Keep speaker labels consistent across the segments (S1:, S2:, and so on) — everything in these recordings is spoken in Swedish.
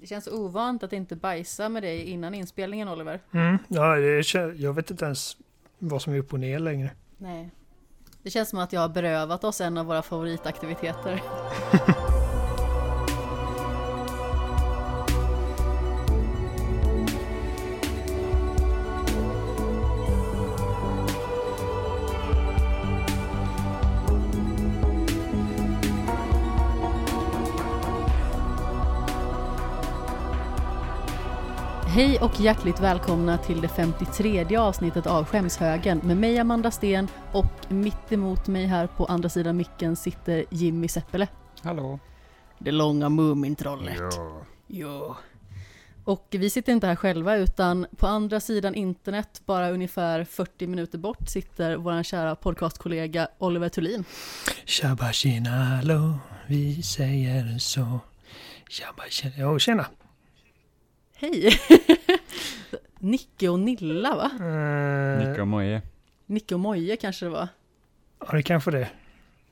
S1: Det känns ovant att inte bajsa med dig innan inspelningen Oliver.
S2: Mm, ja, jag vet inte ens vad som är upp och ner längre.
S1: Nej. Det känns som att jag har berövat oss en av våra favoritaktiviteter. Hej och hjärtligt välkomna till det 53 avsnittet av Skämshögen med mig Amanda Sten och mitt emot mig här på andra sidan micken sitter Jimmy Seppele.
S3: Hallå.
S1: Det långa Mumintrollet.
S3: Ja.
S1: Jo. Och vi sitter inte här själva utan på andra sidan internet, bara ungefär 40 minuter bort, sitter vår kära podcastkollega Oliver Thulin.
S2: Tjabba tjena hallå, vi säger så. Tjabba tjena, jo tjena.
S1: Hej! Nicke och Nilla va?
S2: Uh,
S3: Nicke och Moje.
S1: Nicke och Moje kanske det var.
S2: Ja, det kanske det.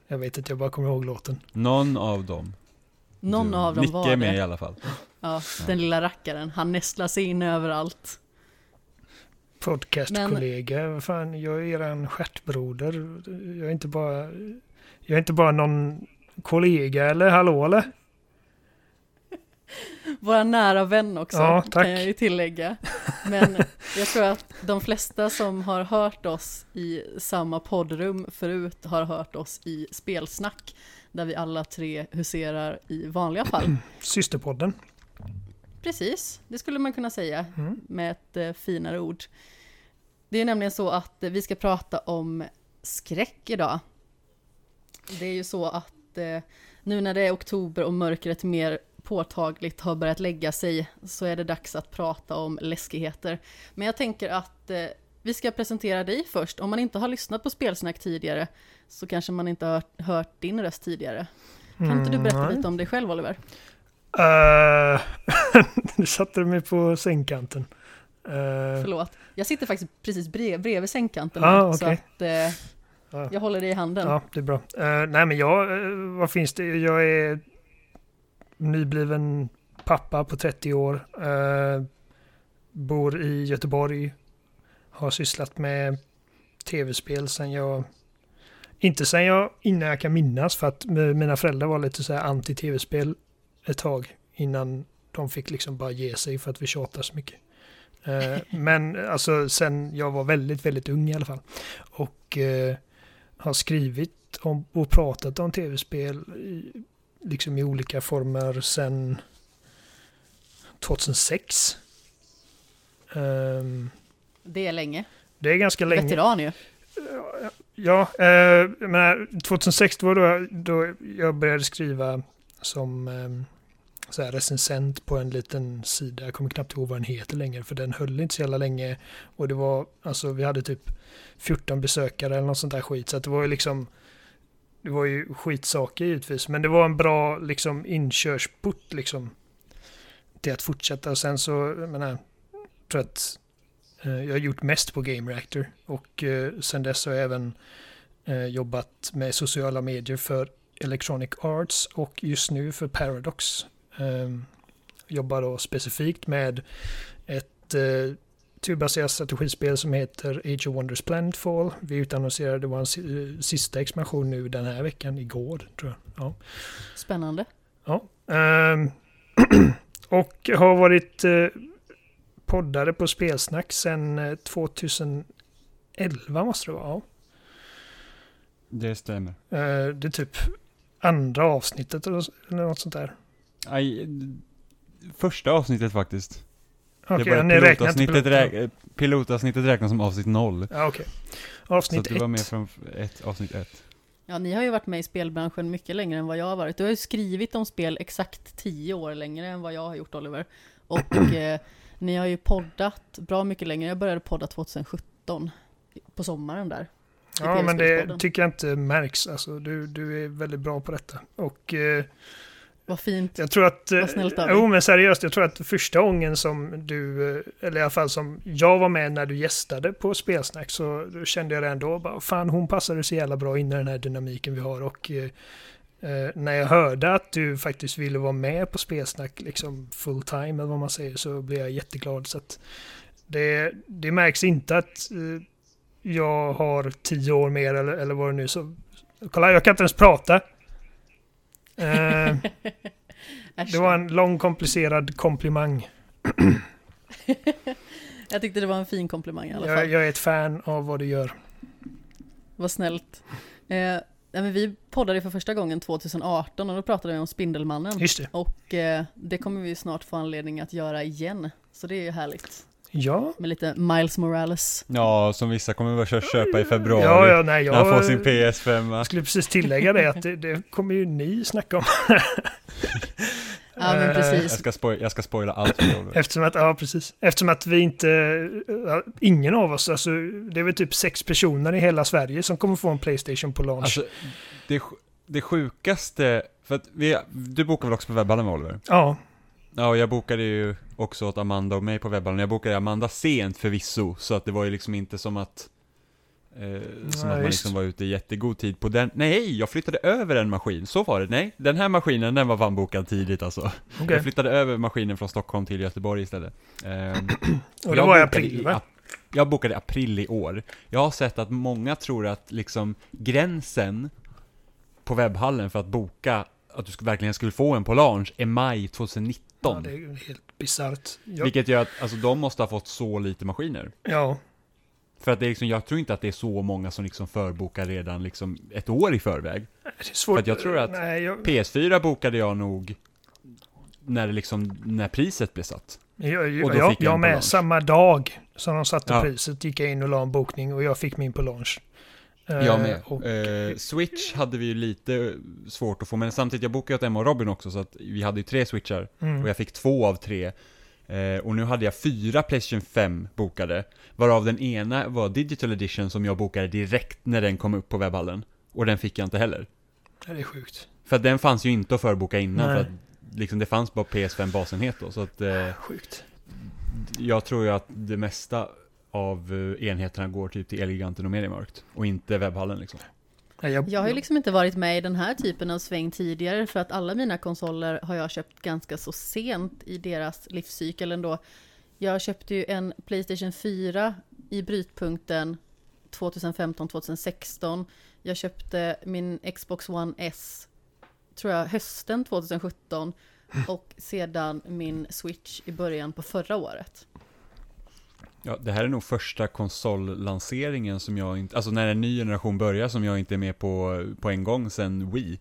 S2: Jag vet inte, jag bara kommer ihåg låten.
S3: Någon av dem.
S1: Någon
S3: Du-
S1: av dem
S3: Nicke
S1: var
S3: är med i
S1: det.
S3: alla fall.
S1: Ja, den lilla rackaren. Han nästlar sig in överallt.
S2: Podcastkollega, vad fan, jag är eran stjärtbroder. Jag är inte bara... Jag är inte bara någon kollega eller hallå eller?
S1: Våra nära vän också,
S2: Ja,
S1: kan jag ju tillägga. Men jag tror att de flesta som har hört oss i samma poddrum förut har hört oss i spelsnack, där vi alla tre huserar i vanliga fall.
S2: Systerpodden.
S1: Precis, det skulle man kunna säga
S2: Mm.
S1: med ett eh, finare ord. Det är nämligen så att eh, vi ska prata om skräck idag. Det är ju så att eh, nu när det är oktober och mörkret mer påtagligt har börjat lägga sig så är det dags att prata om läskigheter. Men jag tänker att eh, vi ska presentera dig först. Om man inte har lyssnat på Spelsnack tidigare så kanske man inte har hört, hört din röst tidigare. Kan inte du berätta
S2: Mm,
S1: lite om dig själv Oliver?
S2: Uh, nu satte du mig på sängkanten. Uh,
S1: Förlåt. Jag sitter faktiskt precis brev, bredvid sängkanten
S2: Ah,
S1: nu, så
S2: okej.
S1: att
S2: Ja.
S1: jag håller dig i handen.
S2: Ja, det är bra. Eh, nej, men jag, vad finns det? Jag är nybliven pappa på 30 år. eh, bor i Göteborg. Har sysslat med tv-spel sen jag... Inte sen jag, innan jag kan minnas, för att mina föräldrar var lite så här anti-tv-spel ett tag innan de fick liksom bara ge sig för att vi tjatar så mycket. Eh, men alltså sen jag var väldigt, väldigt ung i alla fall. Och eh, har skrivit om, och pratat om tv-spel liksom i olika former sedan 2006. Ehm,
S1: Det är länge.
S2: det är ganska länge.
S1: Veteran ju.
S2: Ja, eh, menar, 2006 det var då, då jag började skriva som eh, så här recensent på en liten sida. Jag kommer knappt ihåg vad den heter längre för den höll inte så jävla länge. Och det var, alltså vi hade typ 14 besökare eller något sånt där skit. Så det var ju liksom, det var ju skitsaker givetvis. Men det var en bra liksom inkörsport liksom till att fortsätta. Och sen så, jag menar, jag tror att Eh, Jag har gjort mest på Game Reactor och eh, sen dess har jag även eh, jobbat med sociala medier för Electronic Arts och just nu för Paradox. Eh, jobbar då specifikt med ett eh, turbaserat strategispel som heter Age of Wonders Planetfall. Vi utannonserade vår si- eh, sista expansion nu den här veckan, igår tror jag. Ja.
S1: Spännande.
S2: Ja. ehm, och har varit eh, poddare på Spelsnack sedan eh, 2011 måste det vara. Ja.
S3: Det stämmer.
S2: Eh, det är typ andra avsnittet eller, eller något sånt där.
S3: Aj, första avsnittet faktiskt.
S2: Okej,
S3: det var
S2: ni räknar inte
S3: pilotavsnittet, pilotavsnittet räknas som avsnitt noll.
S2: Ja, okej.
S3: Så
S2: Avsnitt
S3: att du var med
S2: ett.
S3: från ett, avsnitt ett.
S1: Ja, ni har ju varit med i spelbranschen mycket längre än vad jag har varit. Du har ju skrivit om spel exakt tio år längre än vad jag har gjort Oliver. Och eh, ni har ju poddat bra mycket längre. Jag började podda 2017. På sommaren där.
S2: Ja, men det tycker jag inte märks. Alltså, du, du är väldigt bra på detta. Och eh,
S1: Vad fint.
S2: Jag tror att... eh,
S1: Vad snällt av dig.
S2: Jo, men seriöst. Jag tror att första gången som du, eh, eller i alla fall som jag var med när du gästade på Spelsnack så kände jag det ändå bara, fan hon passade så jävla bra in i den här dynamiken vi har och eh, Eh, när jag hörde att du faktiskt ville vara med på spelsnack liksom full time eller vad man säger så blev jag jätteglad. Så det, det märks inte att eh, jag har tio år mer eller, eller vad det nu så. Kolla, jag kan inte ens prata. Eh, det var en lång komplicerad komplimang.
S1: Jag tyckte det var en fin komplimang i alla fall.
S2: Jag, jag är ett fan av vad du gör.
S1: Vad snällt. Eh, men vi poddade för första gången 2018 och då pratade vi om Spindelmannen.
S2: Just det.
S1: Och eh, det kommer vi snart få anledning att göra igen. Så det är ju härligt.
S2: Ja.
S1: Med lite Miles Morales.
S3: Ja, som vissa kommer börja köpa i februari.
S2: Ja, ja, nej,
S3: När han får
S2: jag,
S3: sin PS5.
S2: jag skulle precis tillägga det att det, det kommer ju ni snacka om.
S1: Ja, men
S2: Eh,
S3: Jag
S1: precis.
S3: ska, spoil, jag ska spoila allt.
S2: Eftersom att, ja precis. Eftersom att vi inte, ingen av oss, alltså det är väl typ sex personer i hela Sverige som kommer få en Playstation på launch.
S3: Alltså, det, det sjukaste, för att vi, du bokade väl också på webbhallen med Oliver?
S2: ja,
S3: Ja, och jag bokade ju också åt Amanda och mig på webbhallen. Jag bokade Amanda sent förvisso, så att det var ju liksom inte som att eh, som
S2: Nej,
S3: att man liksom var ute i jättegod tid på den. Nej, jag flyttade över en maskin, så var det. Nej, den här maskinen, den var fan bokad tidigt alltså.
S2: okej.
S3: Jag flyttade över maskinen från Stockholm till Göteborg istället. Ehm,
S2: Och det var i april va?
S3: Jag bokade april i år. Jag har sett att många tror att liksom gränsen på webbhallen för att boka att du verkligen skulle få en på launch är maj 2019.
S2: Ja, det är ju helt bisarrt. Ja,
S3: Vilket gör att alltså, de måste ha fått så lite maskiner.
S2: ja,
S3: För att det är liksom, jag tror inte att det är så många som liksom förbokar redan liksom ett år i förväg.
S2: det är svårt.
S3: För att jag tror att
S2: Nej, jag,
S3: PS4 bokade jag nog när det liksom, när priset blev satt.
S2: jag,
S3: och
S2: jag,
S3: då
S2: jag,
S3: fick jag på
S2: med samma dag som de satte
S3: Ja.
S2: priset gick jag in och la en bokning och jag fick min på launch. Eh,
S3: Jag med.
S2: Och,
S3: Eh, Switch hade vi ju lite svårt att få, men samtidigt, jag bokade åt Emma och Robin också, så att vi hade ju tre switchar,
S2: mm,
S3: och jag fick två av tre. Eh, och nu hade jag fyra Playstation 5 bokade, varav den ena var Digital Edition som jag bokade direkt när den kom upp på webbhallen. Och den fick jag inte heller.
S2: det är sjukt.
S3: För att den fanns ju inte att förboka innan,
S2: Nej.
S3: för att liksom det fanns bara PS5 basenhet då, så att eh,
S2: Sjukt.
S3: jag tror ju att det mesta av eh, enheterna går typ till Elgiganten och Mediamarkt, och inte webbhallen liksom.
S2: Jag
S1: har ju liksom inte varit med i den här typen av sväng tidigare för att alla mina konsoler har jag köpt ganska så sent i deras livscykel ändå. Jag köpte ju en Playstation 4 i brytpunkten 2015-2016. Jag köpte min Xbox One S, tror jag, hösten 2017 och sedan min Switch i början på förra året.
S3: Ja, det här är nog första konsollanseringen som jag inte, alltså när en ny generation börjar som jag inte är med på på en gång sen Wii.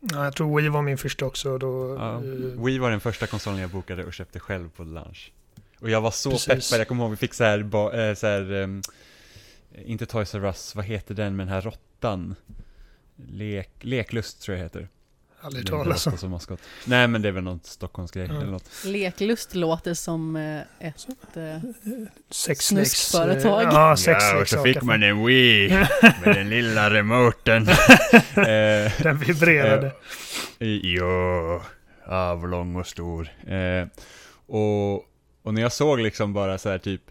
S2: ja, jag tror Wii var min första också. Då,
S3: Ja,
S2: eh,
S3: Wii var den första konsolen jag bokade och köpte själv på launch. Och jag var så
S2: Precis.
S3: peppad, jag kommer ihåg vi fick så här, ba, äh, så här ehm, inte Toys R Us, vad heter den med den här råttan? Lek, Leklust tror jag heter.
S2: Aldrig talas om.
S3: som maskot. Nej men det är väl något Stockholmsgrej
S2: Ja.
S3: eller något.
S1: Leklust låter som eh, ett... eh. Snuskföretag.
S2: eh, Ja, sexleksaker.
S3: en Wii med den lilla remoten.
S2: Den vibrerade.
S3: Ja, avlång och stor. Och, och när jag såg liksom bara så här typ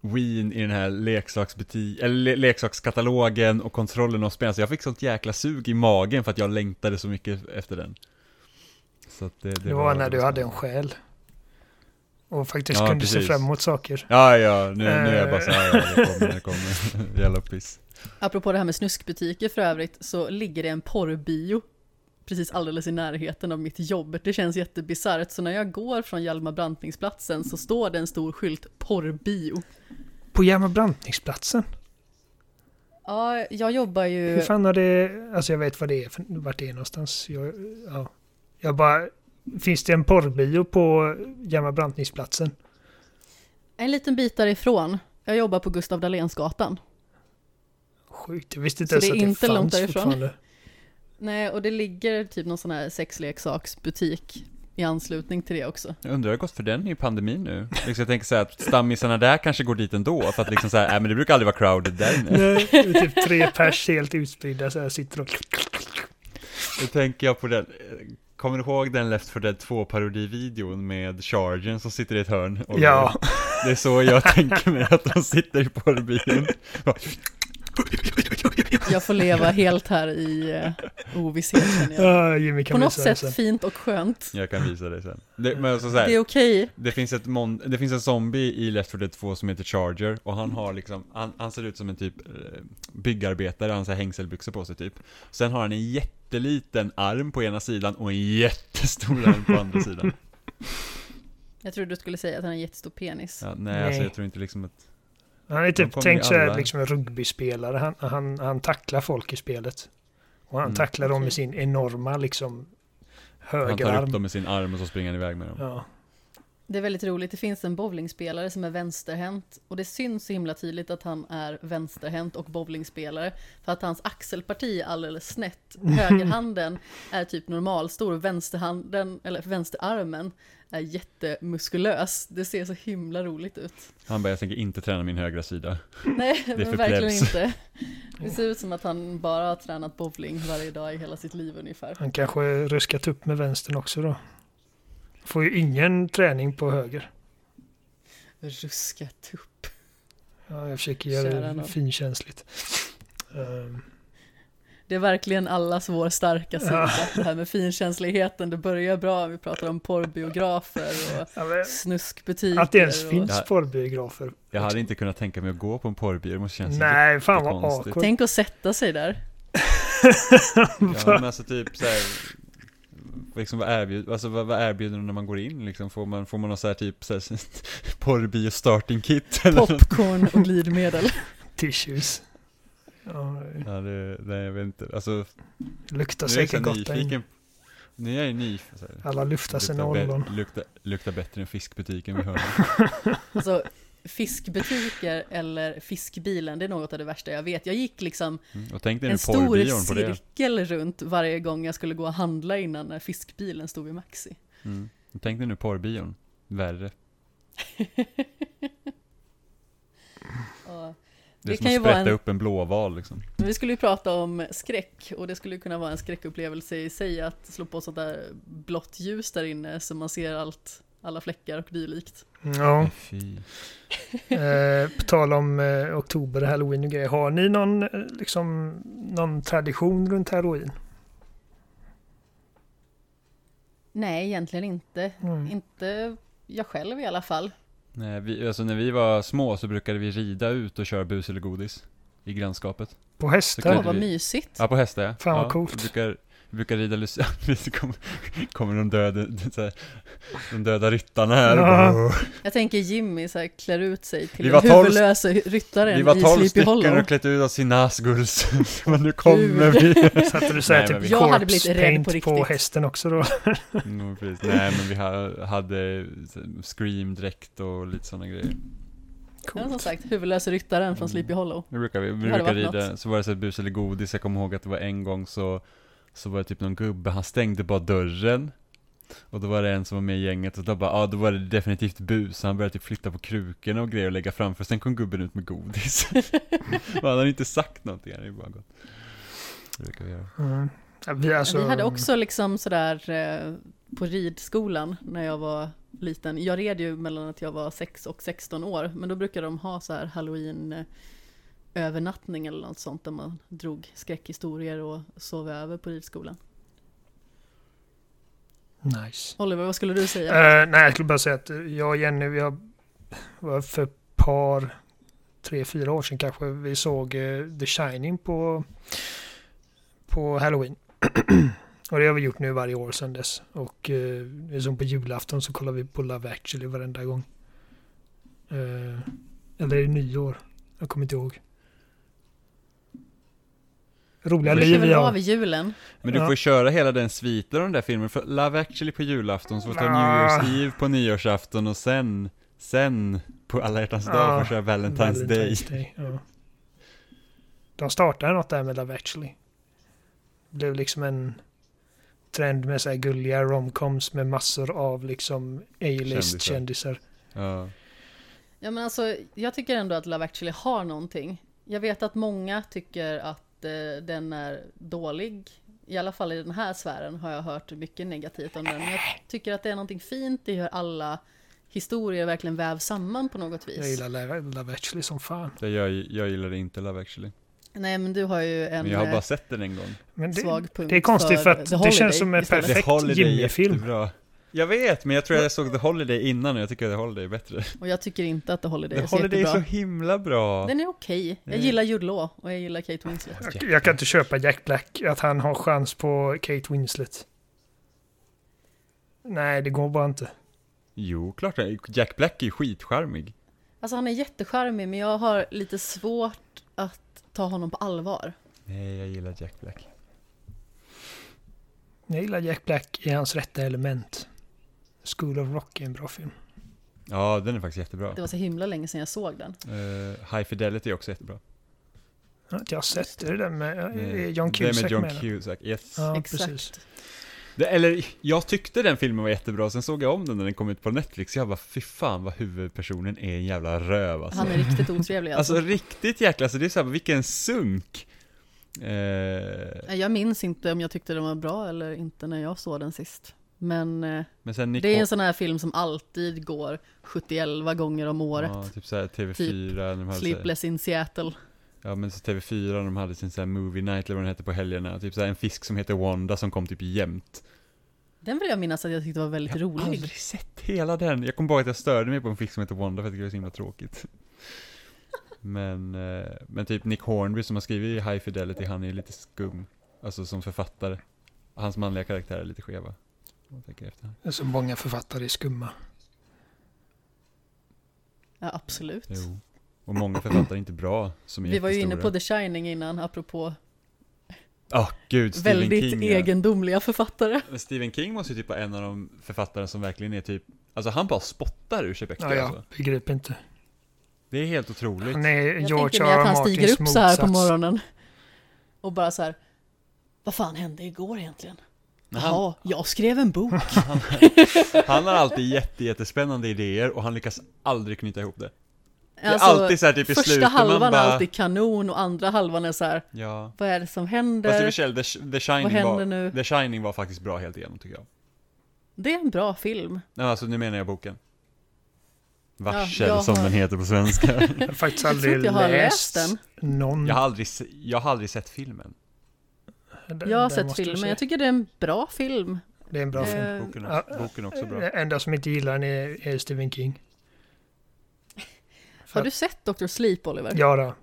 S3: Wien i den här leksaksbutik, eller le, leksakskatalogen och kontrollen av spel, så jag fick sånt jäkla sug i magen för att jag längtade så mycket efter den. Så att det,
S2: Det var när du hade en själ. Och faktiskt
S3: Ja,
S2: kunde se
S3: precis.
S2: fram emot saker.
S3: Ja, ja, nu, nu är jag bara så här, ja, det kommer, det kommer, jävla piss.
S1: Apropå det här med snuskbutiker för övrigt så ligger det en porrbio precis alldeles i närheten av mitt jobb. Det känns jättebisarrt så när jag går från Hjalmar Brantningsplatsen så står det en stor skylt porrbio.
S2: På Hjalmar Brantningsplatsen?
S1: Ja, jag jobbar ju...
S2: Hur fan har det... Alltså jag vet vad det är, vart det är någonstans. Jag, ja. jag bara... Finns det en porrbio på Hjalmar Brantningsplatsen?
S1: En liten bit därifrån. Jag jobbar på Gustav Dahlénsgatan.
S2: Sjukt, jag visste inte
S1: Så
S2: ens
S1: det är
S2: att det
S1: inte
S2: fanns
S1: långt därifrån.
S2: fortfarande.
S1: Nej, och det ligger typ någon sån här sexleksaksbutik i anslutning till det också.
S3: Jag undrar hur det gått för den i pandemin nu. Liksom jag tänker så här att stammisarna där kanske går dit ändå, för att liksom så här, äh, men det brukar aldrig vara crowded där inne.
S2: Nej, det är typ tre pers helt utspridda så här sitter och...
S3: Då tänker jag på den, kommer du ihåg den Left 4 Dead 2-parodivideon med Chargen som sitter i ett hörn? Och
S2: Ja.
S3: Det är så jag tänker mig att de sitter i porrbion.
S1: Jag får leva helt här i, eh, ovisshet känner jag.
S2: Ja,
S1: På något sätt
S2: sen.
S1: fint och skönt.
S3: Jag kan visa dig sen. Det, men alltså så här,
S1: Det är okej.
S3: Det finns, ett mon- det finns en zombie i Left 4 Dead 2 som heter Charger och han har liksom, han, han ser ut som en typ eh, byggarbetare, han har så hängselbyxor på sig typ. Sen har han en jätteliten arm på ena sidan och en jättestor arm på andra sidan.
S1: Jag trodde du skulle säga att han har en jättestor penis.
S3: Ja, nej, alltså
S2: Nej.
S3: jag tror inte liksom att,
S2: Han är typ, tänk så
S3: alla-
S2: liksom en rugbyspelare. Han, han, han tacklar folk i spelet. Och han
S3: Mm.
S2: tacklar dem med sin enorma liksom
S3: han tar upp
S2: högerarm.
S3: dem med sin arm och så springer han iväg med dem.
S2: Ja.
S1: Det är väldigt roligt, det finns en bowlingspelare som är vänsterhänt och det syns så himla tydligt att han är vänsterhänt och bowlingspelare för att hans axelparti är alldeles snett. Högerhanden är typ normalstor och vänsterhanden, eller vänsterarmen är jättemuskulös. Det ser så himla roligt ut.
S3: Han bara, jag tänker inte träna min högra sida.
S1: Nej,
S3: är
S1: men verkligen
S3: plebs.
S1: inte. Det ser ut som att han bara har tränat bowling varje dag i hela sitt liv ungefär.
S2: Han kanske ruskat upp med vänstern också då. Får ju ingen träning på höger.
S1: Ruskat upp.
S2: Ja, jag försöker göra
S1: Kära
S2: det
S1: nån.
S2: finkänsligt. Ehm,
S1: Det är verkligen allas vår starka sida.
S2: Ja.
S1: Det här med finkänsligheten, det börjar bra. Vi pratar om porrbiografer och
S2: ja, men
S1: snuskbutiker.
S2: att det ens
S1: och...
S2: finns porrbiografer.
S3: Jag hade inte kunnat tänka mig att gå på en porrbio, det måste kännas
S2: Nej, fan vad awkward.
S1: Tänk att sätta sig där.
S3: Ja, men alltså typ så här, liksom vad erbjuder, alltså vad, vad erbjuder de när man går in liksom? Får man, får man någon så här typ så här, porrbio starting kit eller något?
S1: Popcorn och glidmedel.
S2: Tissues. Ja,
S3: Ja, det, nej jag vet inte, alltså
S2: luktar säkert gott
S3: nyfiken Nu är jag nyfiken, så här,
S2: Alla luftar sina
S3: luktar,
S2: ollon.
S3: luktar, luktar bättre än fiskbutiken vi hörde
S1: Alltså, fiskbutiker eller fiskbilen, det är något av det värsta jag vet. Jag gick liksom
S3: mm.
S1: En stor cirkel runt varje gång jag skulle gå och handla innan när fiskbilen stod vid Maxi.
S3: mm. Tänk dig nu porrbion, värre
S1: Och
S3: Det är som
S1: kan
S3: att sprätta
S1: en-
S3: upp en blåval liksom
S1: Men vi skulle ju prata om skräck och det skulle kunna vara en skräckupplevelse i sig att slå på sånt där blått ljus där inne så man ser allt, alla fläckar och dylikt.
S2: Ja, eh, på tal om eh, oktober, halloween och grejer. Har ni någon, eh, liksom, någon tradition runt halloween?
S1: Nej, egentligen inte.
S2: Mm.
S1: Inte jag själv i alla fall.
S3: Nej, vi, alltså när vi var små så brukade vi rida ut och köra bus eller godis I grannskapet
S2: På hästar?
S1: Åh,
S3: kan
S1: vad
S3: vi-
S1: mysigt.
S3: Ja, på hästar ja.
S2: Fan vad
S3: ja,
S2: coolt.
S3: Vi brukar, vi brukar rida Lucia, det kommer, kommer de döda, så här, de döda ryttarna här
S2: Ja.
S1: Jag tänker Jimmy så här, klär ut sig till
S3: Vi var tolv-
S1: huvudlösa ryttaren
S3: Vi var
S1: i
S3: tolv
S1: Sleepy
S3: stycken
S1: Hollow.
S3: och klätt ut oss i Nazguls Men nu kommer vi
S2: Satte du såhär
S3: Nej, men
S2: typ
S3: vi-
S1: Jag hade blivit rädd på
S2: på, hästen också då?
S3: mm, precis. Nej men vi ha- hade scream-dräkt och lite sådana grejer
S1: Ja, som sagt, huvudlösa ryttaren från Sleepy Hollow.
S3: Nu brukar vi, vi
S1: Det
S3: brukar rida,
S1: något.
S3: så var det så bus eller godis, jag kommer ihåg att det var en gång så Så var det typ någon gubbe, han stängde bara dörren. Och då var det en som var med i gänget och då bara, ja då var det definitivt bus, han började typ flytta på krukorna och grejer och lägga framför, sen kom gubben ut med godis. Och han hade inte sagt någonting, han hade ju bara gått. Det brukar vi göra.
S2: Mm. Ja, vi, alltså,
S1: Vi hade också liksom sådär eh, på ridskolan när jag var liten. Jag red ju mellan att jag var 6 och 16 år, men då brukade de ha så här halloween eh, övernattning eller något sånt där man drog skräckhistorier och sov över på ridskolan.
S2: Nice.
S1: Oliver, vad skulle du säga?
S2: Eh, nej, jag skulle bara säga att jag och Jenny, vi har, var för ett par, tre, fyra år sedan kanske, vi såg eh, The Shining på, på Halloween. och det har vi gjort nu varje år sedan dess. Och är som på julafton så kollar vi på Love actually varenda gång. Eh, eller är det nyår? Jag kommer inte ihåg. Roliga liv vi
S1: av
S2: har.
S1: i julen?
S3: Men du
S2: Ja.
S3: får köra hela den sviten av den där filmen, för Love actually på julafton, så får du ta New. Year's Eve på nyårsafton och sen Sen på alla hjärtans dag får du köra Valentine's, Day
S2: Day, ja. De startade något där med Love actually. Det blev liksom en trend med så här gulliga romcoms med massor av liksom A-list
S3: Kändisar.
S2: kändisar.
S3: Ja,
S1: Ja men alltså, jag tycker ändå att Love actually har någonting. Jag vet att många tycker att eh, den är dålig. I alla fall i den här sfären har jag hört mycket negativt om den. Men jag tycker att det är någonting fint i hur alla historier verkligen vävs samman på något vis.
S2: Jag gillar Love, actually som fan.
S3: jag, jag, jag gillade inte Love actually
S1: Nej men du har ju en
S3: Men jag har
S1: eh,
S3: bara sett den en gång.
S2: Men det,
S1: svag punkt
S2: det är konstigt för att det känns som en perfekt Jimmy-film.
S3: Jag vet, men jag tror jag såg The Holiday innan och jag tycker The Holiday är bättre.
S1: Och jag tycker inte att The Holiday
S3: The
S1: är så
S3: Holiday är
S1: jättebra.
S3: så himla bra.
S1: Den är okej. Jag
S3: Mm.
S1: gillar Jude Law och jag gillar Kate Winslet.
S2: Jag, jag kan inte köpa Jack Black, att han har chans på Kate Winslet. Nej, det går bara inte.
S3: Jo, klart är. Jack Black är ju skitcharmig.
S1: Alltså han är jättecharmig men jag har lite svårt att ta honom på allvar.
S3: Nej, jag gillar Jack Black.
S2: Jag gillar Jack Black i hans rätta element. School of Rock är en bra film.
S3: Ja, den är faktiskt jättebra.
S1: Det var så himla länge sedan jag såg den.
S3: Eh, High Fidelity är också jättebra.
S2: Jag har inte jag sett det där med
S3: Eh,
S2: eh, John
S3: det med
S2: Cusack
S3: John
S2: med den?
S3: Cusack, yes.
S2: Ja,
S1: Exakt.
S2: precis.
S3: Det, eller, jag tyckte den filmen var jättebra, sen såg jag om den när den kom ut på Netflix, jag bara fy fan vad huvudpersonen är en jävla röv alltså.
S1: Han är riktigt otrevlig alltså.
S3: Alltså riktigt jäkla, alltså det är såhär, vilken sunk! Eh,
S1: Jag minns inte om jag tyckte den var bra eller inte när jag såg den sist. Men eh,
S3: men
S1: det är en sån här film som alltid går 71 gånger om året.
S3: Ja, typ såhär TV4, när de hade såhär,
S1: Sleepless in Seattle.
S3: ja men så TV4 när de hade sin såhär movie night eller vad den hette på helgerna, typ såhär en fisk som heter Wanda som kom typ jämt.
S1: Den vill jag minnas att jag tyckte var väldigt
S3: Jag har
S1: rolig.
S3: aldrig sett hela den. Jag kommer ihåg att jag störde mig på en fisk som heter Wanda för att det var så himla tråkigt. Men, eh, men typ Nick Hornby som har skrivit High Fidelity, han är lite skum. Alltså som författare. Hans manliga karaktärer är lite skeva. Man tänker efter.
S2: Det är så många författare är skumma.
S1: Ja, absolut.
S3: Jo. Och många författare är inte bra, som är
S1: Vi var ju inne på. The Shining innan, apropå
S3: Ja, gud, Stephen
S1: väldigt
S3: King. ja.
S1: egendomliga författare.
S3: Men Stephen King måste ju typ vara en av de författare som verkligen är typ, alltså han bara spottar ur sig böcker
S2: Ja, jag
S3: alltså.
S2: begriper inte.
S3: Det är helt otroligt.
S2: Han är
S1: Jag
S2: George
S1: tänker mig att han stiger
S2: Martins
S1: upp så här på
S2: motsats.
S1: morgonen och bara så här. Vad fan hände igår egentligen?
S3: Han-
S1: Jaha, jag skrev en bok.
S3: Han har alltid jätte, jättespännande idéer och han lyckas aldrig knyta ihop det. Det är
S1: Alltså,
S3: alltid så här typ i
S1: första
S3: slutet
S1: halvan
S3: man bara...
S1: är alltid kanon och andra halvan är så här.
S3: Ja.
S1: Vad är det som
S3: Fast i och
S1: händer?
S3: för sig, The, The, Shining
S1: Vad händer
S3: var,
S1: nu?
S3: The Shining var faktiskt bra helt igenom tycker jag.
S1: Det är en bra film.
S3: Nej, alltså nu menar jag boken. Varsel
S1: jag
S3: som
S1: har-
S3: den heter på svenska.
S2: Jag har faktiskt aldrig
S1: jag har
S2: läst
S1: läst den.
S2: någon.
S3: jag, har aldrig, jag har aldrig sett filmen.
S2: Den-
S1: Jag har sett filmen,
S2: se.
S1: jag tycker det är en bra film.
S2: Det är en bra film.
S1: Eh,
S3: Boken,
S2: Ja.
S3: också, boken är också bra.
S2: Det enda som inte gillar den är, är Stephen King.
S1: Har du sett Dr. Sleep, Oliver?
S2: Ja då.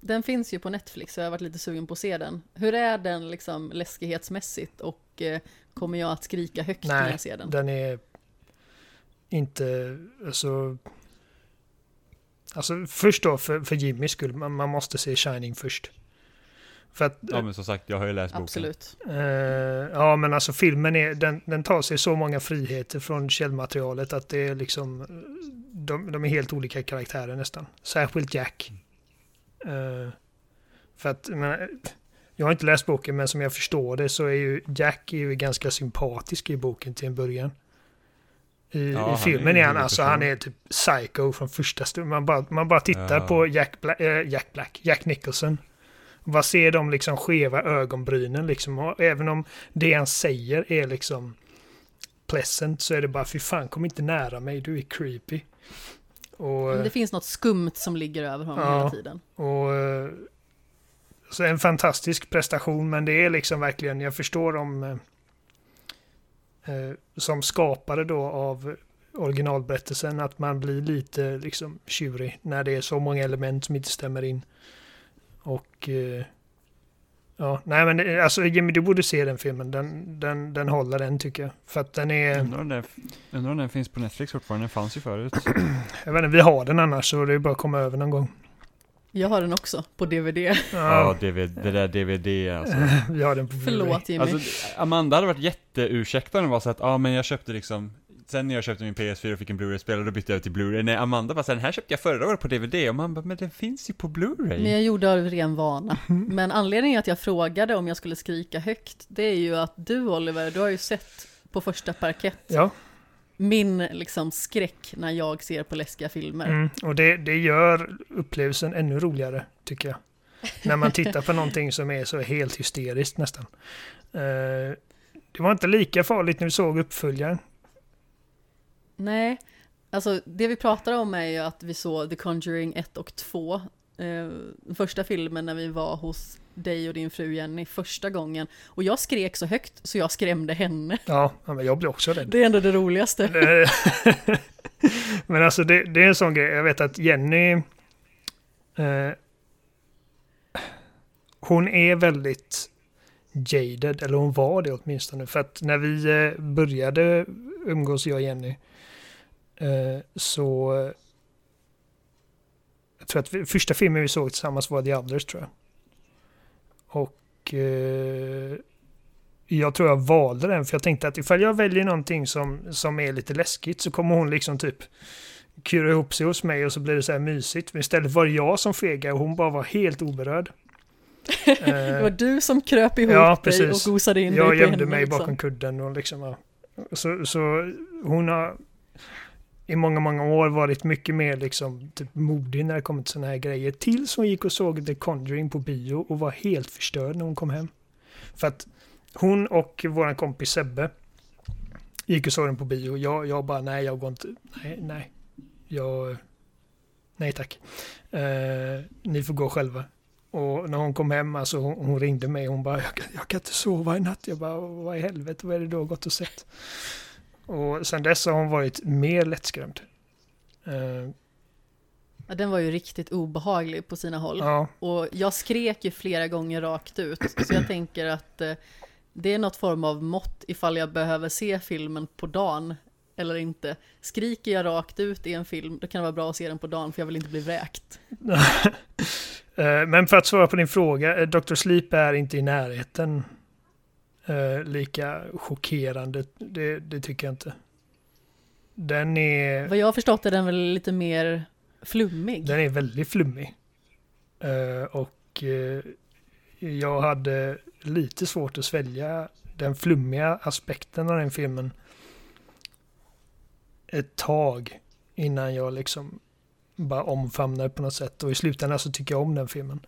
S1: Den finns ju på Netflix så jag har varit lite sugen på att se den. Hur är den liksom läskighetsmässigt och eh, kommer jag att skrika högt när
S2: Nej,
S1: jag ser den?
S2: den är inte, alltså... Alltså först då för, för Jimmys skull, man, man måste se Shining först. För att,
S3: Ja men som sagt, jag har ju läst boken.
S1: Absolut.
S2: eh, ja men alltså filmen är, den, den tar sig så många friheter från källmaterialet att det är liksom, de, de är helt olika karaktärer nästan. Särskilt Jack. Eh, för att, men, jag har inte läst boken men som jag förstår det så är ju Jack är ju ganska sympatisk i boken till en början. I,
S3: Ja,
S2: i
S3: han
S2: filmen
S3: är
S2: han alltså,
S3: person.
S2: han är typ psycho från första stund. Man bara, man bara tittar
S3: Ja.
S2: på Jack Black, äh, Jack Black, Jack Nicholson. Bara ser de liksom skeva ögonbrynen liksom. Och även om det han säger är liksom pleasant så är det bara fy fan kom inte nära mig, du är creepy. Och,
S1: det finns något skumt som ligger över honom
S2: Ja.
S1: hela tiden.
S2: och eh, så en fantastisk prestation men det är liksom verkligen, jag förstår om eh, eh, som skapare då av originalberättelsen att man blir lite liksom tjurig när det är så många element som inte stämmer in. Och eh, ja, nej men det- alltså Jimmy du borde se den filmen, den, den, den håller den tycker jag. För att den är,
S3: Undrar om, den, undrar om den finns på Netflix fortfarande, den fanns ju förut.
S2: jag vet inte, vi har den annars så det är bara att komma över någon gång.
S1: Jag har den också på DVD.
S3: Ja,
S2: Ja,
S3: DVD, det där DVD alltså.
S2: vi har den på Blu-ray.
S1: Förlåt Jimmy.
S3: Alltså, Amanda hade varit jätteursäktad om det var så att, ja ah, men jag köpte liksom Sen när jag köpte min PS4 och fick en Blu-ray-spelare, då bytte jag till Blu-ray. Nej, Amanda bara den här köpte jag förra året på DVD. Och man bara, men den finns ju på Blu-ray.
S1: Men jag gjorde av ren vana. Men anledningen att jag frågade om jag skulle skrika högt, det är ju att du Oliver, du har ju sett på första parkett
S2: Ja.
S1: min liksom skräck när jag ser på läskiga filmer.
S2: Mm, och det, det gör upplevelsen ännu roligare, tycker jag. När man tittar på någonting som är så helt hysteriskt nästan. Eh, det var inte lika farligt när vi såg uppföljaren.
S1: Nej, alltså det vi pratar om är ju att vi såg The Conjuring 1 och 2 eh, första filmen när vi var hos dig och din fru Jenny första gången. Och jag skrek så högt så jag skrämde henne.
S2: Ja, men jag blir också rädd.
S1: Det är ändå det roligaste.
S2: men alltså det, det, är en sån grej, jag vet att Jenny eh, hon är väldigt jaded, eller hon var det åtminstone. För att när vi eh, började umgås, jag och Jenny, eh, så jag tror att första filmen vi såg tillsammans var The Others tror jag. Och eh, jag tror jag valde den för jag tänkte att ifall jag väljer någonting som, som är lite läskigt så kommer hon liksom typ kura ihop sig hos mig och så blir det så här mysigt. Men istället var det jag som fegade och hon bara var helt oberörd.
S1: det var du som kröp ihop
S2: ja,
S1: dig och gosade in
S2: jag
S1: dig
S2: Jag gömde mig liksom. bakom kudden och liksom, ja. så, så hon har i många, många år varit mycket mer liksom typ modig när det kommer till sådana här grejer. Tills hon gick och såg The Conjuring på bio och var helt förstörd när hon kom hem. För att hon och våran kompis Sebbe gick och såg den på bio. Jag, jag bara, nej, jag går inte, nej, nej. Jag, nej tack. Eh, ni får gå själva. Och när hon kom hem, alltså hon, hon ringde mig hon bara, jag, jag, kan inte sova i natt. Jag bara, vad i helvete, vad är det du har gått och sett? Och sen dess har hon varit mer lättskrämd. Uh,
S1: ja, den var ju riktigt obehaglig på sina håll.
S2: Ja.
S1: Och jag skrek ju flera gånger rakt ut. Så jag tänker att uh, det är något form av mått ifall jag behöver se filmen på dagen eller inte. Skriker jag rakt ut i en film, då kan det vara bra att se den på dagen för jag vill inte bli vräkt.
S2: Eh, men för att svara på din fråga, Dr. Sleep är inte i närheten uh, lika chockerande. Det, det, tycker jag inte. Den är...
S1: Vad jag har förstått är den väl lite mer flummig?
S2: Den är väldigt flummig. Uh, och jag hade lite svårt att svälja den flummiga aspekten av den filmen ett tag innan jag liksom bara omfamnar på något sätt. Och i slutändan så tycker jag om den filmen.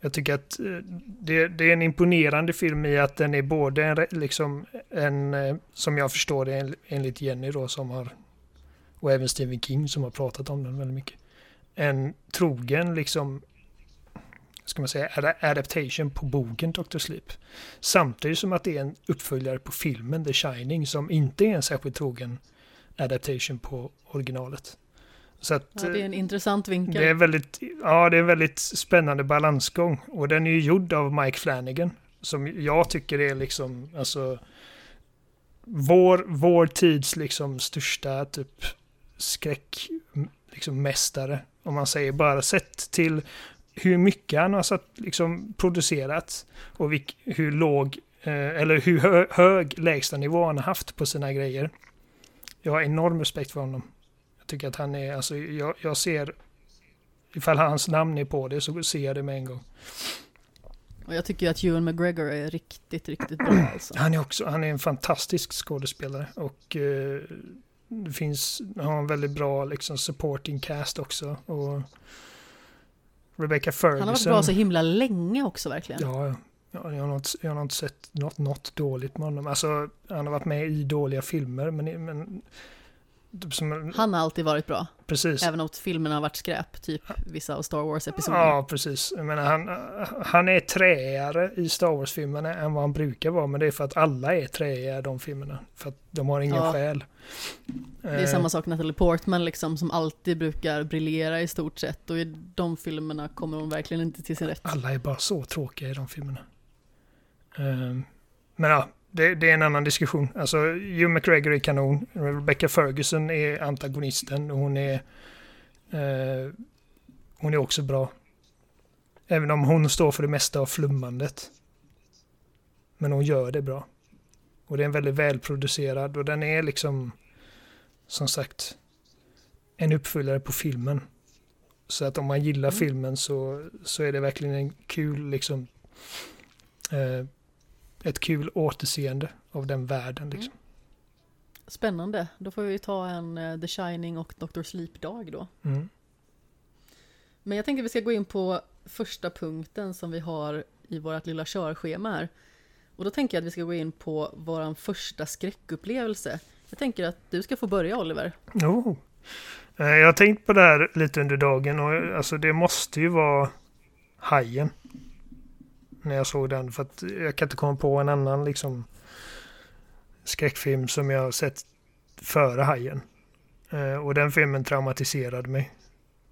S2: Jag tycker att eh, det, det, är en imponerande film i att den är både en, liksom en eh, som jag förstår det enligt Jenny då som har, och även Stephen King som har pratat om den väldigt mycket, en trogen liksom, ska man säga, adaptation på boken Dr. Sleep. Samtidigt som att det är en uppföljare på filmen The Shining som inte är en särskilt trogen adaptation på originalet.
S1: Så att, ja, det är en intressant vinkel.
S2: Det är väldigt, ja, det är en väldigt spännande balansgång. Och den är ju gjord av Mike Flanagan. Som jag tycker är liksom, alltså, vår, vår tids liksom största typ skräck, liksom. Om man säger bara sett till hur mycket han har satt, liksom, producerat och vilk, hur låg, eh, eller hur hö, hög lägsta nivå han har haft på sina grejer. Jag har enorm respekt för honom tycker att han är, alltså jag, jag ser, ifall hans namn är på det så ser jag det med en gång.
S1: Och jag tycker att Ewan McGregor är riktigt, riktigt bra alltså.
S2: Han är också, han är en fantastisk skådespelare och eh, det finns, han har en väldigt bra liksom supporting cast också. Och Rebecca Ferguson. Han
S1: har varit bra så himla länge också verkligen.
S2: Ja, ja. jag, har inte, jag har inte sett något, något dåligt med honom. Alltså, han har varit med i dåliga filmer, men, men
S1: som, han har alltid varit bra.
S2: Precis.
S1: Även om filmerna har varit skräp, typ vissa av Star Wars-episoderna.
S2: Ja, precis. Jag menar, han, han är träigare i Star Wars-filmerna än vad han brukar vara, men det är för att alla är träiga i de filmerna. För att de har ingen ja. själ.
S1: Det är samma sak Natalie Portman liksom, som alltid brukar briljera i stort sett. Och i de filmerna kommer hon verkligen inte till sin rätt.
S2: Alla är bara så tråkiga i de filmerna. Ehm, men ja, det, det, är en annan diskussion. Alltså, Hugh McGregor är kanon. Rebecca Ferguson är antagonisten och hon är, eh, hon är också bra. Även om hon står för det mesta av flummandet. Men hon gör det bra. Och det är en väldigt välproducerad och den är liksom, som sagt, en uppföljare på filmen. Så att om man gillar mm. filmen så, så är det verkligen en kul liksom eh, ett kul återseende av den världen. Mm. Liksom.
S1: Spännande, då får vi ta en uh, The Shining och Dr. Sleep-dag då.
S2: Mm.
S1: Men jag tänkte vi ska gå in på första punkten som vi har i vårt lilla körschema här. Och då tänker jag att vi ska gå in på vår första skräckupplevelse. Jag tänker att du ska få börja Oliver.
S2: Oh. Eh, Jag har tänkt på det här lite under dagen och eh, alltså det måste ju vara Hajen. När jag såg den för att jag kan inte komma på en annan liksom skräckfilm som jag sett före Hajen. Eh, Och den filmen traumatiserade mig.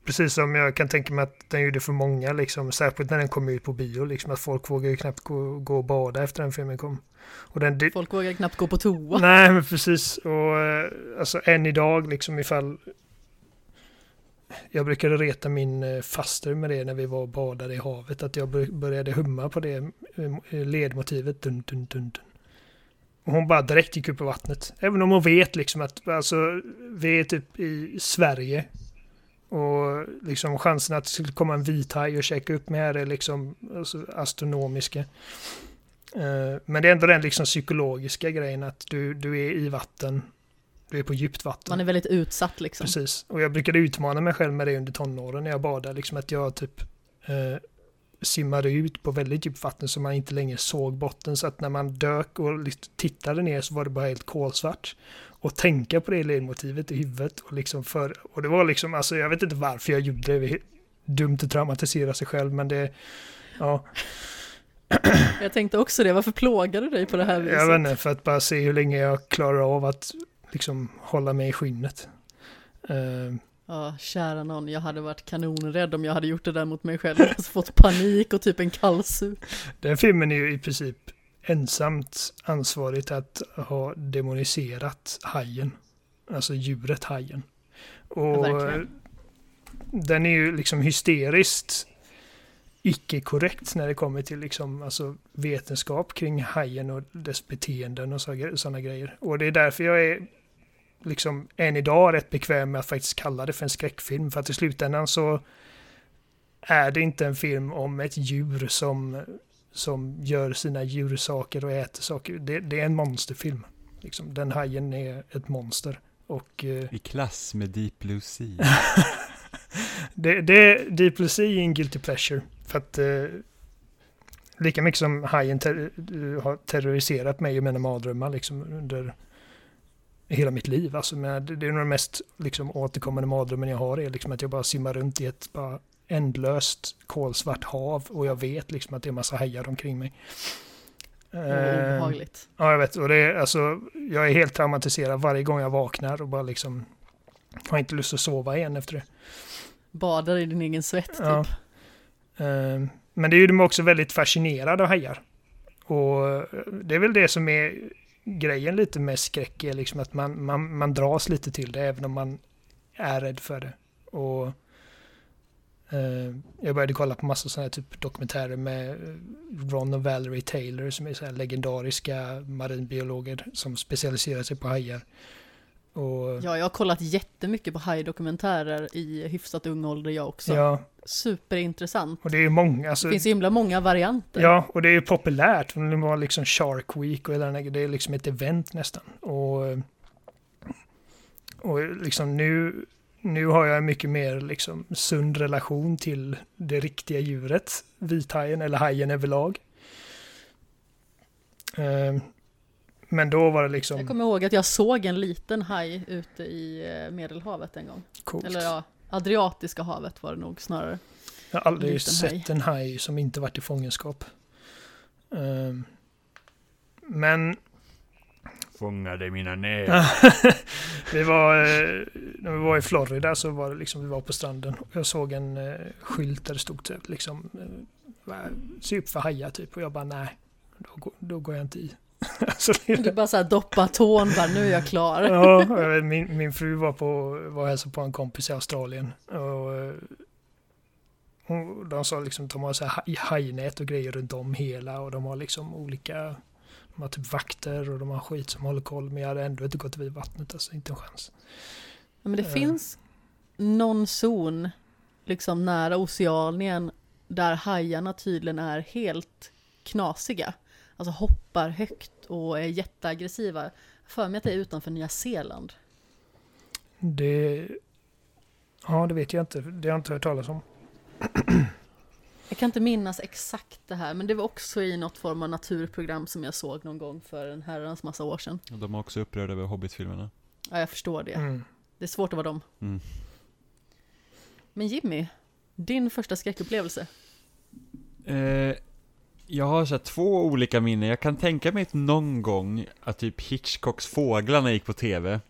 S2: Precis som jag kan tänka mig att den gjorde för många, liksom, särskilt när den kom ut på bio. Liksom, att folk vågade ju knappt gå, gå och bada efter den filmen kom. Och den,
S1: Folk vågar knappt gå på toa.
S2: Nej, men precis. Och eh, alltså än idag, liksom ifall... Jag brukade reta min eh, faster med det när vi var och badade i havet. Att jag började humma på det eh, eh, ledmotivet. Dun, dun, dun, dun. Och hon bara direkt gick upp i vattnet. Även om hon vet liksom att alltså, vi är typ i Sverige. Och liksom chansen att det skulle komma en vithaj och checka upp mig här är liksom alltså, astronomiska. Men det är ändå den liksom psykologiska grejen att du, du är i vatten. Du är på djupt vatten.
S1: Man är väldigt utsatt liksom.
S2: Precis. Och jag brukade utmana mig själv med det under tonåren när jag badade. Liksom att jag typ eh, simmade ut på väldigt djupt vatten så man inte längre såg botten. Så att när man dök och tittade ner så var det bara helt kolsvart. Och tänka på det ledmotivet i huvudet. Och, liksom för, och det var liksom, alltså jag vet inte varför jag gjorde det. Dumt att traumatisera sig själv men det, ja.
S1: Jag tänkte också det, varför plågar du dig på det här viset?
S2: Jag vet inte, för att bara se hur länge jag klarar av att liksom hålla mig i skinnet. Eh,
S1: Ja, kära någon, jag hade varit kanonrädd om jag hade gjort det där mot mig själv. Hade fått panik och typ en kallsup.
S2: Den filmen är ju i princip ensamt ansvarigt att ha demoniserat hajen. Alltså djuret hajen. Och
S1: verkligen.
S2: den är ju liksom hysteriskt icke-korrekt när det kommer till liksom, alltså vetenskap kring hajen och dess beteenden och sådana grejer. Och det är därför jag är liksom än idag rätt bekväm med att faktiskt kalla det för en skräckfilm. För att i slutändan så är det inte en film om ett djur som, som gör sina djursaker och äter saker. Det, det är en monsterfilm. Liksom, den hajen är ett monster. Och eh,
S3: I klass med Deep Blue Sea.
S2: det, det, Deep Blue Sea är en guilty pleasure. För att eh, lika mycket som hajen ter, eh, har terroriserat mig och mina mardrömmar liksom under hela mitt liv. Alltså, men det, det är nog den mest liksom, återkommande mardrömmen jag har är liksom att jag bara simmar runt i ett bara ändlöst kolsvart hav och jag vet liksom att det är massa hajar omkring mig. Eh,
S1: obehagligt.
S2: Ja, jag vet. Och det är, alltså, jag är helt traumatiserad varje gång jag vaknar och bara liksom har inte lust att sova igen efter det.
S1: Badar i din egen svett typ.
S2: Ja. Eh, Men det är ju de också väldigt fascinerade av hajar. Och eh, det är väl det som är grejen lite med skräck, är liksom att man, man, man dras lite till det även om man är rädd för det. Och eh, jag började kolla på massa sådana här typ dokumentärer med eh, Ron och Valerie Taylor som är så här legendariska marinbiologer som specialiserar sig på hajar. Och,
S1: Ja, jag har kollat jättemycket på hajdokumentärer i hyfsat ung ålder jag också.
S2: ja,
S1: Superintressant.
S2: och det är många. Alltså,
S1: Det finns himla många varianter.
S2: Ja, och det är ju populärt. Det var liksom Shark Week och hela den här, det är liksom ett event nästan. Och, och liksom nu, nu har jag en mycket mer liksom sund relation till det riktiga djuret, vithajen eller hajen överlag. Men då var det
S1: Jag
S2: liksom
S1: kommer ihåg att jag såg en liten haj ute i eh, Medelhavet en gång.
S2: coolt.
S1: Eller ja, Adriatiska havet var det nog snarare.
S2: Jag har aldrig
S1: liten
S2: sett
S1: haj.
S2: en haj som inte varit i fångenskap. Eh, Men
S3: Fångade mina näv.
S2: vi var, eh, när vi var i Florida så var det liksom, vi var på stranden och jag såg en eh, skylt där det stod typ liksom, eh, se upp för hajar typ och jag bara nej, då, går- då går jag inte i. så
S1: Du bara såhär doppa tån, bara nu är jag klar.
S2: ja, min, min fru var på, var hälsade på en kompis i Australien och eh, hon- de sa liksom de har så här haj- hajnät och grejer runt om hela och de har liksom olika de har typ vakter och de har skit som håller koll men jag hade ändå inte gått vid vattnet alltså inte en chans.
S1: Ja, men det
S2: Eh.
S1: finns någon zon, liksom nära Oceanien, där hajarna tydligen är helt knasiga. Alltså hoppar högt och är jätteaggressiva. För mig att det är utanför Nya Zeeland.
S2: Det... Ja, det vet jag inte. Det har jag inte hört talas om.
S1: Jag kan inte minnas exakt det här, men det var också i något form av naturprogram som jag såg någon gång för en herrans massa år sedan.
S3: Och De är också upprörda över Hobbit-filmerna.
S1: Ja, jag förstår det.
S2: Mm.
S1: Det är svårt att vara dem.
S3: Mm.
S1: Men Jimmy, din första skräckupplevelse?
S3: Eh, jag har så två olika minnen. Jag kan tänka mig att någon gång att typ Hitchcocks Fåglarna gick på tv.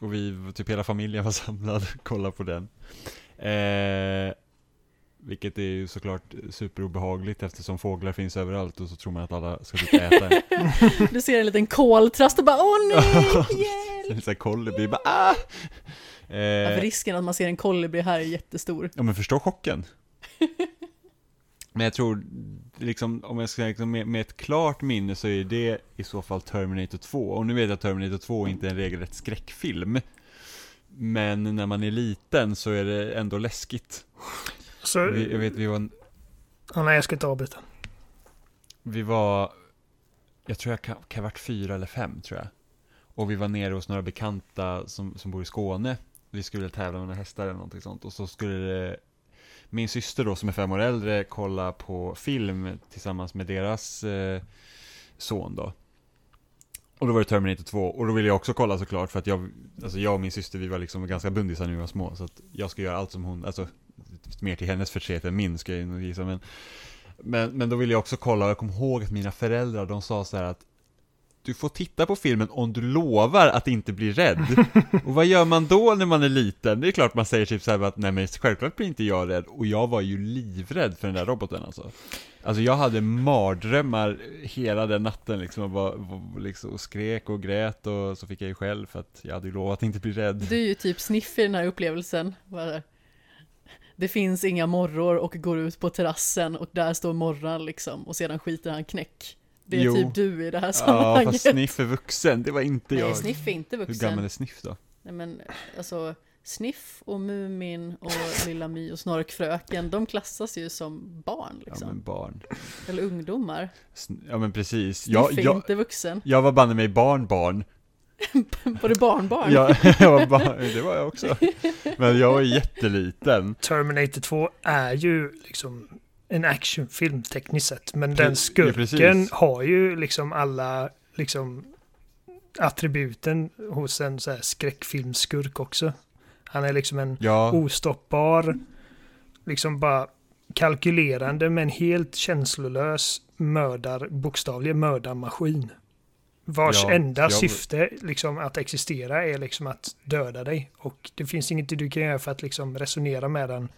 S3: Och vi, typ hela familjen var samlad och kollade på den. Eh, vilket är ju såklart superobehagligt eftersom fåglar finns överallt och så tror man att alla ska typ äta en.
S1: Du ser en liten koltrast och bara åh nej, hjälp!
S3: En sån här kolibri bara ah!
S1: Ja,
S3: Eh,
S1: risken att man ser en kolibri här är jättestor.
S3: ja men förstå chocken. Men jag tror, liksom, om jag ska säga liksom, med, med ett klart minne så är det i så fall Terminator 2. Och nu vet jag att Terminator 2 inte är en regelrätt skräckfilm. Men när man är liten så är det ändå läskigt.
S2: Så,
S3: Vi, jag vet, vi var,
S2: ja, nej, jag ska inte avbryta.
S3: vi var, jag tror jag kan, kan ha varit fyra eller fem tror jag. Och vi var nere hos några bekanta som, som bor i Skåne. Vi skulle tävla med några hästar eller någonting sånt. Och så skulle det, min syster då som är fem år äldre kolla på film tillsammans med deras eh, son då. Och då var det Terminator 2 och då ville jag också kolla såklart för att jag, alltså jag och min syster vi var liksom ganska bundisar när vi var små så att jag ska göra allt som hon, alltså mer till hennes förtret än min ska jag nog gissa men men, men då ville jag också kolla och jag kommer ihåg att mina föräldrar de sa så här att du får titta på filmen om du lovar att inte bli rädd. Och vad gör man då när man är liten? Det är klart man säger typ så här att nej men självklart blir inte jag rädd. Och jag var ju livrädd för den där roboten alltså. Alltså jag hade mardrömmar hela den natten liksom och, var, var, liksom, och skrek och grät och så fick jag ju själv för att jag hade ju lovat att inte bli rädd.
S1: Du är ju typ sniff i den här upplevelsen. Bara, Det finns inga morror och går ut på terrassen och där står morran liksom och sedan skiter han knäck. Det är
S3: Jo.
S1: typ du i det här
S3: Ja,
S1: sammanhanget.
S3: fast Sniff är vuxen, det var inte
S1: Nej,
S3: jag.
S1: Sniff är inte
S3: Hur
S1: vuxen.
S3: gammal är Sniff då?
S1: Nej men alltså Sniff och Mumin och Lilla My och Snorkfröken, de klassas ju som barn
S3: Ja
S1: liksom.
S3: men barn.
S1: Eller ungdomar.
S3: Ja men precis.
S1: Sniff
S3: Jag,
S1: är
S3: jag,
S1: inte vuxen.
S3: jag var banne mig barnbarn.
S1: Var det barnbarn?
S3: Ja, jag var barn, det var jag också. Men jag var jätteliten.
S2: Terminator 2 är ju liksom en actionfilm tekniskt sett. Men
S3: Pre-
S2: den
S3: ja,
S2: skurken
S3: precis.
S2: har ju liksom alla liksom attributen hos en så här skräckfilmskurk också. Han är liksom en
S3: Ja,
S2: ostoppbar, liksom bara kalkylerande men helt känslolös mördar, bokstavlig mördarmaskin. Vars
S3: Ja,
S2: enda
S3: jag-
S2: syfte liksom att existera är liksom att döda dig. Och det finns inget du kan göra för att liksom resonera med den.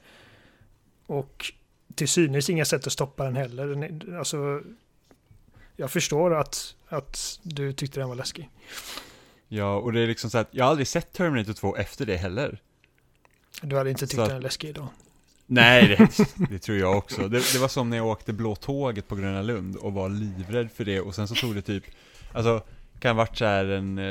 S2: Och till synes inga sätt att stoppa den heller. Den Alltså, jag förstår att, att du tyckte den var läskig.
S3: ja, och det är liksom så att jag har aldrig sett Terminator 2 efter det heller.
S2: Du hade inte tyckt
S3: Så
S2: den var läskig idag.
S3: Nej, det, det tror jag också. Det, det var som när jag åkte Blå Tåget på Gröna Lund och var livrädd för det och sen så tog det typ, alltså kan ha varit så här en eh,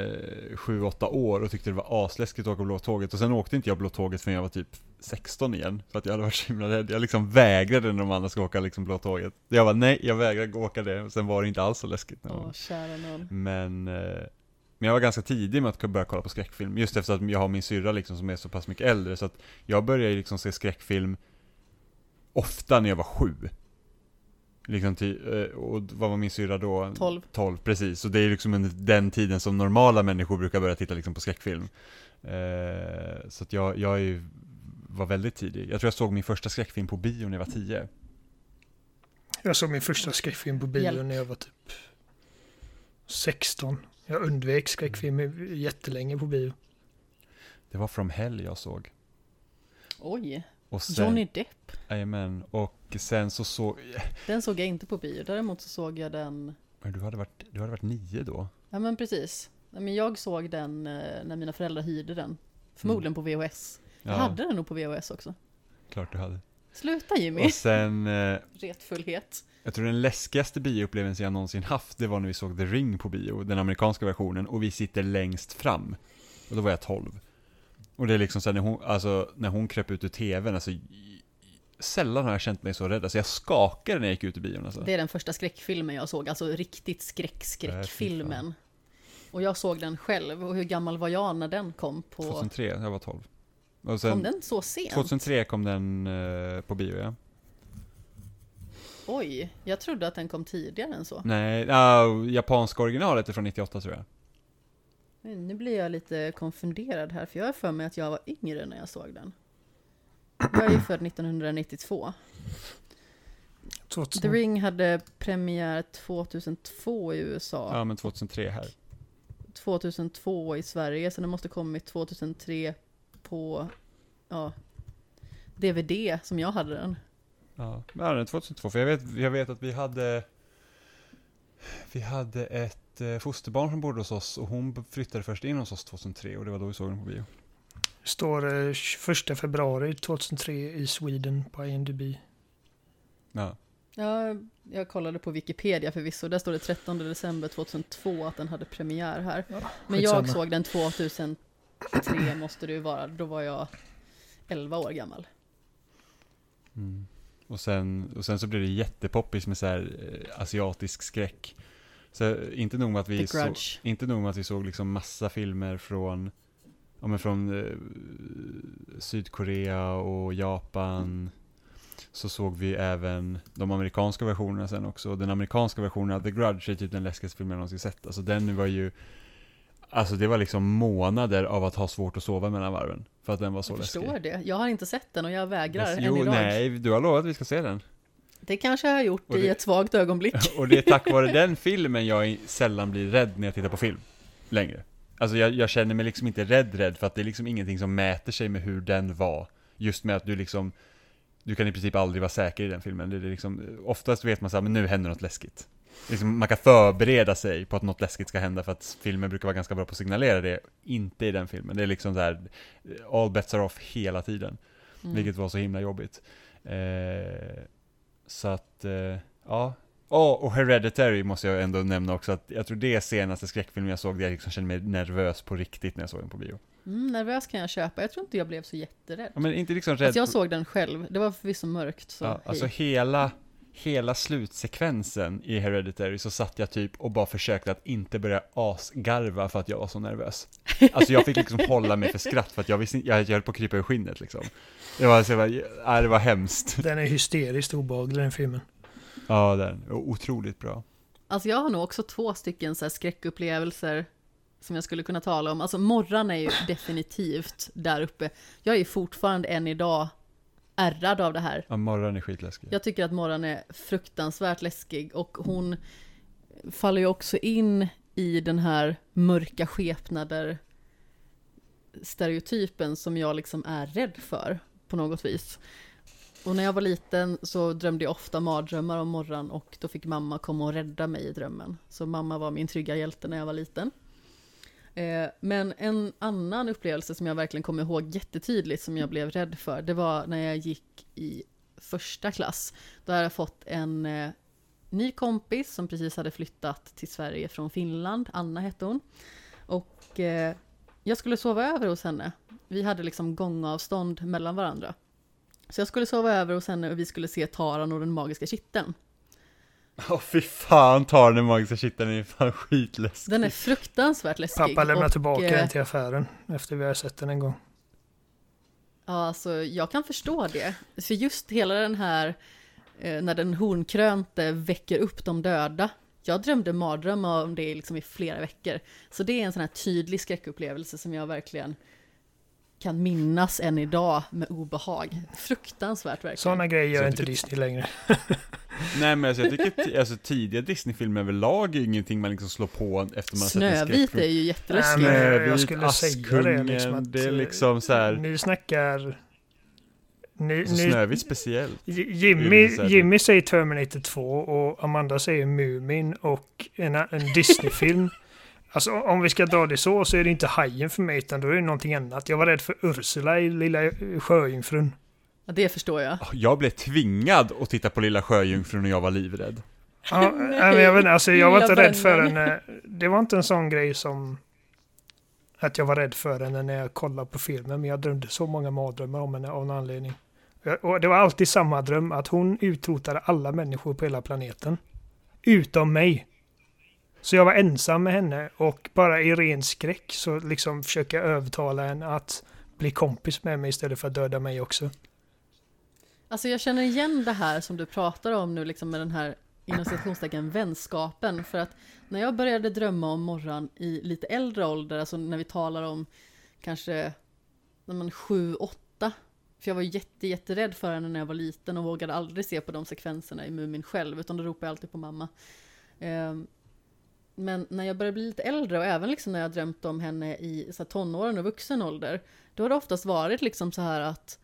S3: 7-8 år och tyckte det var asläskigt att åka Blå Tåget och sen åkte inte jag Blå Tåget förrän jag var typ 16 igen för att jag hade varit så himla rädd. Jag liksom vägrade när de andra ska åka liksom Blå Tåget. Jag var nej, jag vägrar gå åka det och sen var det inte alls så läskigt.
S1: Åh, kära nån.
S3: Men, eh, men jag var ganska tidig med att börja kolla på skräckfilm, just efter att jag har min syrra liksom som är så pass mycket äldre, så att jag började liksom se skräckfilm ofta när jag var sju. Liksom eh, och vad var min syrra då?
S1: 12.
S3: 12, precis. Så det är liksom under den tiden som normala människor brukar börja titta liksom på skräckfilm. Eh, så att jag, jag är ju, var väldigt tidig. Jag tror jag såg min första skräckfilm på bio när jag var 10.
S2: Jag såg min första skräckfilm på bio
S1: Hjälp.
S2: när jag var typ 16. Jag undvek skräckfilm jättelänge på bio.
S3: Det var From Hell jag såg.
S1: Oj,
S3: Och sen,
S1: Johnny Depp.
S3: Jajamän, och sen så såg,
S1: Den såg jag inte på bio, däremot så såg jag den,
S3: men du hade varit, du hade varit nio då?
S1: ja men precis. Men jag såg den eh, när mina föräldrar hyrde den. Förmodligen på VHS. Jag.
S3: Ja,
S1: hade den nog på VHS också.
S3: klart du hade.
S1: Sluta Jimmy!
S3: Och sen, eh,
S1: Retfullhet.
S3: jag tror den läskigaste bioupplevelsen jag någonsin haft, det var när vi såg The Ring på bio, den amerikanska versionen, och vi sitter längst fram. Och då var jag 12. Och det är liksom så när hon, alltså, när hon kröp ut ur tvn, alltså, i- sällan har jag känt mig så rädd. Alltså jag skakade när jag gick ut ur bion alltså.
S1: Det är den första skräckfilmen jag såg, alltså riktigt skräck-skräckfilmen. Och jag såg den själv, och hur gammal var jag när den kom på...
S3: 2003, jag var 12. Och
S1: Kom
S3: sen,
S1: den så sent?
S3: 2003 kom den eh, på bio ja.
S1: Oj, jag trodde att den kom tidigare än så.
S3: Nej, uh, japanska originalet är från 98 tror jag.
S1: Nu blir jag lite konfunderad här, för jag har för mig att jag var yngre när jag såg den. Jag är ju född 1992.
S2: 2000.
S1: The Ring hade premiär 2002 i USA.
S3: Ja, men 2003 här.
S1: 2002 i Sverige, så den måste kommit 2003 på ja, DVD som jag hade den.
S3: Ja, ja den är 2002. För jag vet, jag vet att vi hade Vi hade ett eh, fosterbarn som bodde hos oss och hon flyttade först in hos oss 2003 och det var då vi såg den på bio.
S2: Står eh, 21 februari 2003 i Sweden på IMDb.
S3: Ja.
S1: Ja, jag kollade på Wikipedia förvisso, där står det 13 december 2002 att den hade premiär här.
S2: Ja,
S1: Men jag såg den 2003 måste det ju vara, då var jag 11 år gammal.
S3: Mm. Och, sen, och sen så blev det jättepoppis med så här eh, asiatisk skräck. Så inte nog med att vi
S1: Grudge.
S3: inte nog med att vi såg liksom massa filmer från, ja men från eh, Sydkorea och Japan. Så såg vi även de amerikanska versionerna sen också. Den amerikanska versionen av The Grudge är typ den läskigaste filmen jag någonsin sett. Alltså den var ju, alltså det var liksom månader av att ha svårt att sova mellan varven. För att den var så
S1: Jag
S3: läskig.
S1: förstår det. Jag har inte sett den och jag vägrar än
S3: jo,
S1: idag.
S3: nej, du har lovat att vi ska se den.
S1: Det kanske jag har gjort
S3: Och
S1: i
S3: det-
S1: ett svagt ögonblick.
S3: Och det är tack vare den filmen jag sällan blir rädd när jag tittar på film. Längre. Alltså jag, jag känner mig liksom inte rädd rädd för att det är liksom ingenting som mäter sig med hur den var. Just med att du liksom, du kan i princip aldrig vara säker i den filmen. Det är liksom, oftast vet man så här, men nu händer något läskigt. Liksom, man kan förbereda sig på att något läskigt ska hända för att filmen brukar vara ganska bra på att signalera det. Inte i den filmen. Det är liksom så här, all bets are off hela tiden.
S1: Mm.
S3: Vilket var så himla jobbigt. Eh, så att, eh, ja. Oh, och Hereditary måste jag ändå nämna också, att jag tror det är senaste skräckfilmen jag såg där jag liksom kände mig nervös på riktigt när jag såg den på bio.
S1: Mm, nervös kan jag köpa. Jag tror inte jag blev så jätterädd.
S3: Ja, men inte liksom rädd
S1: Alltså jag såg den själv. Det var förvisso mörkt, så
S3: ja,
S1: hej.
S3: Alltså hela, hela slutsekvensen i Hereditary så satt jag typ och bara försökte att inte börja asgarva för att jag var så nervös. Alltså jag fick liksom hålla mig för skratt för att jag visste jag, höll på att krypa ur skinnet liksom. Det var, så jag bara, det var hemskt.
S2: Den är hysteriskt obehaglig den filmen.
S3: Ja, den var otroligt bra.
S1: Alltså jag har nog också två stycken så här skräckupplevelser som jag skulle kunna tala om. Alltså Morran är ju definitivt där uppe. Jag är fortfarande än idag ärrad av det här.
S3: Ja, morgon är skitläskig.
S1: Jag tycker att Morran är fruktansvärt läskig och hon faller ju också in i den här mörka skepnader stereotypen som jag liksom är rädd för på något vis. Och när jag var liten så drömde jag ofta mardrömmar om morgon och då fick mamma komma och rädda mig i drömmen. Så mamma var min trygga hjälte när jag var liten. Eh, Men en annan upplevelse som jag verkligen kommer ihåg jättetydligt som jag blev rädd för, det var när jag gick i första klass. Då hade jag fått en eh, ny kompis som precis hade flyttat till Sverige från Finland. Anna hette hon. Och eh, jag skulle sova över hos henne. Vi hade liksom gångavstånd mellan varandra. Så jag skulle sova över hos henne och vi skulle se Taran och den magiska kitteln.
S3: Åh fy fan, tar den magiska kitteln är fan skitläskig.
S1: Den är fruktansvärt läskig.
S2: Pappa lämnar
S1: och,
S2: tillbaka
S1: eh,
S2: den till affären efter vi har sett den en gång.
S1: Ja, alltså jag kan förstå det. För just hela den här, eh, när den hornkrönte väcker upp de döda. Jag drömde mardrömmar om det liksom i flera veckor. Så det är en sån här tydlig skräckupplevelse som jag verkligen kan minnas än idag med obehag. Fruktansvärt verkligen.
S2: Sådana grejer
S3: Så
S2: gör
S3: jag
S2: inte Disney längre.
S3: Nej men alltså, jag tycker alltså, tidiga Disney-filmer överlag är ingenting man liksom slår på efter man har sett en
S1: Snövit
S3: skräckfilm.
S1: är ju jätteläskig.
S2: Nej, men jag
S3: Snövit,
S2: skulle säga det,
S3: Askungen,
S2: liksom att,
S3: det är
S2: eh,
S3: liksom så här,
S2: Ni snackar... Ni,
S3: alltså,
S2: ni,
S3: Snövit speciellt.
S2: Jimmy,
S3: så
S2: Jimmy säger Terminator 2 och Amanda säger Mumin och en, en Disney-film. Alltså om vi ska dra det så så är det inte Hajen för mig utan då är det någonting annat. Jag var rädd för Ursula i Lilla Sjöjungfrun.
S1: Ja, det förstår jag.
S3: Jag blev tvingad att titta på Lilla Sjöjungfrun och jag var livrädd.
S2: Ja, men jag vet alltså jag var inte rädd för henne. Det var inte en sån grej som att jag var rädd för henne när jag kollade på filmen. Men jag drömde så många mardrömmar om henne av någon anledning. Och det var alltid samma dröm, att hon utrotade alla människor på hela planeten. Utom mig. Så jag var ensam med henne och bara i ren skräck så liksom jag övertala henne att bli kompis med mig istället för att döda mig också.
S1: Alltså jag känner igen det här som du pratar om nu, liksom med den här inom citationstecken vänskapen. För att när jag började drömma om morgon i lite äldre ålder, alltså när vi talar om kanske när man sju, åtta, För jag var jätte, jätterädd för henne när jag var liten och vågade aldrig se på de sekvenserna i Mumin själv, utan då ropade jag alltid på mamma. Ehm, men när jag började bli lite äldre och även liksom när jag drömt om henne i så här, tonåren och vuxen ålder, då har det oftast varit liksom så här att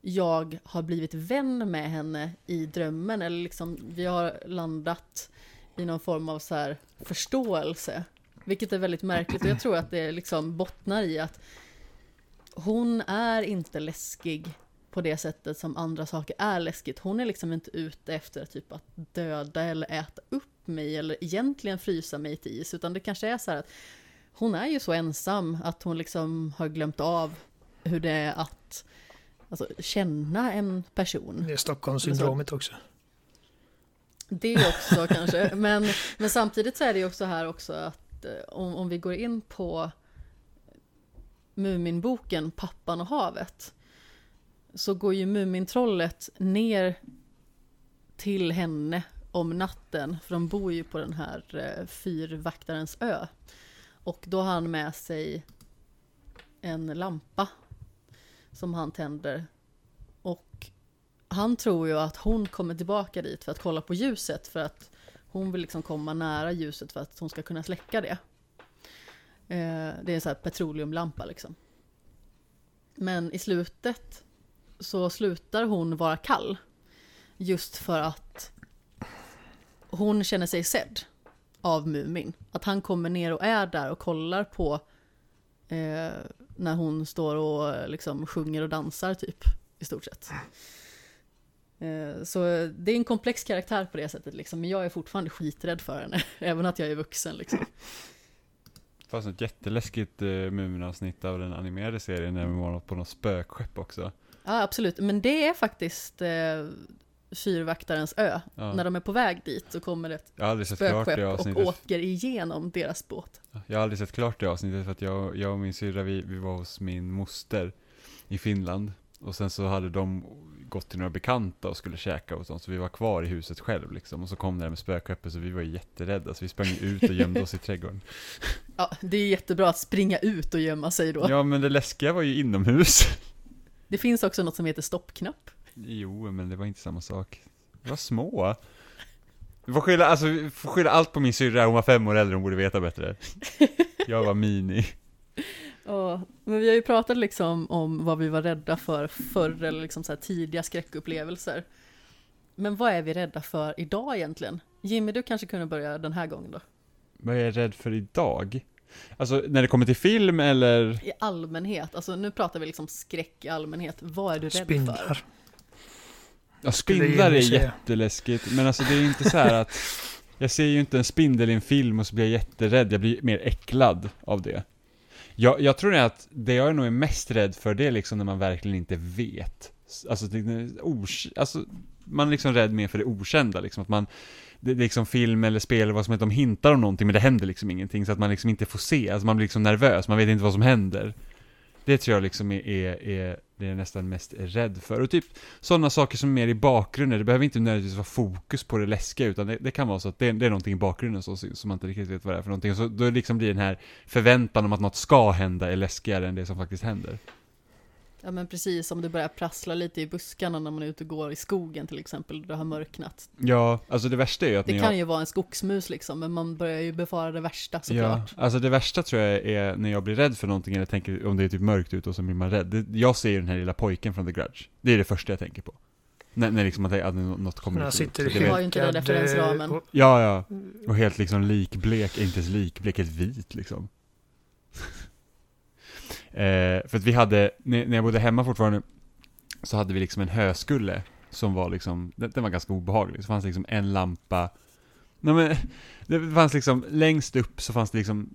S1: jag har blivit vän med henne i drömmen, eller liksom vi har landat i någon form av så här förståelse. Vilket är väldigt märkligt och jag tror att det liksom bottnar i att hon är inte läskig på det sättet som andra saker är läskigt. Hon är liksom inte ute efter typ att döda eller äta upp mig eller egentligen frysa mig till is, utan det kanske är så här att hon är ju så ensam att hon liksom har glömt av hur det är att alltså, känna en person.
S2: Det är Stockholmssyndromet också.
S1: Det också kanske, men, men samtidigt så är det ju också här också att eh, om, om vi går in på Muminboken Pappan och havet så går ju Mumintrollet ner till henne om natten, för de bor ju på den här eh, fyrvaktarens ö. Och då har han med sig en lampa som han tänder. Och han tror ju att hon kommer tillbaka dit för att kolla på ljuset för att hon vill liksom komma nära ljuset för att hon ska kunna släcka det. Eh, det är en sån här petroleumlampa liksom. Men i slutet så slutar hon vara kall. Just för att hon känner sig sedd av Mumin. Att han kommer ner och är där och kollar på eh, när hon står och liksom sjunger och dansar typ, i stort sett. Eh, så det är en komplex karaktär på det sättet liksom, men jag är fortfarande skiträdd för henne, även att jag är vuxen liksom.
S3: Det fanns ett jätteläskigt uh, Muminavsnitt av den animerade serien när vi var på något spökskepp också.
S1: Ja, absolut, men det är faktiskt eh, Fyrvaktarens ö.
S3: Ja.
S1: När de är på väg dit så kommer ett spökskepp och åker igenom deras båt.
S3: Jag har aldrig sett klart det avsnittet för att jag, jag och min syrra vi, vi var hos min moster i Finland. Och sen så hade de gått till några bekanta och skulle käka och sånt, så vi var kvar i huset själv liksom. Och så kom det där med spökskeppet så vi var jätterädda, så vi sprang ut och gömde oss i trädgården.
S1: Ja, det är jättebra att springa ut och gömma sig då.
S3: Ja men det läskiga var ju inomhus.
S1: Det finns också något som heter stoppknapp.
S3: Jo, men det var inte samma sak. Vi var små. Vi får skylla, alltså, får skylla allt på min syrra, hon var fem år äldre, hon borde veta bättre. Jag var mini.
S1: Ja, men vi har ju pratat liksom om vad vi var rädda för förr, eller liksom så tidiga skräckupplevelser. Men vad är vi rädda för idag egentligen? Jimmy, du kanske kunde börja den här gången då?
S3: Vad är jag rädd för idag? Alltså, när det kommer till film eller?
S1: I allmänhet, alltså nu pratar vi liksom skräck i allmänhet. Vad är du rädd för?
S2: Spindlar.
S3: Ja, spindlar är jätteläskigt, men alltså det är inte så här att Jag ser ju inte en spindel i en film och så blir jag jätterädd, jag blir mer äcklad av det. Jag, jag tror att det jag är nog är mest rädd för, det är liksom när man verkligen inte vet. Alltså, det, alltså man är liksom rädd mer för det okända, liksom att man det är liksom film eller spel eller vad som helst, de hintar om någonting men det händer liksom ingenting så att man liksom inte får se, alltså man blir liksom nervös, man vet inte vad som händer. Det tror jag liksom är, är, är det jag är nästan mest rädd för. Och typ sådana saker som är mer i bakgrunden, det behöver inte nödvändigtvis vara fokus på det läskiga, utan det, det kan vara så att det, det är någonting i bakgrunden som, som man inte riktigt vet vad det är för någonting. Så då liksom blir den här förväntan om att något ska hända är läskigare än det som faktiskt händer.
S1: Ja men precis, om det börjar prassla lite i buskarna när man är ute och går i skogen till exempel, och det har mörknat.
S3: Ja, alltså det värsta är ju att
S1: Det kan
S3: jag...
S1: ju vara en skogsmus liksom, men man börjar ju befara det värsta
S3: Ja,
S1: såklart.
S3: alltså det värsta tror jag är när jag blir rädd för någonting eller tänker om det är typ mörkt ute och så blir man rädd. Det, jag ser ju den här lilla pojken från The Grudge. Det är det första jag tänker på. När, när liksom att, det- att något kommer ut.
S2: sitter
S1: Vi
S3: vet-
S1: har ju inte den referensramen.
S2: eh,
S3: Ja, ja. Och helt liksom likblek, inte ens likblek, helt vit liksom eh, för att vi hade, när, jag bodde hemma fortfarande, så hade vi liksom en höskulle som var liksom, den, den var ganska obehaglig. Så fanns det liksom en lampa, nej men, det fanns liksom, längst upp så fanns det liksom,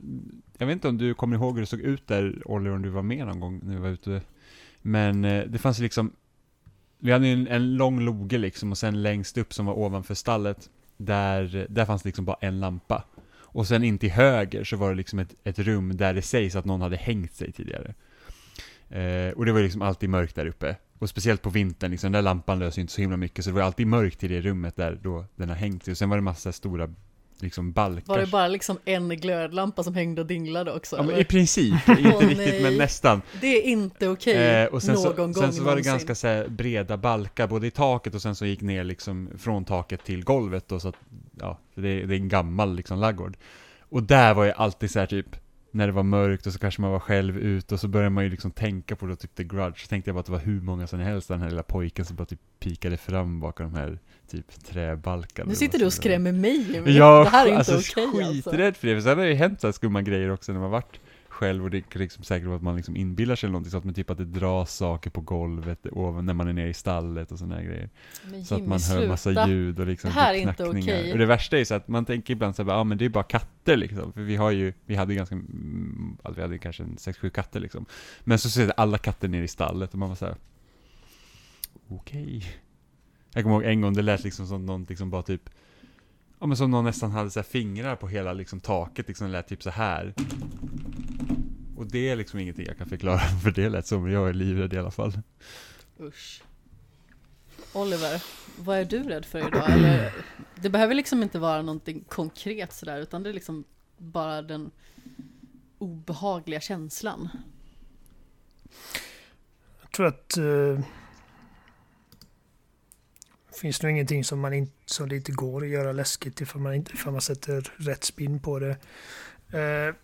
S3: jag vet inte om du kommer ihåg hur det såg ut där, Olle, om du var med någon gång när vi var ute. Men eh, det fanns liksom, vi hade en, en lång loge liksom och sen längst upp som var ovanför stallet, där, där fanns det liksom bara en lampa. Och sen in till höger så var det liksom ett, ett rum där det sägs att någon hade hängt sig tidigare. Eh, och det var liksom alltid mörkt där uppe. Och speciellt på vintern, liksom, den där lampan löser inte så himla mycket, så det var alltid mörkt i det rummet där då den har hängt sig. Och sen var det massa stora liksom balkar.
S1: Var det bara liksom en glödlampa som hängde och dinglade också?
S3: Ja, men i princip, inte
S1: Åh,
S3: riktigt
S1: nej.
S3: men nästan.
S1: Det är inte okej
S3: Eh, och sen
S1: någon
S3: så,
S1: gång
S3: sen så var det ganska så breda balkar, både i taket och sen så gick ner liksom från taket till golvet då, så att, ja, för det, är- det är en gammal liksom laggård. Och där var jag alltid så här typ, när det var mörkt och så kanske man var själv ute och så började man ju liksom tänka på det, typ The Grudge, så tänkte jag bara att det var hur många som helst, den här lilla pojken som bara typ pikade fram bakom de här typ träbalkarna.
S1: Nu sitter du och skrämmer mig.
S3: Ja,
S1: det här är inte
S3: alltså,
S1: okej alltså.
S3: skiträdd för det, för sen har det ju hänt så här skumma grejer också när man varit själv och det är liksom säkert att man liksom inbillar sig eller någonting så att man typ att det dras saker på golvet ovan när man är nere i stallet och sådana här grejer.
S1: Men
S3: Så att
S1: Jimmy,
S3: man hör massa
S1: sluta.
S3: ljud och liksom
S1: Det här är inte okej.
S3: Och det värsta är så att man tänker ibland så här, ja ah, men det är bara katter liksom. För vi har ju, vi hade ganska, mm, alltså, vi hade kanske en sex, sju katter liksom. Men så sitter alla katter nere i stallet och man var så här. okej. Jag kommer ihåg en gång det lät liksom som någon liksom bara typ Ja men som någon nästan hade så fingrar på hela liksom taket, liksom lät typ så här. Och det är liksom ingenting jag kan förklara, för det lät som jag är livrädd i alla fall.
S1: Usch. Oliver, vad är du rädd för idag? Eller, det behöver liksom inte vara någonting konkret sådär, utan det är liksom bara den obehagliga känslan.
S2: Jag tror att eh, finns nog ingenting som, man inte, som det inte går att göra läskigt ifall man, inte, ifall man sätter rätt spin på det. Eh,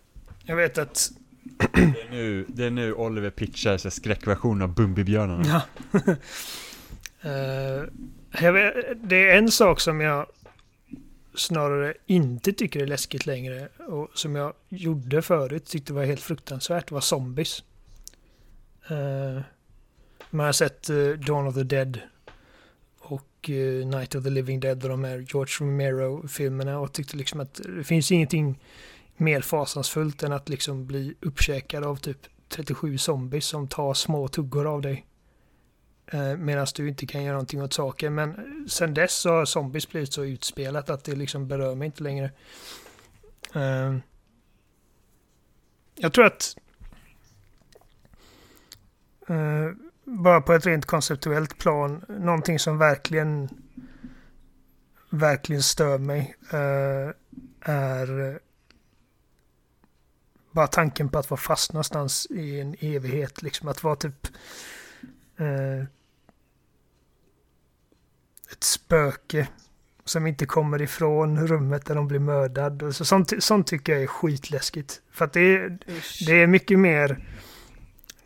S2: jag vet att
S3: det är nu, det är nu Oliver pitchar så skräckversion av Bumbibjörnarna.
S2: Ja. uh, jag vet, det är en sak som jag snarare inte tycker är läskigt längre och som jag gjorde förut tyckte var helt fruktansvärt var zombies. Uh, man har sett uh, Dawn of the Dead och uh, Night of the Living Dead och de här George Romero-filmerna och tyckte liksom att det finns ingenting mer fasansfullt än att liksom bli uppkäkad av typ 37 zombies som tar små tuggor av dig. Eh, Medan du inte kan göra någonting åt saken. Men sen dess så har zombies blivit så utspelat att det liksom berör mig inte längre. Eh, jag tror att eh, bara på ett rent konceptuellt plan, någonting som verkligen verkligen stör mig eh, är bara tanken på att vara fast någonstans i en evighet. Liksom att vara typ eh, ett spöke som inte kommer ifrån rummet där de blir mördad. Och så, sånt, sånt tycker jag är skitläskigt. För att det är, det är mycket mer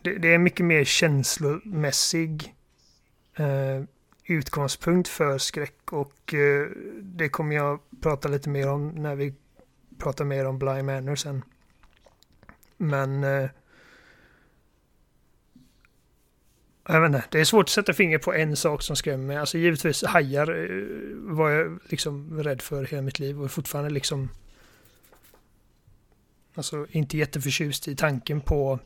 S2: det, det är mycket mer känslomässig eh, utgångspunkt för skräck och eh, det kommer jag prata lite mer om när vi pratar mer om Bly Manor sen. Men eh, jag vet inte, det är svårt att sätta finger på en sak som skrämmer mig. Alltså givetvis hajar eh, var jag liksom rädd för hela mitt liv och fortfarande liksom Alltså inte jätteförtjust i tanken på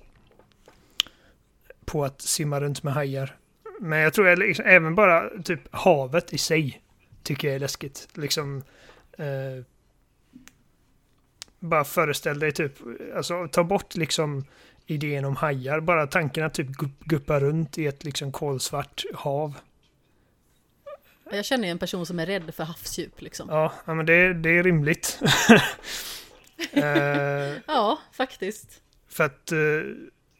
S2: på att simma runt med hajar. Men jag tror jag liksom, även bara typ havet i sig tycker jag är läskigt. Liksom eh, bara föreställ dig typ, alltså ta bort liksom idén om hajar. Bara tanken att typ gupp- guppa runt i ett liksom kolsvart hav.
S1: Jag känner ju en person som är rädd för havsdjup liksom.
S2: Ja, men det, det är rimligt. eh,
S1: Ja, faktiskt.
S2: För att, eh,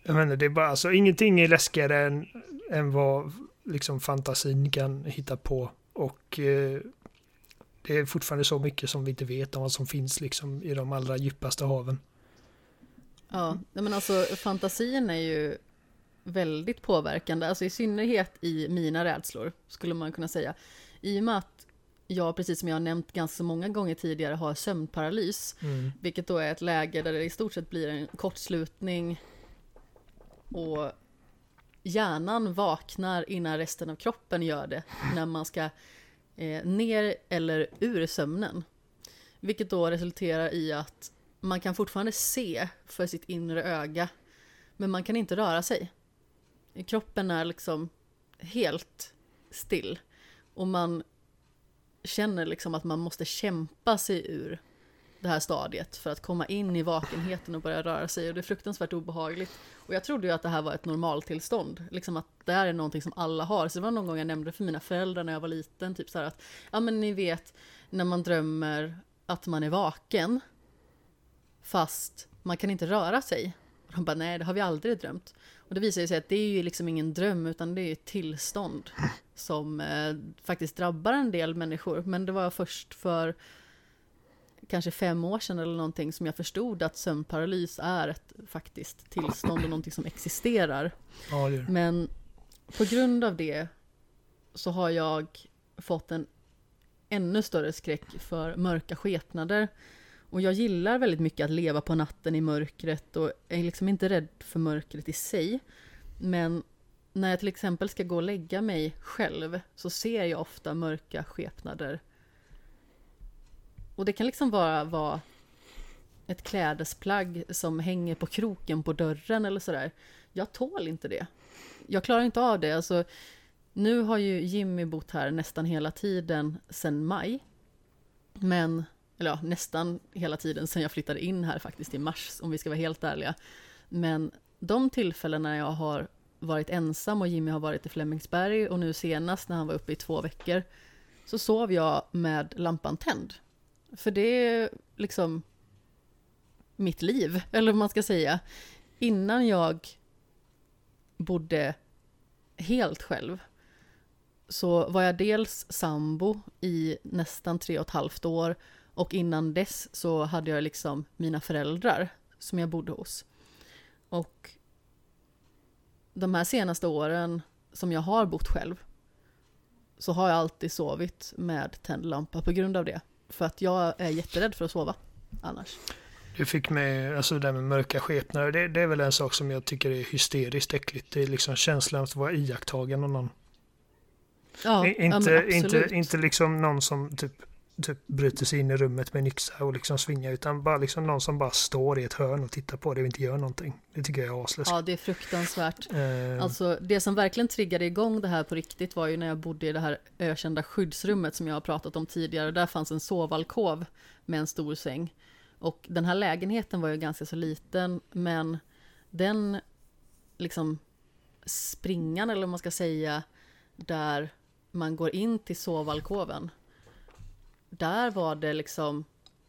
S2: jag menar, det är bara, alltså ingenting är läskigare än, än vad liksom fantasin kan hitta på. Och eh, det är fortfarande så mycket som vi inte vet om vad som finns liksom i de allra djupaste haven.
S1: Ja, men alltså fantasin är ju väldigt påverkande, alltså i synnerhet i mina rädslor, skulle man kunna säga. I och med att jag, precis som jag har nämnt ganska många gånger tidigare, har sömnparalys,
S2: Mm.
S1: vilket då är ett läge där det i stort sett blir en kortslutning och hjärnan vaknar innan resten av kroppen gör det när man ska eh, ner eller ur sömnen. Vilket då resulterar i att man kan fortfarande se för sitt inre öga, men man kan inte röra sig. Kroppen är liksom helt still och man känner liksom att man måste kämpa sig ur det här stadiet för att komma in i vakenheten och börja röra sig och det är fruktansvärt obehagligt. Och jag trodde ju att det här var ett normaltillstånd, liksom att det här är någonting som alla har. Så det var någon gång jag nämnde för mina föräldrar när jag var liten, typ så här att, ja men ni vet när man drömmer att man är vaken fast man kan inte röra sig. Och de bara, nej det har vi aldrig drömt. Och det visar sig att det är ju liksom ingen dröm utan det är ett tillstånd som eh, faktiskt drabbar en del människor. Men det var först för kanske fem år sedan eller någonting som jag förstod att sömnparalys är ett faktiskt tillstånd och någonting som existerar.
S2: Ja.
S1: Men på grund av det så har jag fått en ännu större skräck för mörka skepnader. Och jag gillar väldigt mycket att leva på natten i mörkret och är liksom inte rädd för mörkret i sig. Men när jag till exempel ska gå och lägga mig själv så ser jag ofta mörka skepnader. Och det kan liksom vara, vara ett klädesplagg som hänger på kroken på dörren eller sådär. Jag tål inte det. Jag klarar inte av det. Alltså, nu har ju Jimmy bott här nästan hela tiden sedan maj. Men, eller ja, nästan hela tiden sedan jag flyttade in här faktiskt i mars, om vi ska vara helt ärliga. Men de tillfällen när jag har varit ensam och Jimmy har varit i Flemingsberg och nu senast när han var uppe i två veckor så sov jag med lampan tänd. För det är liksom mitt liv, eller vad man ska säga. Innan jag bodde helt själv så var jag dels sambo i nästan tre och ett halvt år och innan dess så hade jag liksom mina föräldrar som jag bodde hos. Och de här senaste åren som jag har bott själv så har jag alltid sovit med tänd lampa på grund av det. För att jag är jätterädd för att sova annars.
S2: Du fick med, alltså det där med mörka skepnader, det, det är väl en sak som jag tycker är hysteriskt äckligt. Det är liksom känslan att vara iakttagen av någon.
S1: Ja,
S2: I-
S1: ja,
S2: inte, inte, inte liksom någon som typ, typ bryter sig in i rummet med en yxa och liksom svingar, utan bara liksom någon som bara står i ett hörn och tittar på det och inte gör någonting. Det tycker jag är asläskigt.
S1: Ja, det är fruktansvärt.
S2: Eh,
S1: Alltså det som verkligen triggade igång det här på riktigt var ju när jag bodde i det här ökända skyddsrummet som jag har pratat om tidigare. Där fanns en sovalkov med en stor säng. Och den här lägenheten var ju ganska så liten, men den liksom springan eller vad man ska säga, där man går in till sovalkoven. Där var det liksom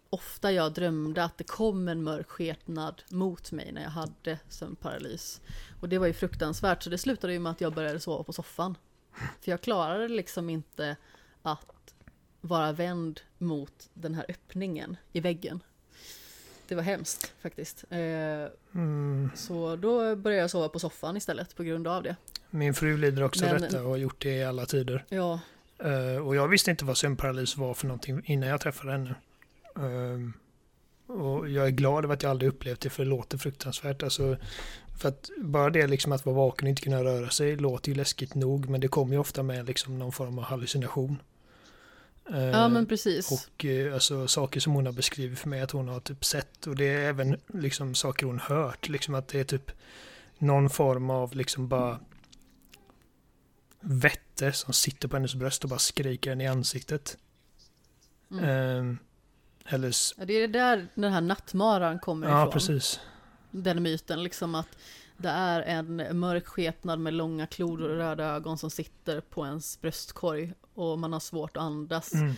S1: ofta jag drömde att det kom en mörk skepnad mot mig när jag hade sömnparalys. Och det var ju fruktansvärt, så det slutade ju med att jag började sova på soffan. För jag klarade liksom inte att vara vänd mot den här öppningen i väggen. Det var hemskt faktiskt. Eh,
S2: mm,
S1: så då började jag sova på soffan istället på grund av det.
S2: min fru lider också av detta och har gjort det i alla tider.
S1: Ja,
S2: Eh, och jag visste inte vad sömnparalys var för någonting innan jag träffade henne. Ehm, och jag är glad över att jag aldrig upplevt det för det låter fruktansvärt. Alltså, för att bara det liksom att vara vaken och inte kunna röra sig låter ju läskigt nog men det kommer ju ofta med liksom någon form av hallucination. Eh,
S1: ja men precis.
S2: och eh, alltså, saker som hon har beskrivit för mig att hon har typ sett och det är även liksom saker hon hört. Liksom att det är typ någon form av liksom bara vette som sitter på hennes bröst och bara skriker henne i ansiktet.
S1: Mm.
S2: Ehm, eller...
S1: Ja, det är där den här nattmaran kommer
S2: Ja,
S1: ifrån.
S2: precis.
S1: Den myten, liksom att det är en mörk skepnad med långa klor och röda ögon som sitter på ens bröstkorg och man har svårt att andas.
S2: Mm.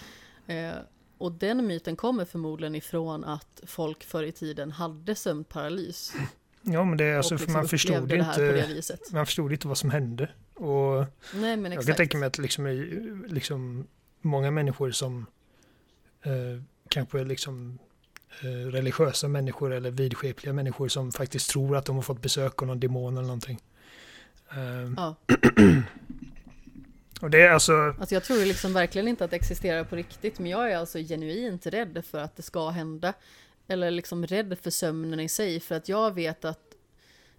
S1: Eh, och den myten kommer förmodligen ifrån att folk förr i tiden hade sömnparalys.
S2: Ja, men det är alltså
S1: liksom
S2: man förstod
S1: det det
S2: inte.
S1: viset.
S2: Man förstod inte vad som hände. Och
S1: Nej men
S2: jag kan
S1: exakt.
S2: tänka mig att liksom, liksom många människor som eh, kanske är liksom eh, religiösa människor eller vidskepliga människor som faktiskt tror att de har fått besök av någon demon eller någonting. Eh,
S1: Ja.
S2: och det är alltså,
S1: Alltså jag tror liksom verkligen inte att det existerar på riktigt, men jag är alltså genuint rädd för att det ska hända. Eller liksom rädd för sömnen i sig, för att jag vet att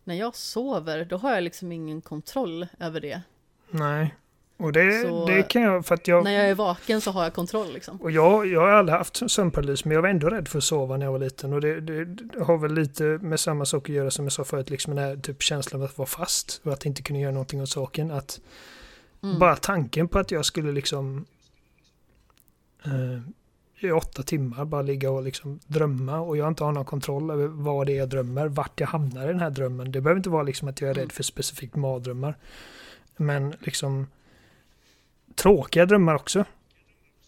S1: när jag sover, då har jag liksom ingen kontroll över det.
S2: nej. Och det,
S1: Så-
S2: det kan jag, för att jag,
S1: När jag är vaken så har jag kontroll liksom.
S2: Och jag, jag har aldrig haft sömnparalys, men jag var ändå rädd för att sova när jag var liten. Och det, det, det har väl lite med samma sak att göra som jag sa förut, liksom den här typ känslan av att vara fast och att inte kunna göra någonting åt saken. Att
S1: Mm.
S2: bara tanken på att jag skulle liksom eh, i åtta timmar bara ligga och liksom drömma och jag inte har någon kontroll över vad det är jag drömmer, vart jag hamnar i den här drömmen. Det behöver inte vara liksom att jag är
S1: Mm.
S2: rädd för specifikt mardrömmar. Men liksom tråkiga drömmar också.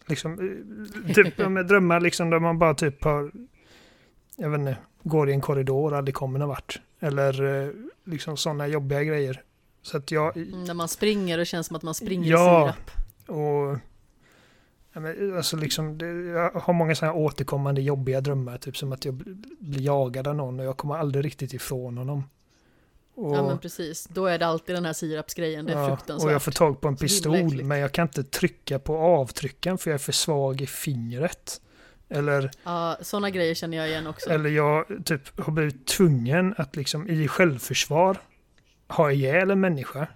S2: Liksom, eh, typ med drömmar liksom där man bara typ har, jag vet inte, går i en korridor och aldrig kommer någon vart. Eller eh, liksom sådana jobbiga grejer. Så att jag,
S1: Mm, När man springer och känns som att man springer
S2: Ja.
S1: i sirap.
S2: och ja, men, alltså liksom, jag har många sådana återkommande jobbiga drömmar. Typ som att jag bl- blir jagad av någon och jag kommer aldrig riktigt ifrån honom. Och,
S1: Ja men precis, då är det alltid den här sirapsgrejen, det är
S2: ja,
S1: fruktansvärt.
S2: och jag får tag på en pistol men jag kan inte trycka på avtryckaren för jag är för svag i fingret. Eller,
S1: Ja, sådana grejer känner jag igen också.
S2: eller jag typ har blivit tvungen att liksom i självförsvar ha ihjäl en människa.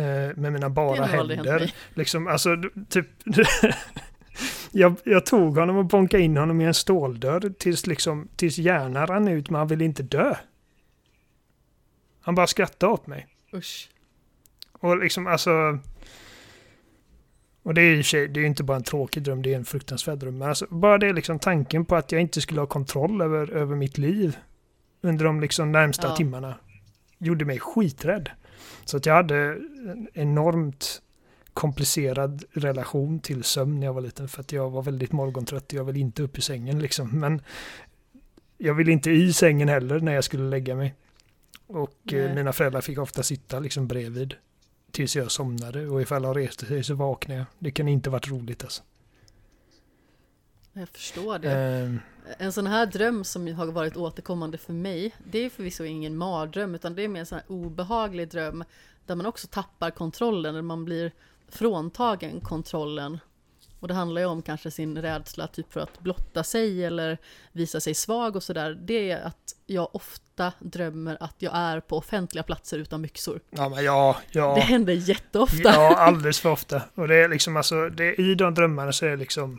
S2: Eh, med mina bara händer. Liksom, alltså, typ... jag, jag tog honom och bonkade in honom i en ståldörr tills, liksom, tills hjärnan rann ut, men han ville inte dö. Han bara skrattade åt mig.
S1: Usch.
S2: Och liksom, alltså... Och det är ju sig- det är inte bara en tråkig dröm, det är en fruktansvärd dröm. Men alltså, bara det liksom tanken på att jag inte skulle ha kontroll över, över mitt liv under de liksom närmsta
S1: Ja.
S2: timmarna gjorde mig skiträdd. Så att jag hade en enormt komplicerad relation till sömn när jag var liten för att jag var väldigt morgontrött och jag ville inte upp i sängen liksom. Men jag ville inte i sängen heller när jag skulle lägga mig. Och eh,
S1: Nej.
S2: mina föräldrar fick ofta sitta liksom bredvid tills jag somnade och ifall de reste sig så vaknade jag. Det kan inte varit roligt alltså.
S1: Jag förstår det.
S2: Ehm,
S1: En sån här dröm som har varit återkommande för mig, det är förvisso ingen mardröm, utan det är mer en sån här obehaglig dröm där man också tappar kontrollen, där man blir fråntagen kontrollen. Och det handlar ju om kanske sin rädsla typ för att blotta sig eller visa sig svag och sådär. Det är att jag ofta drömmer att jag är på offentliga platser utan byxor.
S2: ja, men ja, ja.
S1: Det händer jätteofta.
S2: Ja, alldeles för ofta. Och det är liksom alltså, det, i de drömmarna så är det liksom,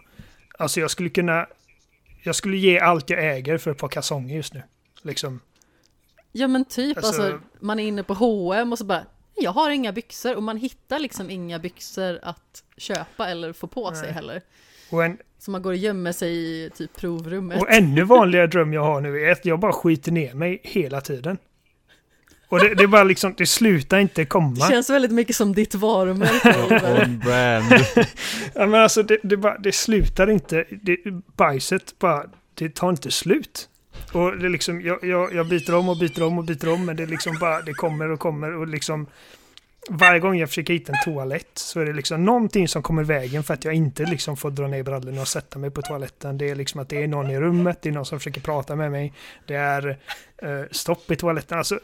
S2: alltså jag skulle kunna, jag skulle ge allt jag äger för ett par kalsonger just nu. Liksom,
S1: Ja men typ, alltså,
S2: Alltså-
S1: man är inne på H&M och så bara jag har inga byxor och man hittar liksom inga byxor att köpa eller få på sig
S2: Nej.
S1: heller.
S2: och, en,
S1: Så man går och gömmer sig i typ provrummet.
S2: och ännu vanligare dröm jag har nu är att jag bara skiter ner mig hela tiden. Och det, det är bara liksom, det slutar inte
S1: Det
S2: komma.
S1: känns väldigt mycket som ditt varumärke.
S3: On brand.
S2: Ja, men alltså det, det, bara, det slutar inte, det, bajset bara, det tar inte slut. Och det är liksom, jag, jag, jag byter om och byter om och byter om, men det är liksom bara, det kommer och kommer och liksom varje gång jag försöker hitta en toalett så är det liksom någonting som kommer i vägen för att jag inte liksom får dra ner brallorna och sätta mig på toaletten. Det är liksom att det är någon i rummet, det är någon som försöker prata med mig, det är eh, stopp i toaletten. Alltså,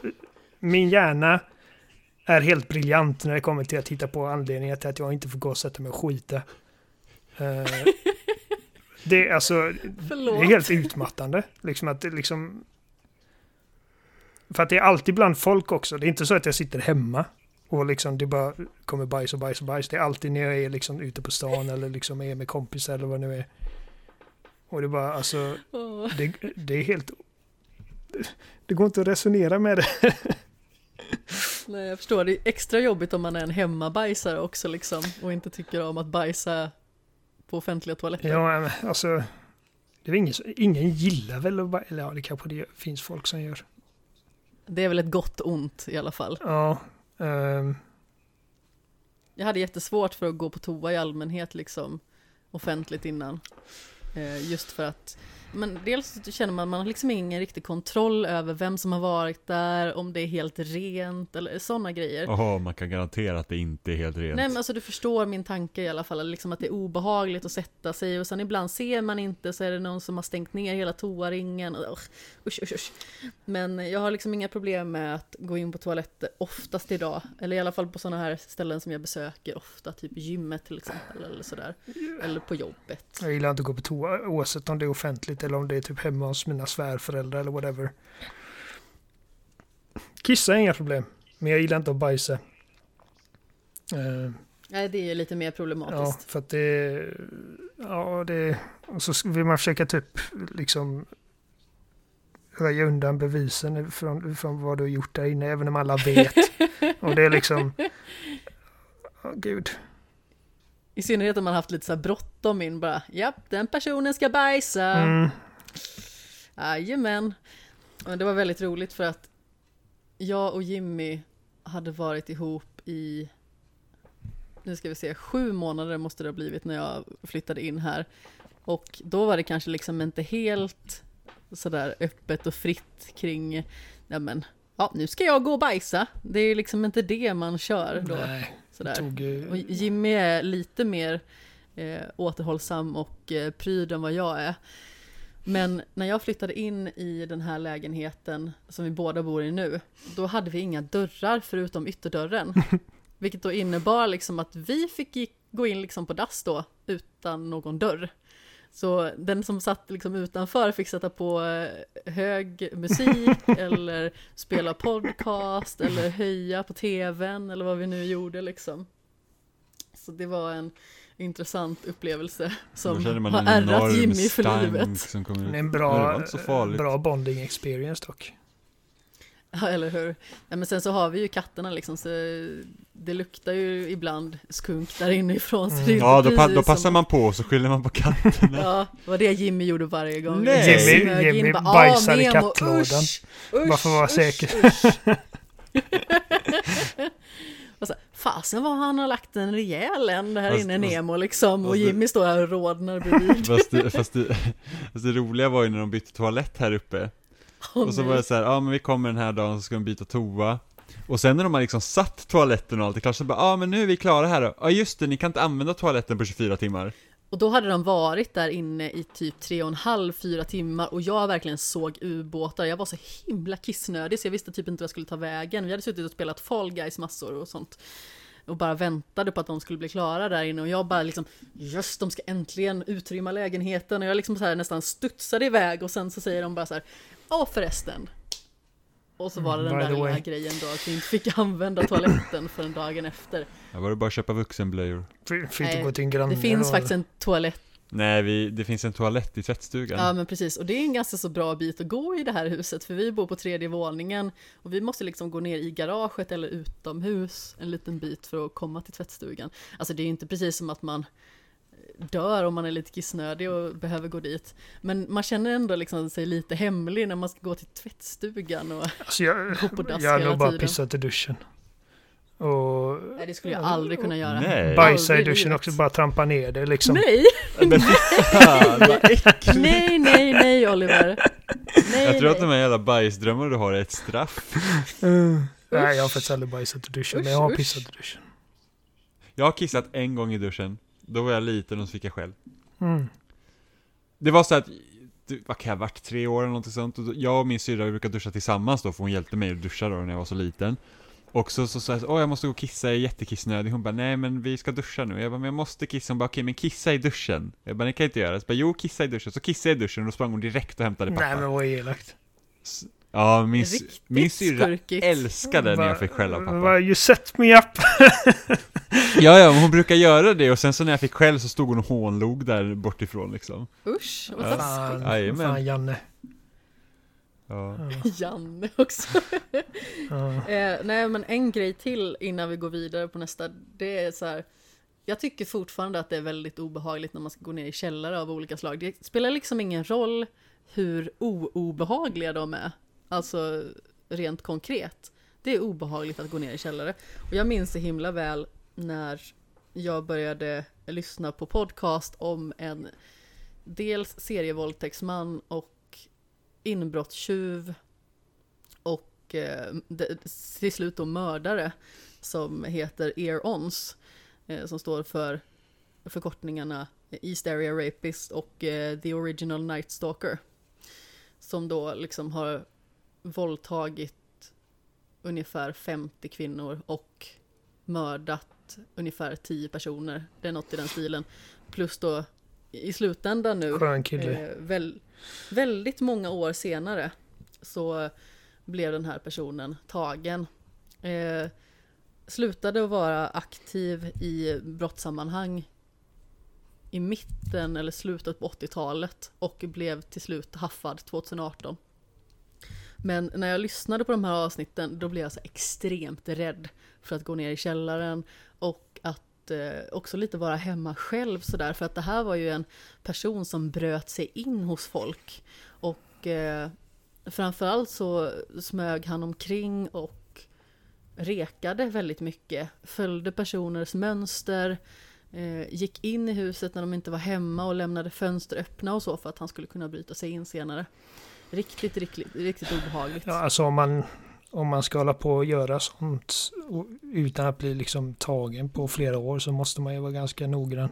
S2: min hjärna är helt briljant när det kommer till att hitta på anledningar till att jag inte får gå och sätta mig och skita. Eh, det är alltså, det är helt utmattande. Liksom att det liksom... För att det är alltid bland folk också. Det är inte så att jag sitter hemma och liksom det bara kommer bajs och bajs och bajs. Det är alltid när jag är liksom ute på stan eller liksom är med kompisar eller vad det nu är. Och det är bara alltså,
S1: Åh.
S2: det, det är helt... Det går inte att resonera med det.
S1: Nej, jag förstår. Det är extra jobbigt om man är en hemmabajsare också liksom och inte tycker om att bajsa på offentliga toaletter.
S2: Ja, men alltså... Det är ingen, ingen gillar väl att bara, Eller ja, det kanske det finns folk som gör.
S1: Det är väl ett gott ont i alla fall.
S2: Ja. ehm,
S1: Jag hade jättesvårt för att gå på toa i allmänhet liksom offentligt innan. Eh, just för att, men dels känner man man har liksom ingen riktig kontroll över vem som har varit där, om det är helt rent eller sådana grejer.
S3: Jaha, man kan garantera att det inte är helt rent.
S1: Nej men alltså du förstår min tanke i alla fall, liksom att det är obehagligt att sätta sig och sen ibland ser man inte så är det någon som har stängt ner hela toaringen. och- Usch, usch, usch. Men jag har liksom inga problem med att gå in på toaletter oftast idag. Eller i alla fall på sådana här ställen som jag besöker ofta, typ gymmet till exempel eller sådär. Eller på jobbet.
S2: Jag gillar inte att gå på toa oavsett om det är offentligt eller om det är typ hemma hos mina svärföräldrar eller whatever. Kissa är inga problem. Men jag gillar inte att bajsa. Eh,
S1: Nej det är lite mer
S2: ja,
S1: problematiskt.
S2: för att det... Ja, det... Och så vill man försöka typ liksom röja undan bevisen från, från vad du har gjort där inne, även om alla vet. Och det är liksom... Åh gud.
S1: I synnerhet om man haft lite så här bråttom in bara, japp den personen ska bajsa.
S2: Mm.
S1: Jajamän. Men det var väldigt roligt för att jag och Jimmy hade varit ihop i nu ska vi se, sju månader måste det ha blivit när jag flyttade in här. Och då var det kanske liksom inte helt sådär öppet och fritt kring, ja men, ja nu ska jag gå och bajsa. Det är liksom inte det man kör då.
S2: Nej,
S1: Sådär.
S2: tog, eh,
S1: Och Jimmy är lite mer eh, återhållsam och eh, pryd än vad jag är. Men när jag flyttade in i den här lägenheten som vi båda bor i nu, då hade vi inga dörrar förutom ytterdörren. Vilket då innebar liksom att vi fick gå in liksom på dass då, utan någon dörr. Så den som satt liksom utanför fick sätta på eh, hög musik eller spela podcast eller höja på tvn eller vad vi nu gjorde liksom. Så det var en intressant upplevelse som har
S3: en
S1: ärrat Jimmy för livet.
S2: en bra, bra bonding experience dock.
S1: Ja, eller hur? Ja, men sen så har vi ju katterna liksom, så det luktar ju ibland skunk där inifrån. Så
S2: Mm.
S3: Ja, då, pa- då
S1: som-
S3: passar man på och så skyller man på katterna.
S1: Ja, det var det Jimmy gjorde varje gång.
S3: Nej.
S2: Jimmy- Jimmy
S1: bara, "Ah,
S2: i
S1: Nemo,
S2: kattlådan."
S1: usch, usch,
S2: Bara för att vara
S1: usch,
S2: säker.
S1: usch." Och så, fasen vad han har lagt en rejäl en här
S3: Fast-
S1: inne
S3: fast-
S1: Nemo liksom och
S3: det-
S1: Jimmy står här och rodnar bredvid.
S3: Fast det, fast, det, fast det roliga var ju när de bytte toalett här uppe.
S1: Åh,
S3: och så
S1: nej.
S3: var det så här, ja men vi kommer den här dagen så ska de byta toa. Och sen när de har liksom satt toaletten och allt är klart så bara, ja men nu är vi klara här då. Ja just det, ni kan inte använda toaletten på 24 timmar.
S1: Och då hade de varit där inne i typ tre och en halv, fyra timmar och jag verkligen såg ubåtar. Jag var så himla kissnödig så jag visste typ inte vad jag skulle ta vägen. Vi hade suttit och spelat Fall Guys massor och sånt. Och bara väntade på att de skulle bli klara där inne och jag bara liksom Just de ska äntligen utrymma lägenheten och jag liksom så här nästan studsade iväg och sen så säger de bara så här Ja förresten Och så var det den
S2: Mm, by
S1: där lilla
S2: way.
S1: grejen då att vi inte fick använda toaletten förrän dagen efter
S3: Här var det bara att köpa vuxenblöjor.
S2: Fick
S1: Nej,
S2: gå till en granne
S1: Det finns faktiskt en toalett
S3: Nej, vi, det finns en toalett i tvättstugan.
S1: Ja men precis, och det är en ganska så bra bit att gå i det här huset för vi bor på tredje våningen och vi måste liksom gå ner i garaget eller utomhus en liten bit för att komma till tvättstugan. Alltså det är inte precis som att man dör om man är lite kissnödig och behöver gå dit. Men man känner ändå liksom sig lite hemlig när man ska gå till tvättstugan och
S2: Alltså jag,
S1: gå på dass
S2: jag
S1: hela
S2: nog bara pissat i duschen. Och
S1: Nej det skulle jag aldrig kunna göra.
S3: Nej.
S2: bajsa i duschen också, bara trampa ner det liksom.
S1: Nej,
S3: äckligt.
S1: nej, nej, nej Oliver. Nej,
S3: Jag tror att
S1: nej.
S3: de här jävla bajsdrömmar du har är ett straff.
S2: Mm. Nej, jag har faktiskt aldrig bajsat i duschen, men jag har
S1: Usch,
S2: pissat i duschen.
S3: Jag har kissat en gång i duschen. Då var jag liten och så fick jag själv.
S2: Mm.
S3: Det var så att, vad kan jag varit, tre år eller någonting sånt. Och jag och min syrra vi brukade duscha tillsammans då, för hon hjälpte mig att duscha då när jag var så liten. Och så sa jag åh jag måste gå och kissa, jag är jättekissnödig. Hon bara, nej men vi ska duscha nu. Jag bara, men jag måste kissa. Hon bara, okej men kissa i duschen. Jag bara, det kan jag inte göra. Så bara, jo kissa i duschen. Så kissade jag i duschen och då sprang hon direkt och hämtade pappa.
S2: Nej men vad elakt.
S3: Ja, min, sy-
S1: Riktigt
S3: min syrra älskade när jag fick skäll av pappa.
S2: You set me up!
S3: Ja, ja, hon brukar göra det och sen så när jag fick skäll så stod hon och hånlog där bortifrån liksom.
S1: Usch, vad
S3: Ja.
S1: taskigt.
S2: Fan,
S3: Jajamän.
S2: fan Janne.
S3: Ja.
S2: Ja,
S1: Janne också.
S2: ja.
S1: Eh, nej men en grej till innan vi går vidare på nästa. Det är så här. Jag tycker fortfarande att det är väldigt obehagligt när man ska gå ner i källare av olika slag. Det spelar liksom ingen roll hur oobehagliga de är. Alltså rent konkret. Det är obehagligt att gå ner i källare. Och jag minns det himla väl när jag började lyssna på podcast om en dels serievåldtäktsman och inbrottstjuv och eh, till slut då mördare som heter Ear-Ons eh, som står för förkortningarna East Area Rapist och eh, The Original Night Stalker som då liksom har våldtagit ungefär 50 kvinnor och mördat ungefär 10 personer. Det är något i den stilen. Plus då i slutändan nu. Eh, väl, väldigt många år senare så blev den här personen tagen. Eh, slutade att vara aktiv i brottssammanhang i mitten eller slutet på 80-talet och blev till slut haffad 2018. Men när jag lyssnade på de här avsnitten då blev jag så extremt rädd för att gå ner i källaren och att eh, också lite vara hemma själv sådär för att det här var ju en person som bröt sig in hos folk. Och eh, framförallt så smög han omkring och rekade väldigt mycket, följde personers mönster, eh, gick in i huset när de inte var hemma och lämnade fönster öppna och så för att han skulle kunna bryta sig in senare. Riktigt, riktigt, riktigt obehagligt.
S2: Ja, alltså om man, om man ska hålla på och göra sånt utan att bli liksom tagen på flera år så måste man ju vara ganska noggrann.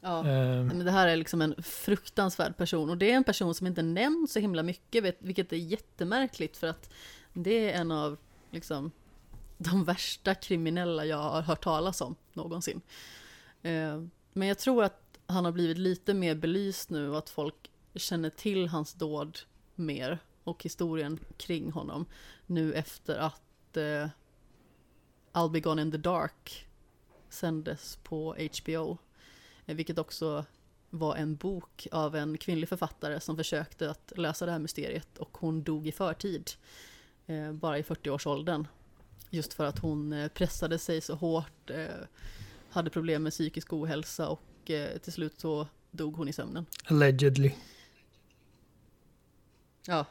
S1: Ja.
S2: Eh,
S1: Men det här är liksom en fruktansvärd person och det är en person som inte nämns så himla mycket, vilket är jättemärkligt för att det är en av liksom de värsta kriminella jag har hört talas om någonsin. Eh, Men jag tror att han har blivit lite mer belyst nu och att folk känner till hans dåd mer och historien kring honom nu efter att eh, I'll be gone in the dark sändes på HBO. Eh, Vilket också var en bok av en kvinnlig författare som försökte att lösa det här mysteriet och hon dog i förtid. Eh, bara i 40-årsåldern. Just för att hon eh, pressade sig så hårt, eh, hade problem med psykisk ohälsa och eh, till slut så dog hon i sömnen.
S2: allegedly.
S1: Ja.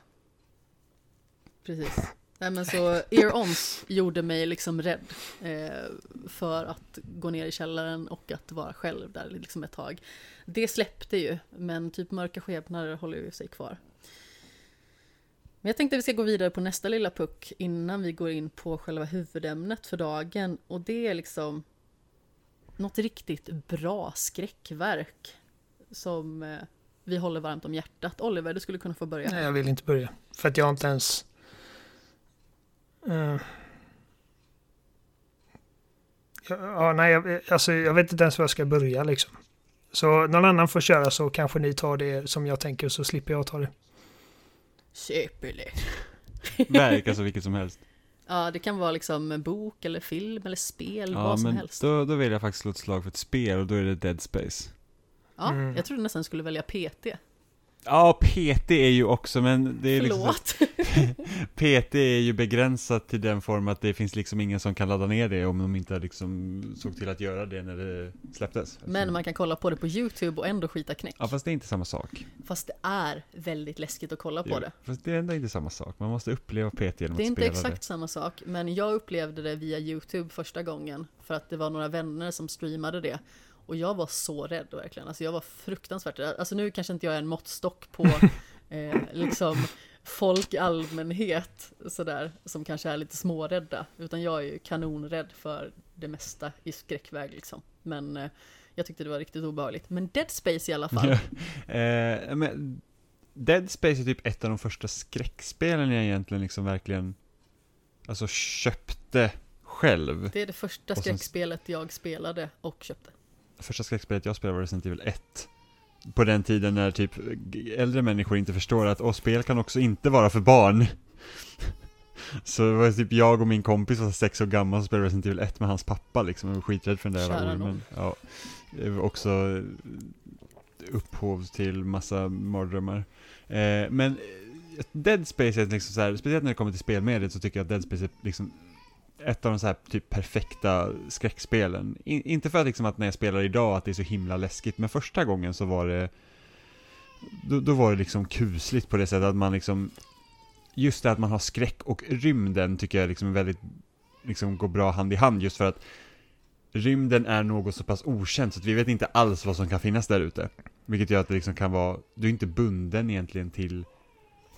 S1: Precis. Nej men så Ear-Ons gjorde mig liksom rädd eh, för att gå ner i källaren och att vara själv där liksom ett tag. Det släppte ju, men typ mörka skepnader håller ju sig kvar. Men jag tänkte att vi ska gå vidare på nästa lilla puck innan vi går in på själva huvudämnet för dagen och det är liksom något riktigt bra skräckverk som eh, vi håller varmt om hjärtat. Oliver, du skulle kunna få börja.
S2: Nej, jag vill inte börja. För att jag har inte ens... Eh. Ja, ja, nej, jag, alltså, jag vet inte ens var jag ska börja liksom. Så någon annan får köra så kanske ni tar det som jag tänker så slipper jag ta det.
S1: Köpele.
S3: Verk, alltså vilket som helst.
S1: Ja, det kan vara liksom en bok eller film eller spel,
S3: Ja,
S1: vad som
S3: men
S1: helst.
S3: då, då vill jag faktiskt slå ett slag för ett spel och då är det Dead Space.
S1: Ja,
S2: Mm.
S1: jag trodde nästan skulle välja PT.
S3: Ja, PT är ju också, men det är liksom att
S1: Förlåt.
S3: PT är ju begränsat till den form att det finns liksom ingen som kan ladda ner det om de inte liksom såg till att göra det när det släpptes.
S1: Men man kan kolla på det på YouTube och ändå skita knäck.
S3: Ja, fast det är inte samma sak.
S1: Fast det är väldigt läskigt att kolla på
S3: Jo,
S1: det.
S3: Fast det är ändå inte samma sak. Man måste uppleva PT genom
S1: Det är
S3: att
S1: inte
S3: spela
S1: exakt samma sak, men jag upplevde det via YouTube första gången. För att det var några vänner som streamade det. Och jag var så rädd verkligen. Alltså jag var fruktansvärt rädd. Alltså nu kanske inte jag är en måttstock på eh, liksom folk i allmänhet sådär. Som kanske är lite smårädda. Utan jag är ju kanonrädd för det mesta i skräckväg liksom. Men eh, jag tyckte det var riktigt obehagligt. Men Dead Space i alla fall.
S3: eh, men Dead Space är typ ett av de första skräckspelen jag egentligen liksom verkligen Alltså köpte själv.
S1: Det är det första
S3: Och sen-
S1: skräckspelet jag spelade och köpte.
S3: Första skräckspelet jag spelade var Resident Evil 1. På den tiden när typ äldre människor inte förstår att åh, spel kan också inte vara för barn. Så det var typ jag och min kompis var sex år gammal som spelade Resident Evil 1 med hans pappa liksom. Jag var skiträdd för den där jävla ormen. Ja. Det var också upphov till massa mardrömmar. Eh, men eh, Dead Space är liksom så här, speciellt när det kommer till spelmediet så tycker jag att Dead Space är liksom ett av de så här typ perfekta skräckspelen. In, inte för att liksom att när jag spelar idag att det är så himla läskigt, men första gången så var det då, då var det liksom kusligt på det sättet att man liksom Just det att man har skräck och rymden tycker jag liksom är väldigt Liksom går bra hand i hand just för att Rymden är något så pass okänt så att vi vet inte alls vad som kan finnas där ute. Vilket gör att det liksom kan vara, du är inte bunden egentligen till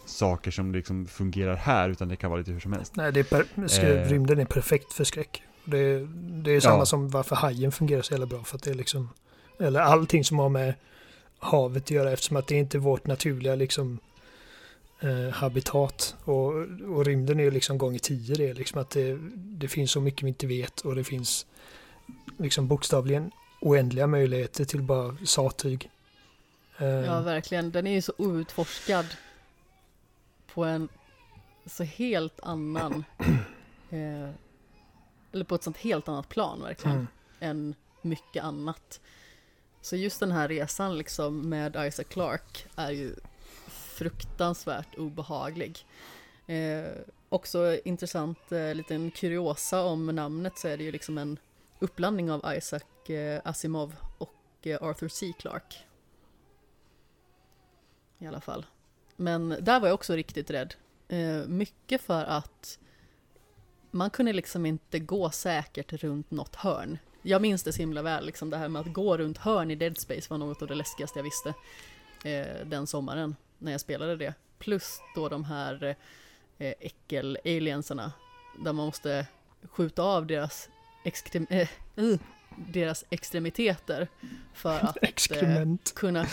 S3: saker som liksom fungerar här utan det kan vara lite hur som helst.
S2: Nej, det är per,
S3: Eh.
S2: rymden är perfekt för skräck. Det, är- det är samma
S3: Ja.
S2: som varför hajen fungerar så jävla bra. För att det är liksom, eller allting som har med havet att göra eftersom att det är inte är vårt naturliga liksom eh, habitat. Och, och rymden är ju liksom gånger tio det. är Liksom att det, det finns så mycket vi inte vet och det finns liksom bokstavligen oändliga möjligheter till bara sattyg. Eh,
S1: Ja, verkligen. Den är ju så outforskad på en så helt annan, eh, eller på ett sånt helt annat plan verkligen,
S2: mm.
S1: än mycket annat. Så just den här resan liksom med Isaac Clarke är ju fruktansvärt obehaglig. Eh, också intressant eh, liten kuriosa om namnet så är det ju liksom en uppblandning av Isaac eh, Asimov och eh, Arthur C. Clarke. I alla fall. Men där var jag också riktigt rädd. Eh, mycket för att man kunde liksom inte gå säkert runt något hörn. Jag minns det så himla väl, liksom det här med att gå runt hörn i Dead Space var något av det läskigaste jag visste eh, den sommaren när jag spelade det. Plus då de här eh, äckel-aliensarna där man måste skjuta av deras, extrem eh, uh, deras extremiteter för att eh, kunna...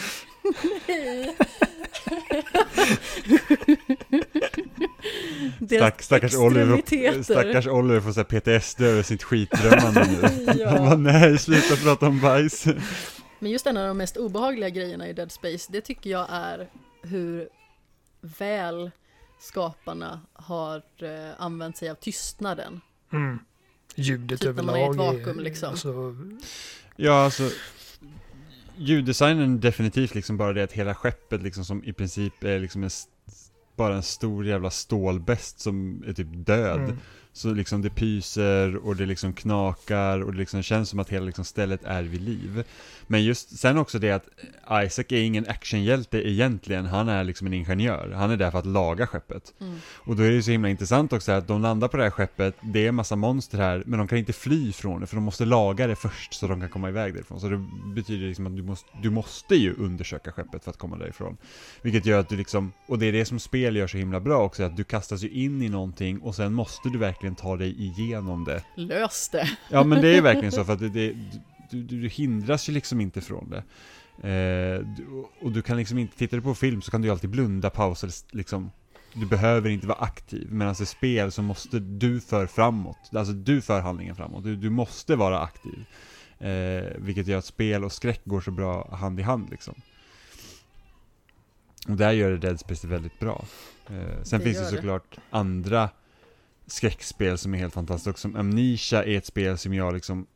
S1: deras
S3: Stack, stackars, Oliver, stackars Oliver får så PTSD över sitt skitdrömmande nu.
S1: Ja.
S3: Han bara, nej, sluta prata om bajs.
S1: Men just en av de mest obehagliga grejerna i Dead Space, det tycker jag är hur väl skaparna har eh, använt sig av tystnaden.
S2: Mm. Ljudet
S1: Typ när man är i ett
S2: överlag.
S1: vakuum, liksom.
S2: Alltså,
S3: Ja, alltså ljuddesignen är definitivt liksom bara det att hela skeppet liksom som i princip är liksom en, bara en stor jävla stålbäst som är typ död.
S2: mm.
S3: Så liksom det pyser och det liksom knakar och det liksom känns som att hela liksom stället är vid liv. Men just sen också det att Isaac är ingen actionhjälte egentligen, han är liksom en ingenjör. Han är där för att laga skeppet.
S1: Mm.
S3: Och då är det så himla intressant också att de landar på det här skeppet, det är en massa monster här, men de kan inte fly från det för de måste laga det först så de kan komma iväg därifrån. Så det betyder liksom att du måste, du måste ju undersöka skeppet för att komma därifrån. Vilket gör att du liksom, och det är det som spel gör så himla bra också, att du kastas ju in i någonting och sen måste du verkligen ta dig igenom det.
S1: Lös det!
S3: Ja men det är ju verkligen så för att det, det, du, du, hindras ju liksom inte från det. Eh, du, och du kan liksom inte, tittar du på film så kan du ju alltid blunda, pausa, liksom. Du behöver inte vara aktiv, medan i spel så måste du för framåt, alltså du för handlingen framåt, du, du måste vara aktiv. Eh, vilket gör att spel och skräck går så bra hand i hand liksom. Och där gör det Dead Space väldigt bra. Eh, sen
S1: Det
S3: finns det
S1: gör det.
S3: såklart andra skräckspel som är helt fantastiskt Som Amnesia är ett spel som jag liksom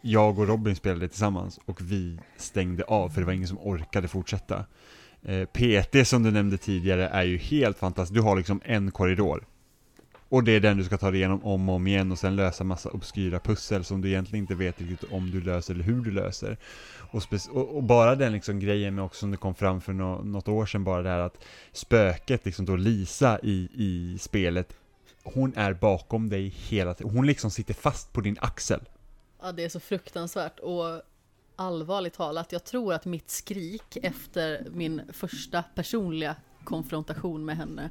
S3: Jag och Robin spelade tillsammans och vi stängde av för det var ingen som orkade fortsätta. Eh, PT som du nämnde tidigare är ju helt fantastiskt. Du har liksom en korridor. Och det är den du ska ta dig igenom om och om igen och sen lösa massa obskyra pussel som du egentligen inte vet riktigt om du löser eller hur du löser. Och, och, och bara den liksom grejen med också som det kom fram för no något år sedan bara det här att spöket, liksom då Lisa i, i spelet, hon är bakom dig hela tiden. Hon liksom sitter fast på din axel.
S1: Ja, det är så fruktansvärt och allvarligt talat, jag tror att mitt skrik efter min första personliga konfrontation med henne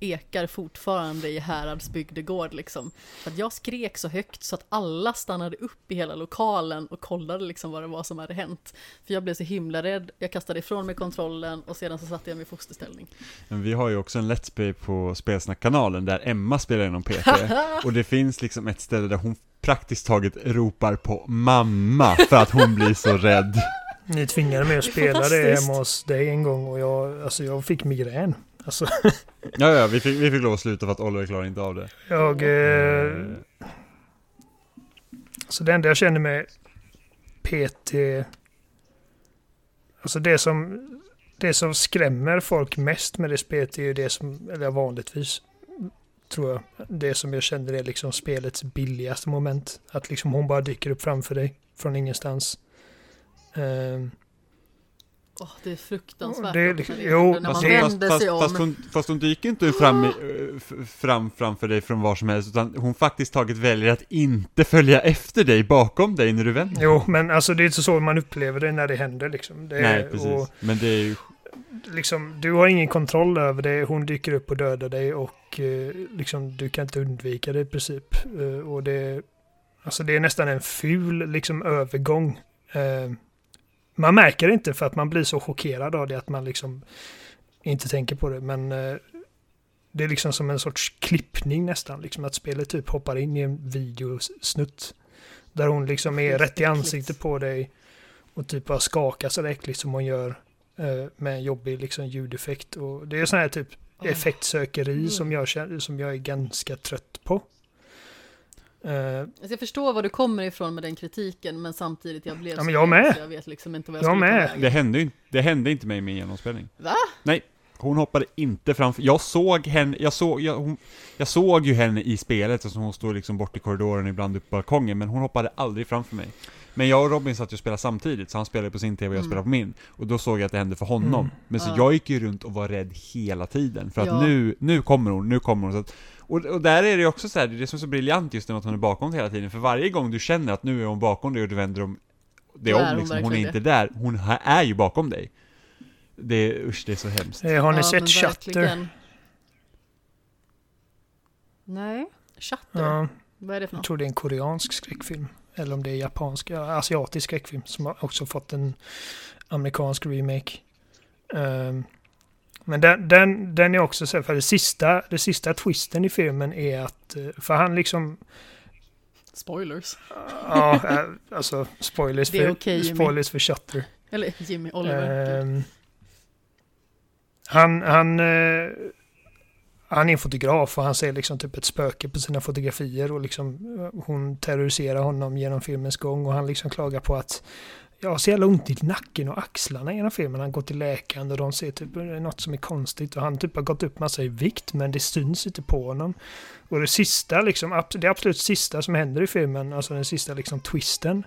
S1: ekar fortfarande i Häradsbygdegård liksom. För att jag skrek så högt så att alla stannade upp i hela lokalen och kollade liksom vad det var som hade hänt. För jag blev så himla rädd, jag kastade ifrån mig kontrollen och sedan så satte jag mig i fosterställning.
S3: Men vi har ju också en Let's Play på Spelsnack-kanalen där Emma spelar inom PT. och det finns liksom ett ställe där hon praktiskt taget ropar på mamma för att hon blir så rädd.
S2: Ni tvingade mig att spela det hemma hos dig en gång och jag, alltså jag fick migrän. Alltså,
S3: Ja, ja, vi fick, vi fick lov att sluta för att Oliver klarar inte av det.
S2: jag... Eh, så det enda jag känner med PT... Alltså det som, det som skrämmer folk mest med det spelet är ju det som, eller vanligtvis, tror jag, det som jag känner är liksom spelets billigaste moment. Att liksom hon bara dyker upp framför dig från ingenstans. Ehm,
S1: Åh, det är fruktansvärt.
S2: Det liksom-
S1: när det
S2: jo,
S1: när man
S2: fast det-
S1: vänder
S3: fast,
S1: sig om.
S3: fast, hon, fast hon dyker inte fram, eh, fram framför dig från var som helst, utan hon faktiskt taget väljer att inte följa efter dig bakom dig när du vänder.
S2: Jo, men alltså det är inte så man upplever det när det händer liksom. Det
S3: Nej, precis.
S2: Och,
S3: Men det är ju,
S2: liksom, du har ingen kontroll över det, hon dyker upp och dödar dig och eh, liksom, du kan inte undvika det i princip. Eh, och det, alltså, det är nästan en ful liksom, övergång. Man märker det inte för att man blir så chockerad av det att man liksom inte tänker på det. Men eh, det är liksom som en sorts klippning nästan. Liksom att spelet typ hoppar in i en videosnutt. Där hon liksom är rätt i ansiktet på dig och typ bara skakar så äckligt som hon gör eh, med en jobbig liksom, ljudeffekt. Och det är sån här typ effektsökeri
S1: Mm.
S2: som, jag känner, som jag är ganska trött på. Eh,
S1: Alltså jag förstår var du kommer ifrån med den kritiken, men samtidigt jag blev
S2: Ja,
S1: så
S2: men jag med.
S1: Jag vet liksom inte vad jag,
S2: Jag
S1: skulle
S2: med.
S3: det hände inte, det hände inte mig i min genomspelning.
S1: Va?
S3: Nej, hon hoppade inte framför, jag såg henne, jag såg, jag, hon, jag såg ju henne i spelet, alltså hon stod liksom bort i korridoren ibland upp på balkongen, men hon hoppade aldrig framför mig. Men jag och Robin satt ju och spelade samtidigt, så han spelade på sin TV och jag
S1: Mm.
S3: spelade på min. Och då såg jag att det hände för honom.
S2: Mm.
S3: Men så
S1: Ja.
S3: jag gick ju runt och var rädd hela tiden. För att
S1: Ja.
S3: nu, nu kommer hon, nu kommer hon. Så att, och, och där är det ju också så här, det är det som är så briljant just med att hon är bakom dig hela tiden. För varje gång du känner att nu är hon bakom dig och du vänder om det
S1: Då
S3: är om
S1: hon
S3: liksom, hon är
S1: verkligen
S3: inte där. Hon ha- är ju bakom dig. Det är, usch, det är så hemskt.
S2: Eh, Har ni
S1: Ja,
S2: sett Shutter?
S1: Nej, Shutter?
S2: Ja,
S1: Vad är det för
S2: jag
S1: något?
S2: tror det är en koreansk skräckfilm. Eller om det är japansk, ja, asiatisk skräckfilm som har också fått en amerikansk remake. Ehm, men den, den, den är också så för det sista, det sista twisten i filmen är att, eh, för han liksom,
S1: Spoilers.
S2: ja, eh, alltså spoilers för,
S1: Jimmy.
S2: spoilers för Shutter.
S1: Eller Jimmy Oliver.
S2: Ehm, han, han, eh, han är en fotograf och han ser liksom typ ett spöke på sina fotografier och liksom eh, hon terroriserar honom genom filmens gång och han liksom klagar på att jag har så jävla ont i nacken och axlarna genom filmen. Han går till läkaren och de ser typ något som är konstigt och han typ har gått upp massa i vikt men det syns inte på honom. Och det sista liksom, det absolut sista som händer i filmen, alltså den sista liksom twisten,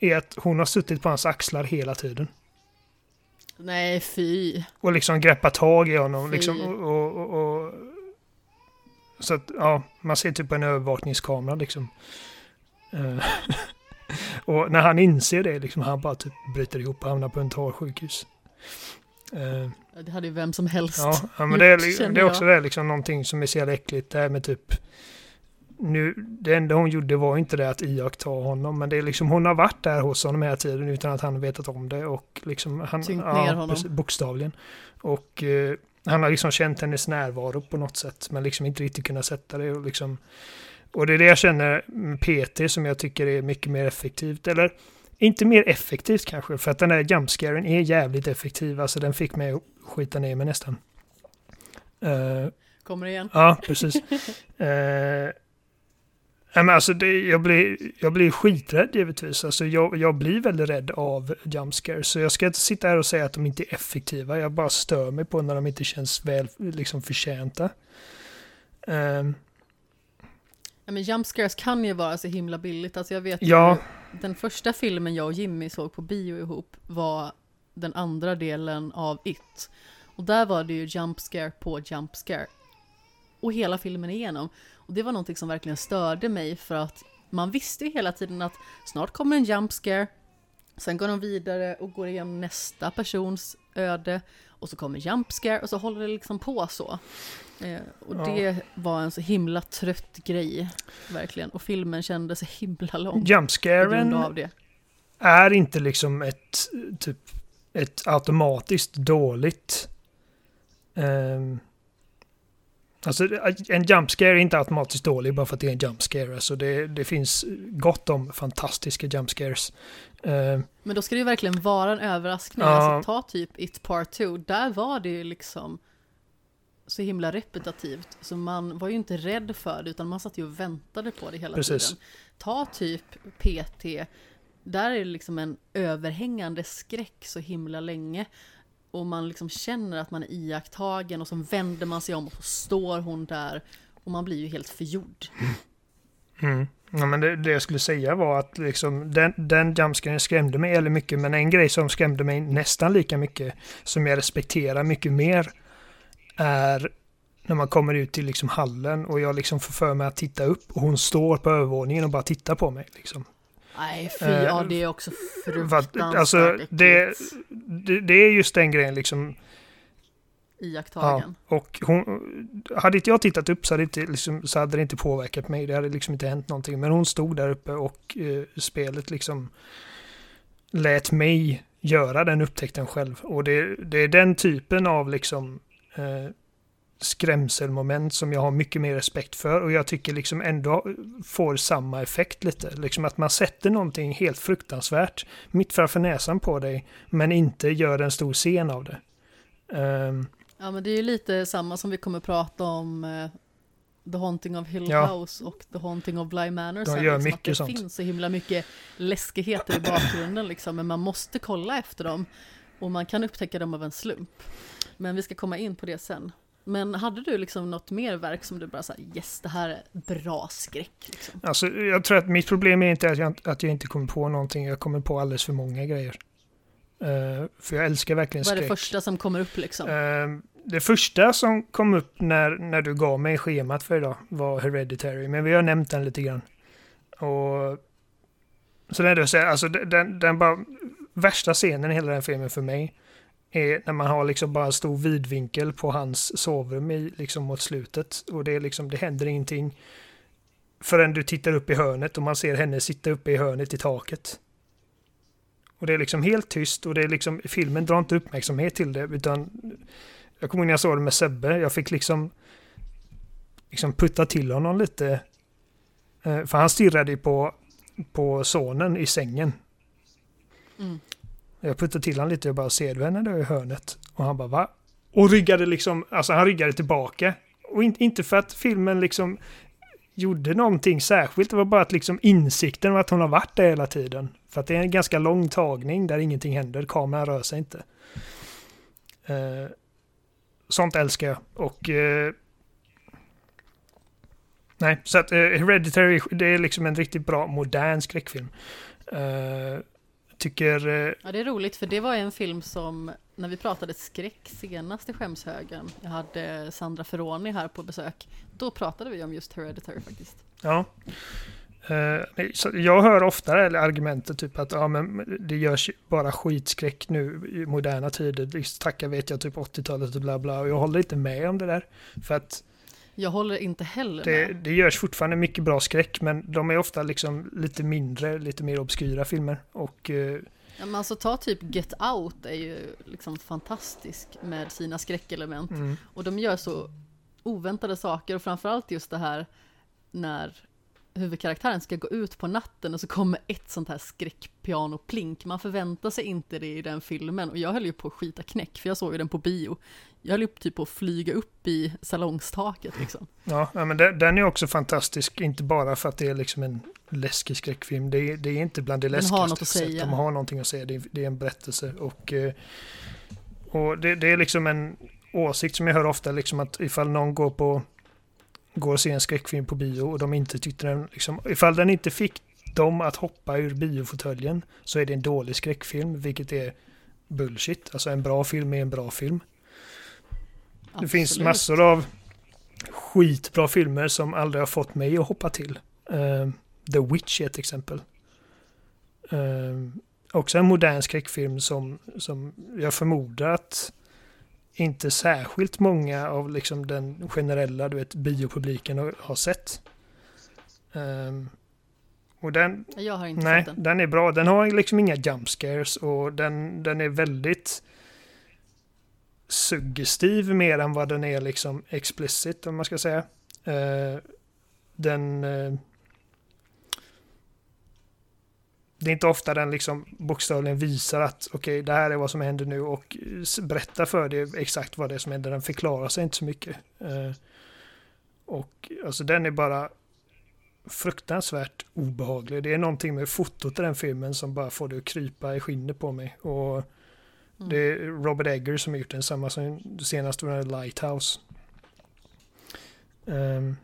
S2: är att hon har suttit på hans axlar hela tiden.
S1: Nej, fy.
S2: Och liksom greppa tag i honom.
S1: Fy.
S2: Liksom, och, och, och, så att, ja, man ser typ en övervakningskamera liksom. Eh, och när han inser det, liksom, han bara typ bryter ihop och hamnar på en talsjukhus. Eh,
S1: Det hade ju vem som helst.
S2: ja, men det är, det är också det, liksom, någonting som är så jävla äckligt. Det här med typ nu, det enda hon gjorde var inte det att iaktta honom, men det är liksom, hon har varit där hos honom hela tiden utan att han vetat om det och liksom han,
S1: Tyngt ner honom.
S2: precis, bokstavligen. Och eh, han har liksom känt hennes närvaro på något sätt, men liksom inte riktigt kunnat sätta det och liksom och det är det jag känner med PT som jag tycker är mycket mer effektivt, eller inte mer effektivt kanske, för att den där jumpscaren är jävligt effektiv, alltså den fick mig att skita ner mig nästan. Eh,
S1: Kommer igen?
S2: Ja, precis. eh, nej, men alltså det, jag, blir, jag blir skiträdd givetvis. Alltså jag, jag blir väldigt rädd av jumpscares. Så jag ska inte sitta här och säga att de inte är effektiva. Jag bara stör mig på när de inte känns väl liksom förtjänta. Eh,
S1: Ja, men jump scares kan ju vara så himla billigt. Alltså jag vet
S2: Ja.
S1: ju, den första filmen jag och Jimmy såg på bio ihop var den andra delen av It. Och där var det ju jump scare på jump scare. Och hela filmen igenom. Och det var någonting som verkligen störde mig för att man visste ju hela tiden att snart kommer en jump scare. Sen går de vidare och går igenom nästa persons öde. Och så kommer jump scare och så håller det liksom på så. Eh, och
S2: Ja.
S1: det var en så himla trött grej, verkligen. Och filmen kändes så himla lång av det.
S2: är inte liksom ett typ ett automatiskt dåligt ehm, Alltså en jumpscare är inte automatiskt dålig bara för att det är en jumpscare. Alltså det, det finns gott om fantastiska jumpscares. Ehm,
S1: Men då ska det ju verkligen vara en överraskning.
S2: Ja.
S1: Alltså ta typ It Part 2, där var det ju liksom så himla repetitivt. Så man var ju inte rädd för det, utan man satt ju och väntade på det hela
S2: Precis.
S1: tiden. Ta typ PT, där är det liksom en överhängande skräck så himla länge. Och man liksom känner att man är iakttagen och så vänder man sig om och så står hon där. Och man blir ju helt förgjord.
S2: Mm. Ja, men det, det jag skulle säga var att liksom, den, den jumpscaren skrämde mig väldigt mycket, men en grej som skrämde mig nästan lika mycket, som jag respekterar mycket mer, är när man kommer ut till liksom hallen och jag liksom får för mig att titta upp och hon står på övervåningen och bara tittar på mig. Liksom.
S1: Nej, fy,
S2: Eh,
S1: ja det är också fruktansvärt
S2: alltså, det, det, det är just den grejen liksom.
S1: Iakttagen.
S2: Och hon, hade inte jag tittat upp så hade, inte, liksom, så hade det inte påverkat mig. Det hade liksom inte hänt någonting. Men hon stod där uppe och eh, spelet liksom lät mig göra den upptäckten själv. Och det, det är den typen av liksom eh, skrämselmoment som jag har mycket mer respekt för och jag tycker liksom ändå får samma effekt lite. Liksom att man sätter någonting helt fruktansvärt mitt framför näsan på dig men inte gör en stor scen av det. Ehm,
S1: Ja men det är ju lite samma som vi kommer prata om eh, The Haunting of Hill
S2: Ja.
S1: House och The Haunting of Bly Manor.
S2: De
S1: sen,
S2: gör
S1: liksom,
S2: mycket
S1: att det
S2: sånt.
S1: finns så himla mycket läskigheter i bakgrunden liksom, men man måste kolla efter dem. Och man kan upptäcka dem av en slump. Men vi ska komma in på det sen. Men hade du liksom något mer verk som du bara sa yes det här är bra skräck? Liksom?
S2: Alltså, jag tror att mitt problem är inte att jag, att jag inte kommer på någonting. Jag kommer på alldeles för många grejer. Uh, för jag älskar verkligen
S1: skräck.
S2: Vad
S1: är det första som kommer upp liksom? Uh,
S2: det första som kom upp när, när du gav mig schemat för idag var Hereditary. Men vi har nämnt den lite grann. Och så det är det, alltså den, den bara värsta scenen i hela den filmen för mig är när man har liksom bara en stor vidvinkel på hans sovrum i, liksom mot slutet. Och det är liksom, det händer ingenting förrän du tittar upp i hörnet och man ser henne sitta uppe i hörnet i taket. Och det är liksom helt tyst och det är liksom, filmen drar inte uppmärksamhet till det utan jag kommer ihåg när jag såg det med Sebbe, jag fick liksom liksom putta till honom lite. Eh, för han stirrade ju på, på sonen i sängen. Mm. Jag puttade till han lite och bara ser du henne där i hörnet? Och han bara va? Och ryggade liksom, alltså han ryggade tillbaka. Och in, inte för att filmen liksom gjorde någonting särskilt, det var bara att liksom insikten var att hon har varit där hela tiden. För att det är en ganska lång tagning där ingenting händer, kameran rör sig inte. Eh, sånt älskar jag. Och... Eh, nej, så att eh, Hereditary, det är liksom en riktigt bra modern skräckfilm. Eh, tycker... Eh,
S1: ja, det är roligt för det var en film som, när vi pratade skräck senast i skämshögen, jag hade Sandra Ferroni här på besök, då pratade vi om just Hereditary faktiskt.
S2: Ja. Uh, jag hör oftare argumentet typ att ja, men det görs bara skitskräck nu i moderna tider. Tacka vet jag typ 80-talet och bla bla. Och jag håller inte med om det där. För att
S1: jag håller inte heller
S2: det, med. Det görs fortfarande mycket bra skräck, men de är ofta liksom lite mindre, lite mer obskyra filmer. Och, eh,
S1: ja, men alltså ta typ Get Out är ju liksom fantastisk med sina skräckelement. Mm. Och de gör så oväntade saker och framförallt just det här när huvudkaraktären ska gå ut på natten och så kommer ett sånt här skräckpiano-plink. Man förväntar sig inte det i den filmen och jag höll ju på att skita knäck för jag såg ju den på bio. Jag höll ju typ på att flyga upp i salongstaket liksom.
S2: Ja, men den är också fantastisk, inte bara för att det är liksom en läskig skräckfilm. Det är, det är inte bland det läskigaste.
S1: Den har något att säga.
S2: De har någonting att säga, det är, det är en berättelse och, eh, och det, det är liksom en åsikt som jag hör ofta, liksom att ifall någon går på går och ser en skräckfilm på bio och de inte tyckte den, liksom, ifall den inte fick dem att hoppa ur biofåtöljen så är det en dålig skräckfilm, vilket är bullshit. Alltså en bra film är en bra film. Absolut. Det finns massor av skitbra filmer som aldrig har fått mig att hoppa till. Uh, The Witch är ett exempel. Uh, också en modern skräckfilm som, som jag förmodar att inte särskilt många av liksom den generella du vet, biopubliken har sett. Um, och den,
S1: jag har inte
S2: nej,
S1: sett den.
S2: den är bra. Den har liksom inga jump scares och den, den är väldigt suggestiv mer än vad den är liksom explicit om man ska säga. Uh, den uh, det är inte ofta den liksom bokstavligen visar att okej, okay, det här är vad som händer nu och berättar för dig exakt vad det är som händer. Den förklarar sig inte så mycket. Uh, och alltså den är bara fruktansvärt obehaglig. Det är någonting med fotot i den filmen som bara får det att krypa i skinnet på mig. Och mm. det är Robert Egger som har gjort den, samma som senast var Lighthouse. Um,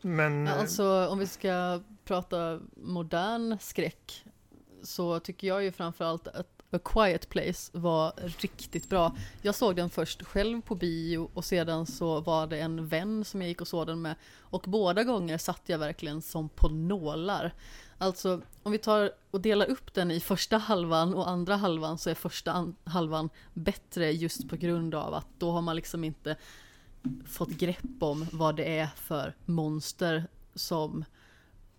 S2: men...
S1: Alltså om vi ska prata modern skräck så tycker jag ju framförallt att A Quiet Place var riktigt bra. Jag såg den först själv på bio och sedan så var det en vän som jag gick och såg den med. Och båda gånger satt jag verkligen som på nålar. Alltså om vi tar och delar upp den i första halvan och andra halvan så är första halvan bättre just på grund av att då har man liksom inte fått grepp om vad det är för monster som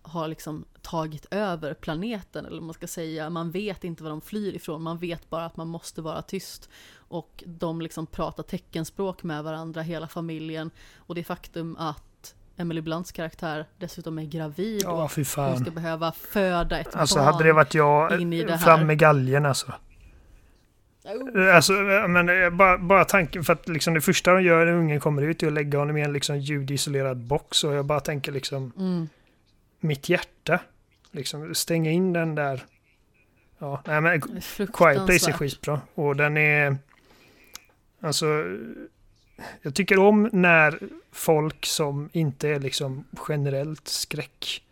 S1: har liksom tagit över planeten, eller man ska säga. Man vet inte var de flyr ifrån, man vet bara att man måste vara tyst. Och de liksom pratar teckenspråk med varandra, hela familjen. Och det faktum att Emily Blunts karaktär dessutom är gravid och hon ska behöva föda ett
S2: alltså,
S1: barn.
S2: Alltså hade det varit jag,
S1: in i det här.
S2: fram med galgen alltså. Alltså, men bara, bara tanken, för att liksom det första de gör när ungen kommer ut är att lägga honom i en liksom ljudisolerad box och jag bara tänker liksom mm mitt hjärta. Liksom stänga in den där. Ja, nej men Quiet Place är skitbra. Och den är... Alltså, jag tycker om när folk som inte är liksom generellt skräck,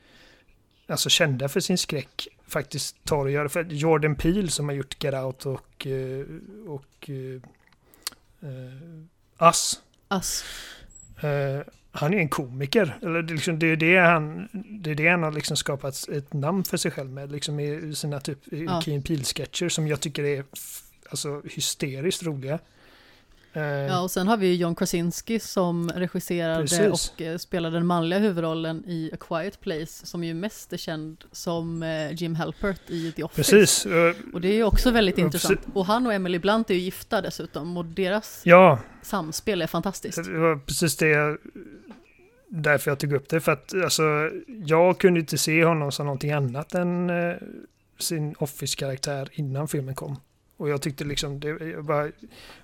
S2: alltså kända för sin skräck, faktiskt tar och gör För Jordan Peele som har gjort Get Out och, eh, och uh, uh, Us.
S1: Us.
S2: Uh, han är en komiker. Eller det, liksom, det, är det, han, det är det han har liksom skapat ett namn för sig själv med. Liksom i sina typ ja. Key Peele-sketcher som jag tycker är alltså, hysteriskt roliga.
S1: Eh, ja, och sen har vi John Krasinski som regisserade Precis. och eh, spelade den manliga huvudrollen i A Quiet Place, som ju mest är känd som eh, Jim Halpert i The Office.
S2: Precis.
S1: Och det är ju också väldigt intressant. Och han och Emily Blunt är ju gifta dessutom, och deras
S2: ja.
S1: samspel är fantastiskt.
S2: Det var precis det därför jag tog upp det, för att alltså, jag kunde inte se honom som någonting annat än sin Office-karaktär innan filmen kom. Och jag tyckte liksom, det, jag bara,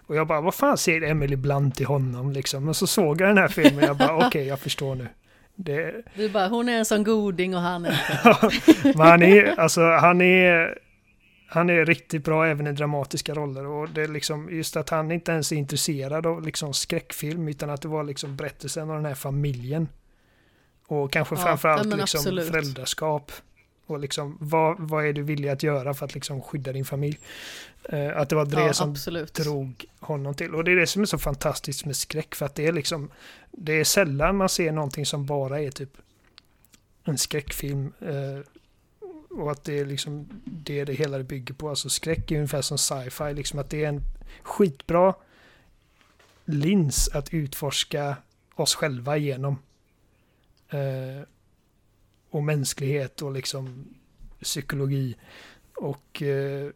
S2: och jag bara, vad fan ser Emily Blunt i honom liksom? Och så såg jag den här filmen och jag bara, okej, okay, jag förstår nu. Det...
S1: Du bara, hon är en sån goding och han är
S2: Men han är, alltså han är, han är riktigt bra även i dramatiska roller och det är liksom just att han inte ens är intresserad av liksom skräckfilm utan att det var liksom berättelsen av den här familjen. Och kanske ja, framförallt liksom föräldraskap. Och liksom, vad, vad är du villig att göra för att liksom skydda din familj? Uh, att det var det ja, som absolut. drog honom till. Och det är det som är så fantastiskt med skräck. För att det är liksom, det är sällan man ser någonting som bara är typ en skräckfilm. Uh, och att det är liksom det det hela bygger på. Alltså skräck är ungefär som sci-fi. Liksom att det är en skitbra lins att utforska oss själva igenom. Eh, och mänsklighet och liksom psykologi. Och eh,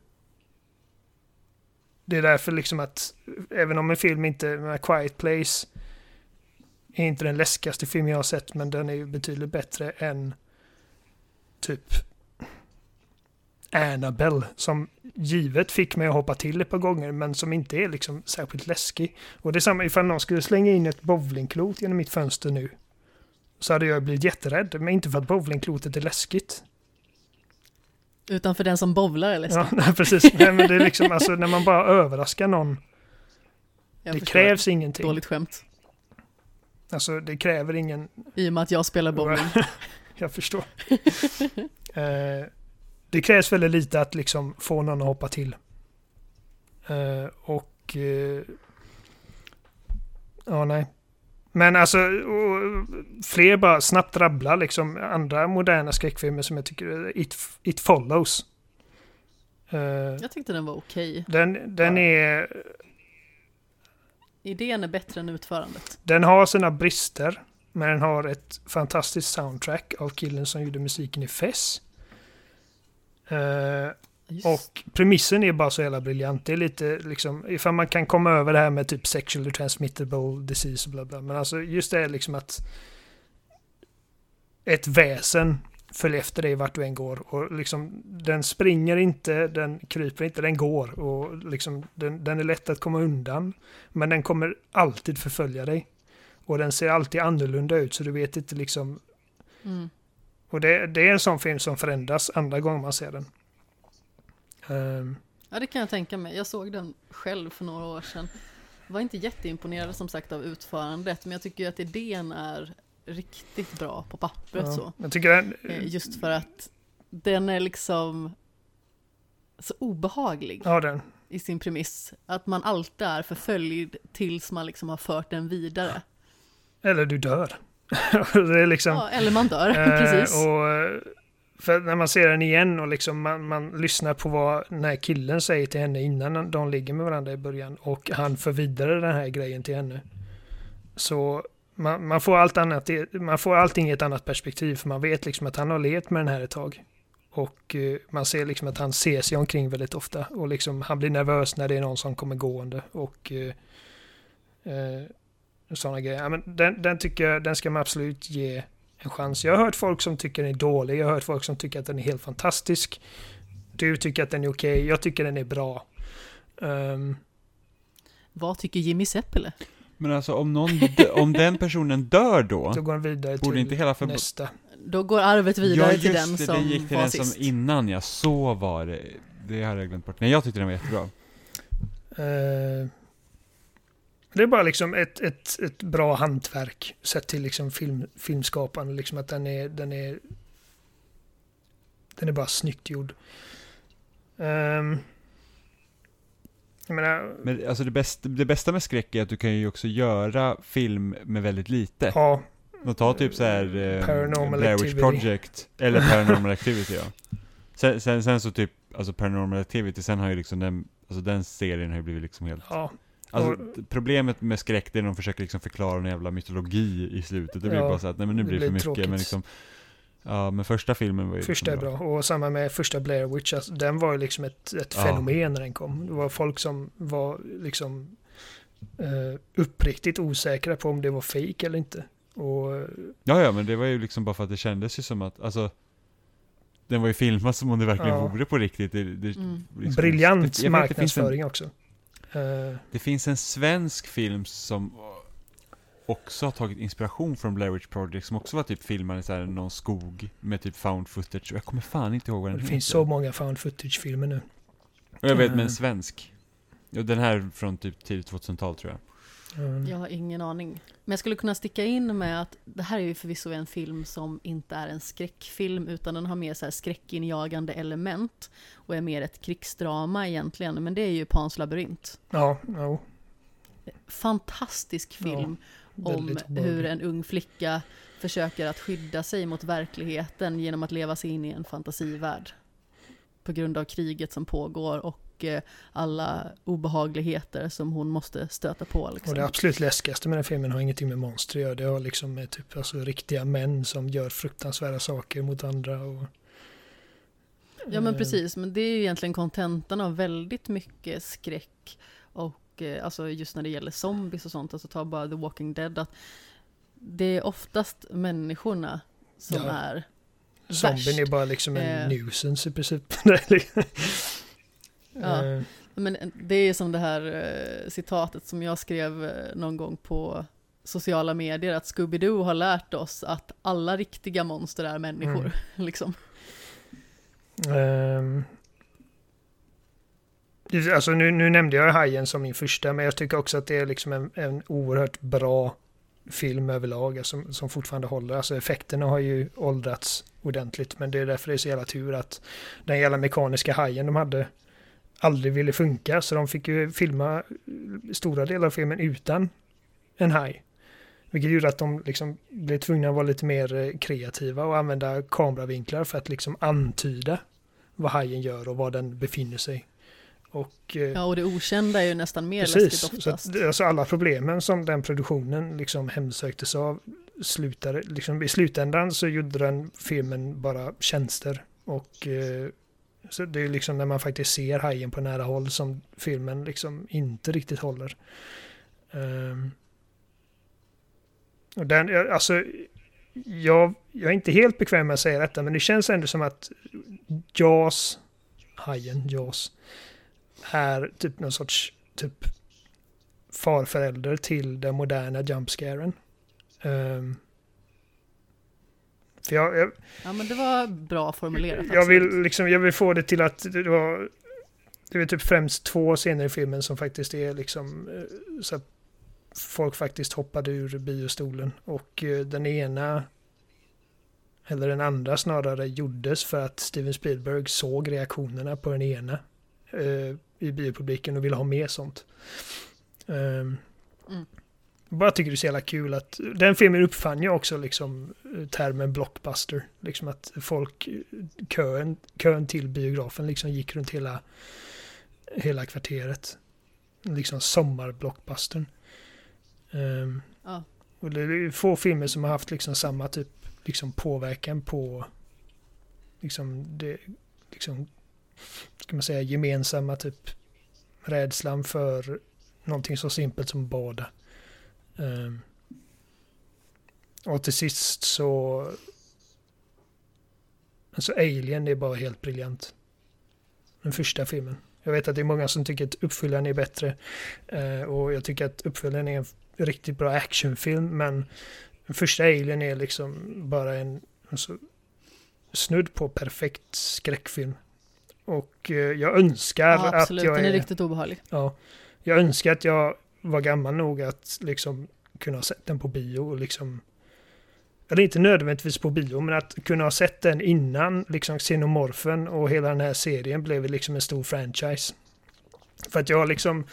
S2: det är därför liksom att även om en film inte, med Quiet Place är inte den läskigaste film jag har sett men den är ju betydligt bättre än typ Annabelle som givet fick mig att hoppa till ett par gånger men som inte är liksom särskilt läskig. Och det är samma ifall någon skulle slänga in ett bowlingklot genom mitt fönster nu så hade jag blivit jätterädd. Men inte för att bowlingklotet är läskigt.
S1: Utan för den som bowlar är läskigt.
S2: Ja, nej, precis. Nej, men det är liksom alltså när man bara överraskar någon. Jag det krävs ingenting.
S1: Dåligt skämt.
S2: Alltså det kräver ingen...
S1: I och med att jag spelar bowling.
S2: jag förstår. eh, det krävs väldigt lite att liksom få någon att hoppa till. Eh, och... Eh, ja, nej. Men alltså, fler bara snabbt rabbla liksom andra moderna skräckfilmer som jag tycker, It, It Follows.
S1: Uh, jag tyckte den var okej.
S2: Okay. Den, den ja. är...
S1: Idén är bättre än utförandet.
S2: Den har sina brister, men den har ett fantastiskt soundtrack av killen som gjorde musiken i Fess. Uh, Just. Och premissen är bara så jävla briljant. Det är lite liksom, ifall man kan komma över det här med typ sexually transmittable disease och bla bla. Men alltså just det är liksom att ett väsen följer efter dig vart du än går. Och liksom, den springer inte, den kryper inte, den går. Och liksom, den, den är lätt att komma undan. Men den kommer alltid förfölja dig. Och den ser alltid annorlunda ut så du vet inte liksom... Mm. Och det, det är en sån film som förändras andra gånger man ser den.
S1: Um, ja, det kan jag tänka mig. Jag såg den själv för några år sedan. Var inte jätteimponerad som sagt av utförandet, men jag tycker att idén är riktigt bra på pappret ja, så.
S2: Jag tycker den...
S1: Eh, just för att den är liksom så obehaglig
S2: ja, den.
S1: i sin premiss. Att man alltid är förföljd tills man liksom har fört den vidare.
S2: Eller du dör. det är liksom...
S1: Ja, eller man dör, eh, precis.
S2: Och för när man ser den igen och liksom man, man lyssnar på vad den här killen säger till henne innan de ligger med varandra i början och han för vidare den här grejen till henne. Så man, man, får allt annat, man får allting i ett annat perspektiv för man vet liksom att han har levt med den här ett tag. Och uh, man ser liksom att han ser sig omkring väldigt ofta och liksom han blir nervös när det är någon som kommer gående och uh, sådana grejer. Ja, men den, den tycker jag, den ska man absolut ge en chans. Jag har hört folk som tycker den är dålig, jag har hört folk som tycker att den är helt fantastisk. Du tycker att den är okej, okay. jag tycker den är bra. Um,
S1: Vad tycker Jimmy Seppele?
S3: Men alltså om, någon om den personen dör då,
S2: då går den vidare till
S3: inte hela för...
S2: nästa.
S1: Då går arvet vidare ja, till den det, som
S3: det gick till den sist. som innan ja, så var det. Det har jag glömt bort. Nej, jag tyckte den var jättebra. Uh,
S2: Det är bara liksom ett, ett, ett bra hantverk sett till liksom film, filmskapande. Liksom att den är, den är den är bara snyggt gjord. Um, jag menar,
S3: Men alltså det bästa, det bästa med skräck är att du kan ju också göra film med väldigt lite.
S2: ja,
S3: Och ta typ så här eh,
S2: Paranormal
S3: Blair Witch. Project, eller Paranormal Activity ja. Sen, sen, sen så typ, alltså Paranormal Activity, sen har ju liksom den, alltså den serien har ju blivit liksom helt
S2: ja,
S3: Alltså problemet med skräck det är när de försöker liksom förklara en jävla mytologi i slutet. Det blir
S2: Ja,
S3: bara så att, nej men nu
S2: det
S3: blir det för mycket.
S2: tråkigt.
S3: Men liksom, ja men första filmen var ju
S2: första är
S3: liksom
S2: bra. Och samma med första Blair Witch. Alltså, den var ju liksom ett, ett
S3: Ja.
S2: fenomen när den kom. Det var folk som var liksom eh, uppriktigt osäkra på om det var fake eller inte. Och
S3: Ja ja men det var ju liksom bara för att det kändes ju som att, alltså den var ju filmad som om det verkligen
S2: Ja.
S3: vore på riktigt. Det, det,
S1: Mm.
S3: liksom,
S2: briljant
S3: det- finns en-
S2: marknadsföring också. Eh,
S3: Det finns en svensk film som också har tagit inspiration från Blair Witch Project som också var typ filmad i så här någon skog med typ found footage. Och jag kommer fan inte ihåg vad den
S2: det
S3: heter.
S2: finns så många found footage-filmer nu.
S3: Och jag vet med
S2: Mm.
S3: en svensk. Ja, den här från typ tidigt 2000-tal tror jag.
S2: Mm.
S1: Jag har ingen aning. Men jag skulle kunna sticka in med att det här är ju förvisso en film som inte är en skräckfilm utan den har mer så här skräckinjagande element och är mer ett krigsdrama egentligen. Men det är ju Pans labyrint.
S2: Ja, ja,
S1: Fantastisk film om
S2: väldigt
S1: hur en ung flicka försöker att skydda sig mot verkligheten genom att leva sig in i en fantasivärld. På grund av kriget som pågår och eh, alla obehagligheter som hon måste stöta på. Liksom.
S2: Och det absolut läskigaste med den filmen har ingenting med monster att göra. Det har liksom med typ alltså riktiga män som gör fruktansvärda saker mot andra. Och,
S1: Ja men
S2: Eh,
S1: precis, men det är ju egentligen kontentan av väldigt mycket skräck och eh, alltså just när det gäller zombies och sånt, alltså ta bara The Walking Dead, att det är oftast människorna som
S2: Ja.
S1: är
S2: Zombien är bara liksom en
S1: Eh.
S2: nuisance i princip.
S1: Ja.
S2: Eh,
S1: Men det är som det här eh, citatet som jag skrev eh, någon gång på sociala medier, att Scooby-Doo har lärt oss att alla riktiga monster är människor.
S2: Mm.
S1: liksom.
S2: Det- alltså nu, nu nämnde jag Hajen som min första, men jag tycker också att det är liksom en, en oerhört bra film överlag, alltså, som fortfarande håller. Alltså effekterna har ju åldrats ordentligt, men det är därför det är så jävla tur att den jävla mekaniska hajen de hade aldrig ville funka, så de fick ju filma stora delar av filmen utan en haj. Vilket gjorde att de liksom blev tvungna att vara lite mer eh, kreativa och använda kameravinklar för att liksom antyda vad hajen gör och var den befinner sig. Och, eh,
S1: Ja, och det okända är ju nästan mer
S2: precis,
S1: läskigt
S2: så
S1: oftast.
S2: att, alltså alla problemen som den produktionen liksom hemsöktes av slutade, liksom i slutändan så gjorde den filmen bara tjänster. Och eh, så det är liksom när man faktiskt ser hajen på nära håll som filmen liksom inte riktigt håller. Um, och den, jag- alltså, jag, jag är inte helt bekväm med att säga detta, men det känns ändå som att Jaws, hajen, Jaws, är typ någon sorts typ farförälder till den moderna jumpscaren. Um, för jag, jag,
S1: Ja, men det var bra formulerat.
S2: jag, vill
S1: absolut.
S2: liksom, jag vill få det till att det var det är typ främst två scener i filmen som faktiskt är liksom eh, så att folk faktiskt hoppade ur biostolen och eh, den ena eller den andra snarare gjordes för att Steven Spielberg såg reaktionerna på den ena eh, i biopubliken och ville ha mer sånt. Ehm,
S1: Mm.
S2: Jag bara tycker det är så jävla kul att den filmen uppfann ju också liksom eh, termen blockbuster. Liksom att folk, kön, kön till biografen liksom gick runt hela, hela kvarteret. Liksom sommarblockbustern. Um,
S1: Ja.
S2: och det är få filmer som har haft liksom samma typ liksom påverkan på liksom det liksom ska man säga gemensamma typ rädslan för någonting så simpelt som bada. Ehm, och till sist så alltså Alien är bara helt briljant. Den första filmen. Jag vet att det är många som tycker att uppföljaren är bättre. eh, och jag tycker att uppföljaren är en riktigt bra actionfilm. Men den första Alien är liksom bara en alltså, snudd på perfekt skräckfilm. Och eh, jag önskar
S1: Ja,
S2: att
S1: absolut.
S2: jag
S1: Den är
S2: är,
S1: riktigt obehaglig.
S2: ja, jag önskar att jag var gammal nog att liksom kunna ha sett den på bio och liksom eller inte nödvändigtvis på bio, men att kunna ha sett den innan liksom Xenomorfen och hela den här serien blev liksom en stor franchise. För att jag liksom,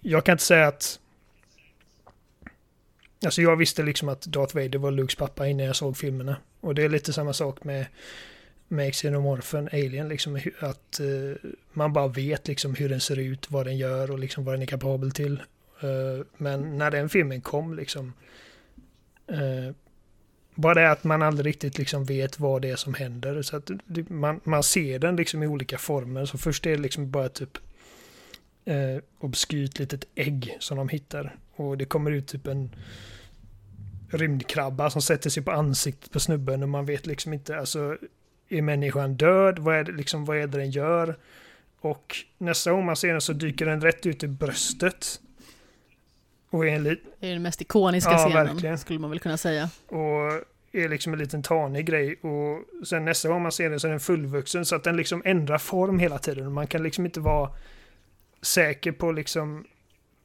S2: jag kan inte säga att Alltså jag visste liksom att Darth Vader var Lukes pappa innan jag såg filmerna. Och det är lite samma sak med, med Xenomorfen, Alien, liksom att uh, man bara vet liksom hur den ser ut, vad den gör och liksom vad den är kapabel till. Eh, men när den filmen kom liksom eh, bara det att man aldrig riktigt liksom vet vad det är som händer. Så att man, man ser den liksom i olika former. Så först är det liksom bara typ eh, obskyrt litet ägg som de hittar. Och det kommer ut typ en rymdkrabba som sätter sig på ansiktet på snubben och man vet liksom inte, alltså är människan död? Vad är det, liksom, vad är det den gör? Och nästa gång man ser den så dyker den rätt ut i bröstet.
S1: Och är en Det är den mest ikoniska ja, scenen, verkligen. skulle man väl kunna säga.
S2: Och är liksom en liten tanig grej. Och sen nästa gång man ser den så är den fullvuxen så att den liksom ändrar form hela tiden. Man kan liksom inte vara säker på liksom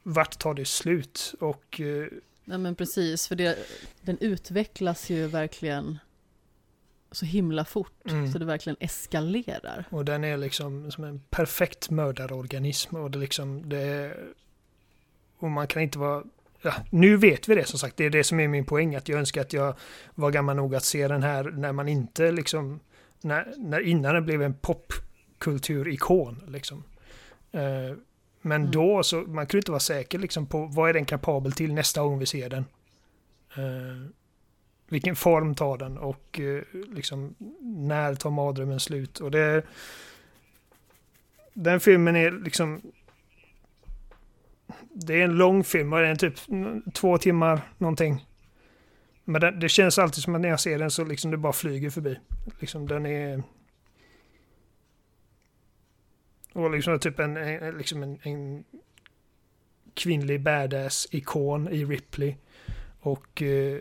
S2: vart tar det slut. Och...
S1: Eh, Nej men precis, för det, den utvecklas ju verkligen så himla fort mm. så det verkligen eskalerar.
S2: Och den är liksom som en perfekt mördarorganism och det liksom det och man kan inte vara ja, nu vet vi det som sagt. Det är det som är min poäng. Att jag önskar att jag var gammal nog att se den här när man inte liksom, när, när innan den blev en popkulturikon liksom. Uh, men mm. då så, man kunde inte vara säker liksom på vad är den kapabel till nästa gång vi ser den. Uh, vilken form tar den och uh, liksom när tar mardrömmen slut? Och det den filmen är liksom det är en lång film och den är typ två timmar någonting. Men det, det, känns alltid som att när jag ser den så liksom det bara flyger förbi. Liksom den är... Och liksom typ en, en liksom en, en kvinnlig badass-ikon i Ripley. Och eh,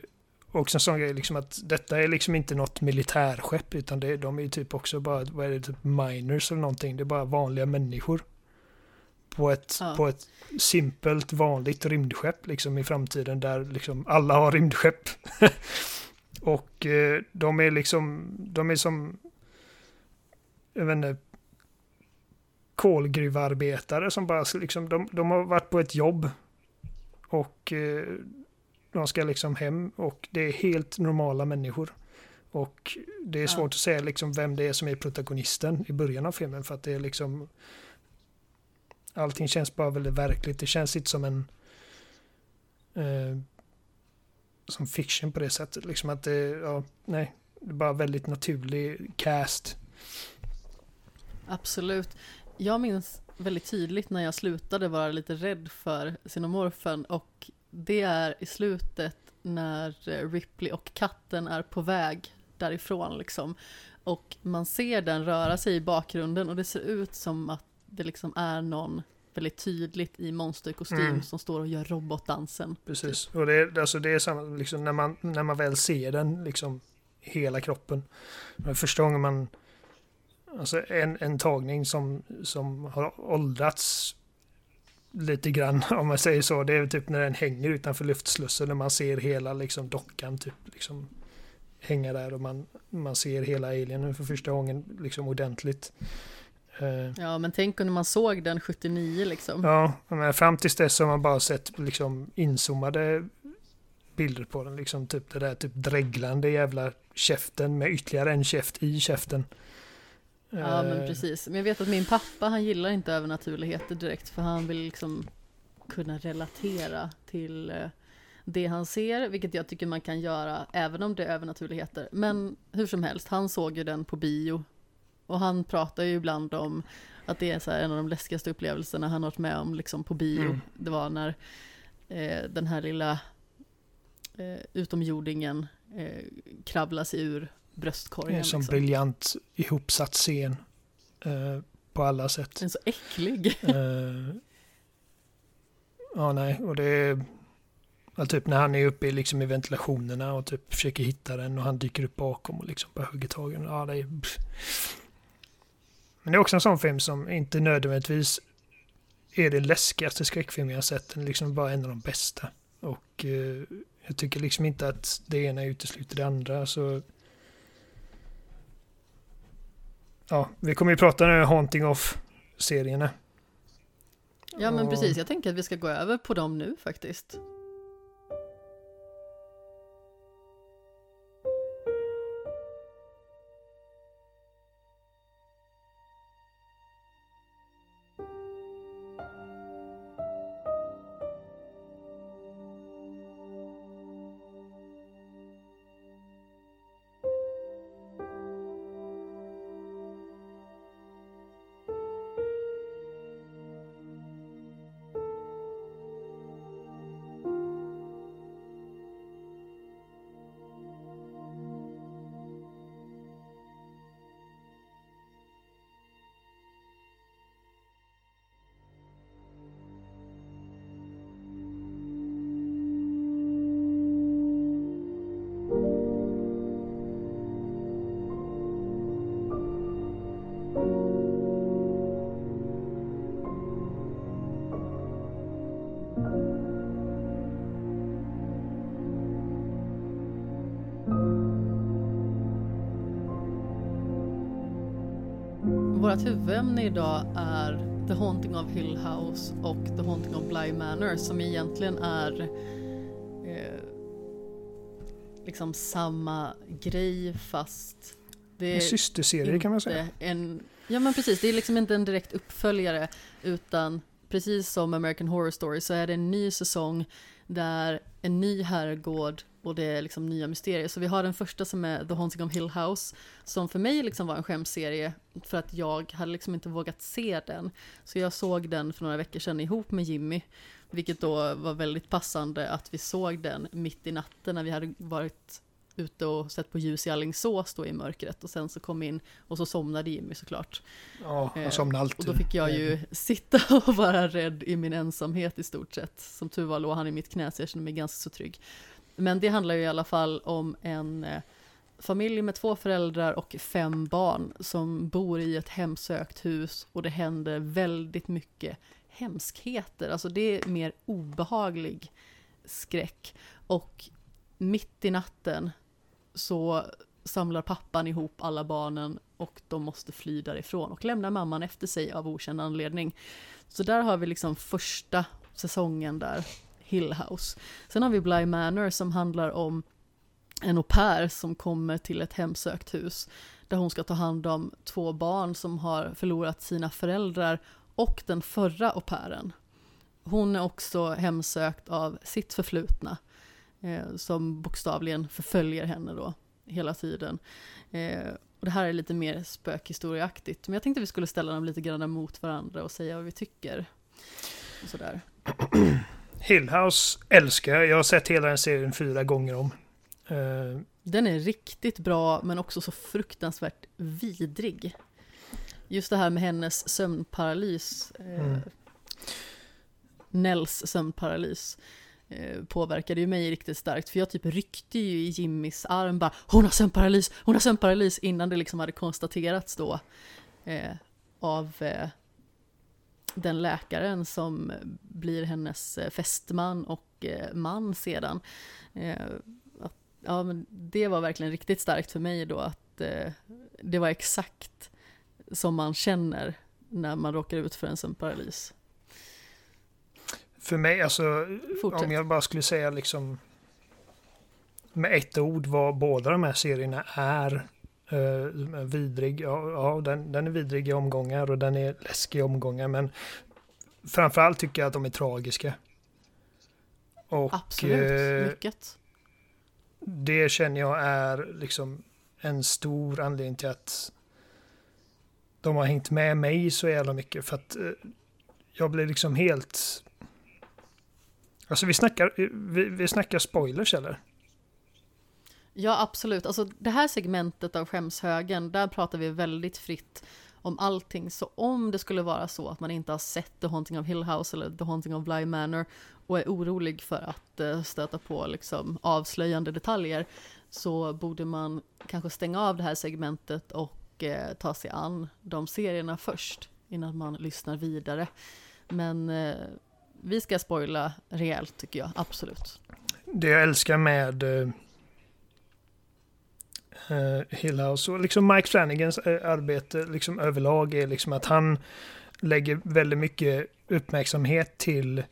S2: och också en sån grej liksom att detta är liksom inte något militärskepp utan det, de är typ också bara, vad är det, typ miners eller någonting. Det är bara vanliga människor på ett, ja. på ett simpelt vanligt rymdskepp liksom i framtiden där liksom alla har rymdskepp. och eh, de är liksom, de är som, jag vet inte, kolgruvarbetare som bara liksom, de, de har varit på ett jobb och eh, de ska liksom hem och det är helt normala människor. Och det är svårt ja. att säga liksom vem det är som är protagonisten i början av filmen för att det är liksom Allting känns bara väldigt verkligt. Det känns inte som en eh, som fiction på det sättet. Liksom att det, ja, nej, det är bara väldigt naturlig cast.
S1: Absolut. Jag minns väldigt tydligt när jag slutade vara lite rädd för Cinemorphen och det är i slutet när Ripley och katten är på väg därifrån liksom. Och man ser den röra sig i bakgrunden och det ser ut som att det liksom är någon väldigt tydligt i monsterkostym mm. som står och gör robotdansen.
S2: Precis, typ. och det är, alltså det är samma, liksom när man, när man väl ser den, liksom hela kroppen. Första gången man, alltså en, en tagning som, som har åldrats lite grann om man säger så. Det är typ när den hänger utanför luftslussen när man ser hela liksom dockan typ liksom hänga där och man, man ser hela alienen för första gången liksom ordentligt.
S1: Eh, ja, men tänk när man såg den 79 liksom.
S2: Ja, men fram tills dess har man bara sett liksom inzoomade bilder på den. Liksom typ det där typ dreglande jävla käften med ytterligare en käft i käften.
S1: Ja, men eh. precis. Men jag vet att min pappa, han gillar inte övernaturligheter direkt, för han vill liksom kunna relatera till eh, det han ser, vilket jag tycker man kan göra även om det är övernaturligheter. Men hur som helst, han såg ju den på bio och han pratar ju ibland om att det är så en av de läskigaste upplevelserna han har varit med om liksom på bio. Mm. Det var när eh, den här lilla eh, utomjordingen eh, kravlar sig ur bröstkorgen. En
S2: sån liksom. briljant ihopsatt scen eh, på alla sätt.
S1: Den är så äcklig.
S2: Eh, ja, nej, och det är Ja, typ när han är uppe liksom i ventilationerna och typ försöker hitta den och han dyker upp bakom och liksom bara hugger tag i den. Ja, det är... Men det är också en sån film som inte nödvändigtvis är det läskigaste skräckfilm jag sett. Den är liksom bara en av de bästa. Och eh, jag tycker liksom inte att det ena utesluter det andra. Så ja, vi kommer ju prata nu Haunting of-serierna.
S1: Ja men
S2: Och-
S1: precis, jag tänker att vi ska gå över på dem nu faktiskt. Vårt huvudämne idag är The Haunting of Hill House och The Haunting of Bly Manor som egentligen är eh, liksom samma grej fast det
S2: En systerserie kan man säga.
S1: En, ja men precis, det är liksom inte en direkt uppföljare utan precis som American Horror Story så är det en ny säsong där en ny herrgård och det är liksom nya mysterier. Så vi har den första som är The Haunting of Hill House som för mig liksom var en skämtserie för att jag hade liksom inte vågat se den. Så jag såg den för några veckor sedan ihop med Jimmy. Vilket då var väldigt passande att vi såg den mitt i natten när vi hade varit ute och sett på ljus i Alingsås då i mörkret och sen så kom in och så somnade Jimmy såklart.
S2: Ja,
S1: Eh,
S2: han somnar alltid.
S1: Och då fick jag ju sitta och vara rädd i min ensamhet i stort sett. Som tur var låg han i mitt knä så jag kände mig ganska så trygg. Men det handlar ju i alla fall om en eh, familj med två föräldrar och fem barn som bor i ett hemsökt hus och det händer väldigt mycket hemskheter. Alltså det är mer obehaglig skräck. Och mitt i natten så samlar pappan ihop alla barnen och de måste fly därifrån och lämnar mamman efter sig av okänd anledning. Så där har vi liksom första säsongen där, Hill House. Sen har vi Bly Manor som handlar om en au pair som kommer till ett hemsökt hus där hon ska ta hand om två barn som har förlorat sina föräldrar och den förra au pairen. Hon är också hemsökt av sitt förflutna eh, som bokstavligen förföljer henne då hela tiden. Eh, och det här är lite mer spökhistorieaktigt, men jag tänkte vi skulle ställa dem lite grann mot varandra och säga vad vi tycker. Och sådär.
S2: Hill House älskar jag. Jag har sett hela den serien fyra gånger om. Eh,
S1: Den är riktigt bra, men också så fruktansvärt vidrig. Just det här med hennes sömnparalys, eh,
S2: Mm.
S1: Nells sömnparalys, eh, påverkade ju mig riktigt starkt. För jag typ ryckte ju i Jimmys arm bara Hon har sömnparalys, hon har sömnparalys innan det liksom hade konstaterats då eh, av eh, den läkaren som blir hennes eh, fästman och eh, man sedan. Eh, att, ja, men det var verkligen riktigt starkt för mig då att det var exakt som man känner när man råkar ut för en sömnparalys.
S2: för mig, alltså,
S1: Fortsätt.
S2: om jag bara skulle säga liksom med ett ord vad båda de här serierna är uh, vidrig. Ja, ja den, den är vidrig i omgångar och den är läskig i omgångar. Men framförallt tycker jag att de är tragiska. Och
S1: Absolut,
S2: eh,
S1: mycket.
S2: det känner jag är liksom en stor anledning till att de har hängt med mig så jävla mycket. För att eh, jag blir liksom helt... Alltså vi snackar, vi, vi snackar spoilers eller?
S1: Ja, absolut. Alltså det här segmentet av skämshögen, där pratar vi väldigt fritt om allting. Så om det skulle vara så att man inte har sett The Haunting of Hill House eller The Haunting of Bly Manor och är orolig för att eh, stöta på liksom, avslöjande detaljer så borde man kanske stänga av det här segmentet och eh, ta sig an de serierna först innan man lyssnar vidare. Men eh, vi ska spoila rejält tycker jag, absolut.
S2: Det jag älskar med eh eh, Hillhouse. och liksom Mike Flanagans eh, arbete liksom överlag är liksom att han lägger väldigt mycket uppmärksamhet till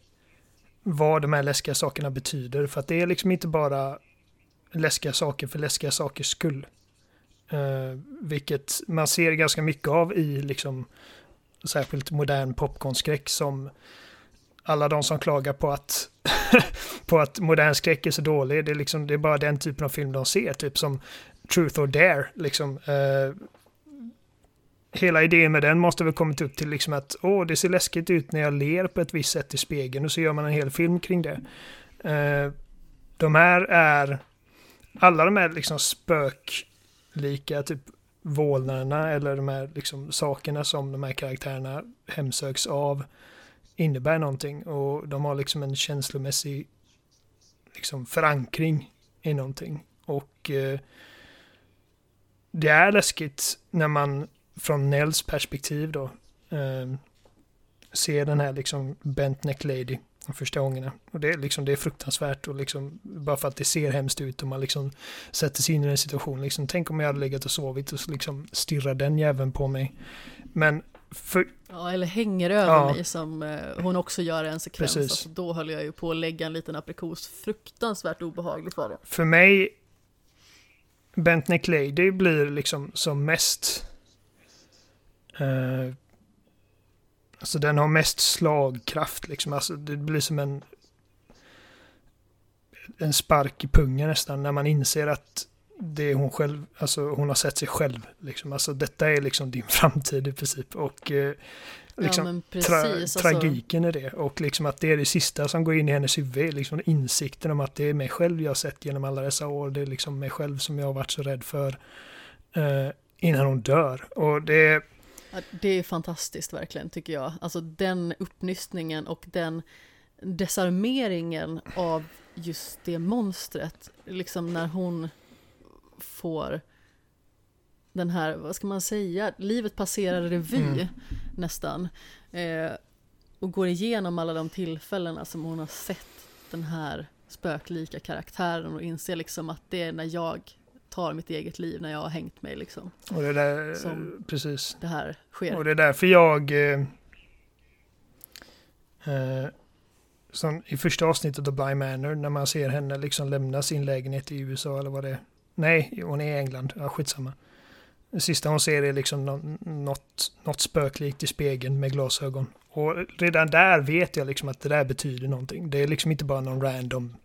S2: vad de här läskiga sakerna betyder. För att det är liksom inte bara läskiga saker för läskiga sakers skull. Eh, vilket man ser ganska mycket av i liksom särskilt modern popcornskräck som alla de som klagar på att på att modern skräck är så dålig, det är, liksom, det är bara den typen av film de ser, typ som Truth or Dare. Liksom, uh, hela idén med den måste väl kommit upp till liksom att åh, det ser läskigt ut när jag ler på ett visst sätt i spegeln och så gör man en hel film kring det. Uh, de här är alla de här liksom spöklika typ vålnaderna eller de här liksom sakerna som de här karaktärerna hemsöks av innebär någonting och de har liksom en känslomässig liksom förankring i någonting. Och eh, det är läskigt när man från Nels perspektiv då eh, ser den här liksom bent neck lady de första gångerna. Och det är, liksom, det är fruktansvärt och liksom, bara för att det ser hemskt ut och man liksom sätter sig in i den situationen. Liksom, tänk om jag hade legat och sovit och liksom stirrar den jäveln på mig. Men för...
S1: Ja, eller hänger över ja. mig som eh, hon också gör en sekvens. Alltså, då höll jag ju på att lägga en liten aprikos. Fruktansvärt obehagligt var det.
S2: För mig, Bent Lady blir liksom som mest eh, Alltså den har mest slagkraft liksom. Alltså det blir som en en spark i pungen nästan när man inser att det är hon själv, alltså hon har sett sig själv. Liksom. Alltså detta är liksom din framtid i princip. Och eh, liksom, ja, precis, tra alltså. tragiken är det. Och liksom att det är det sista som går in i hennes huvud. Liksom insikten om att det är mig själv jag har sett genom alla dessa år. Det är liksom mig själv som jag har varit så rädd för eh, innan hon dör. Och det
S1: det är fantastiskt verkligen tycker jag. Alltså den uppnystningen och den desarmeringen av just det monstret. Liksom när hon får den här, vad ska man säga, livet passerar revy mm. Nästan. Eh, och går igenom alla de tillfällena som hon har sett den här spöklika karaktären och inser liksom att det är när jag tar mitt eget liv när jag har hängt mig liksom.
S2: Och det där, som precis.
S1: Det här sker.
S2: Och det är därför jag eh, eh, som i första avsnittet av Bly Manor när man ser henne liksom lämna sin lägenhet i USA eller vad det är. Nej, hon är i England. Ja, skitsamma. Det sista hon ser är liksom något, något spöklikt i spegeln med glasögon. Och redan där vet jag liksom att det där betyder någonting. Det är liksom inte bara någon random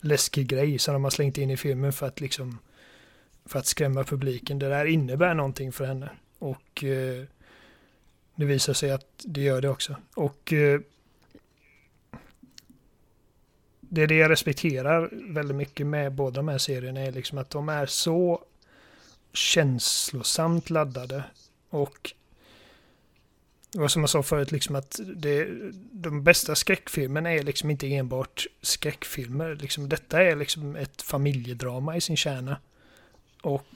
S2: läskig grej som de har slängt in i filmen för att liksom för att skrämma publiken. Det där innebär någonting för henne. Och eh, det visar sig att det gör det också. Och eh, det är det jag respekterar väldigt mycket med båda de här serierna är liksom att de är så känslosamt laddade och och som jag sa förut, liksom att det, de bästa skräckfilmerna är liksom inte enbart skräckfilmer. Liksom, detta är liksom ett familjedrama i sin kärna. Och...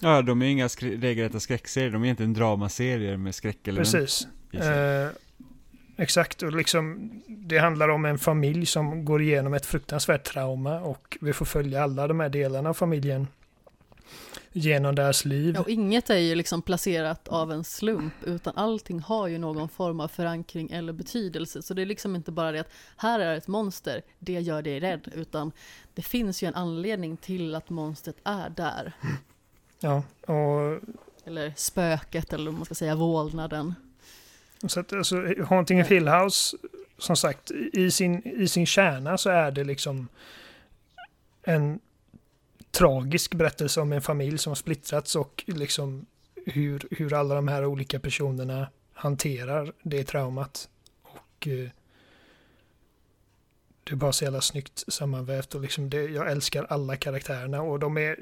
S3: Ja, de är inga skr regelrätta skräckserier, de är inte en dramaserier med skräckelement.
S2: Precis. Eh, exakt, och liksom det handlar om en familj som går igenom ett fruktansvärt trauma och vi får följa alla de här delarna av familjen genom deras liv.
S1: Ja, och inget är ju liksom placerat av en slump, utan allting har ju någon form av förankring eller betydelse. Så det är liksom inte bara det att här är ett monster, det gör dig rädd, utan det finns ju en anledning till att monstret är där.
S2: Ja, och...
S1: Eller spöket, eller om man ska säga vålnaden.
S2: Så att alltså, Haunting of Hill House, som sagt, i sin, i sin kärna så är det liksom en tragisk berättelse om en familj som har splittrats och liksom hur, hur alla de här olika personerna hanterar det traumat. Och eh, det är bara så jävla snyggt sammanvävt och liksom det, jag älskar alla karaktärerna och de är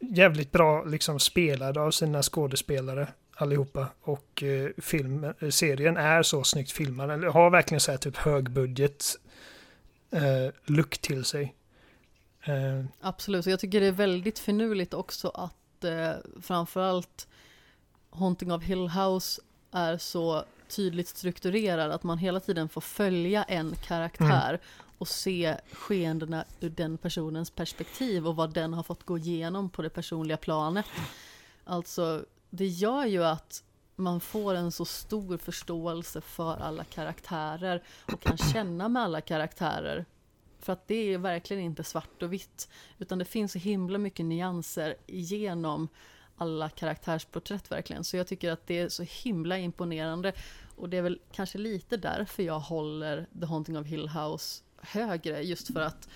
S2: jävligt bra liksom spelade av sina skådespelare allihopa och eh, film, serien är så snyggt filmad, eller har verkligen så här typ högbudget eh, look till sig.
S1: Eh. Absolut, och jag tycker det är väldigt finurligt också att eh, framförallt Haunting of Hill House är så tydligt strukturerad, att man hela tiden får följa en karaktär
S2: Mm.
S1: och se skeendena ur den personens perspektiv och vad den har fått gå igenom på det personliga planet. Alltså, det gör ju att man får en så stor förståelse för alla karaktärer och kan känna med alla karaktärer. För att det är verkligen inte svart och vitt, utan det finns så himla mycket nyanser genom alla karaktärsporträtt verkligen. Så jag tycker att det är så himla imponerande. Och det är väl kanske lite därför jag håller The Haunting of Hill House högre, just för att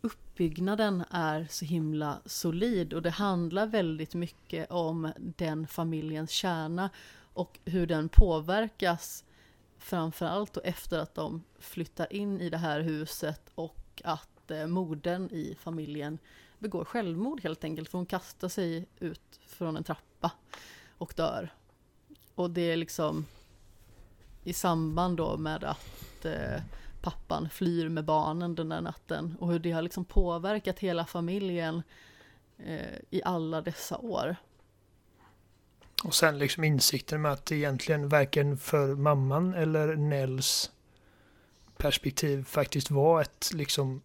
S1: uppbyggnaden är så himla solid och det handlar väldigt mycket om den familjens kärna och hur den påverkas framförallt och efter att de flyttar in i det här huset och att eh, modern i familjen begår självmord helt enkelt för hon kastar sig ut från en trappa och dör. Och det är liksom i samband då med att eh, pappan flyr med barnen den där natten och hur det har liksom påverkat hela familjen eh, i alla dessa år.
S2: Och sen liksom insikten med att det egentligen varken för mamman eller Nels perspektiv faktiskt var ett liksom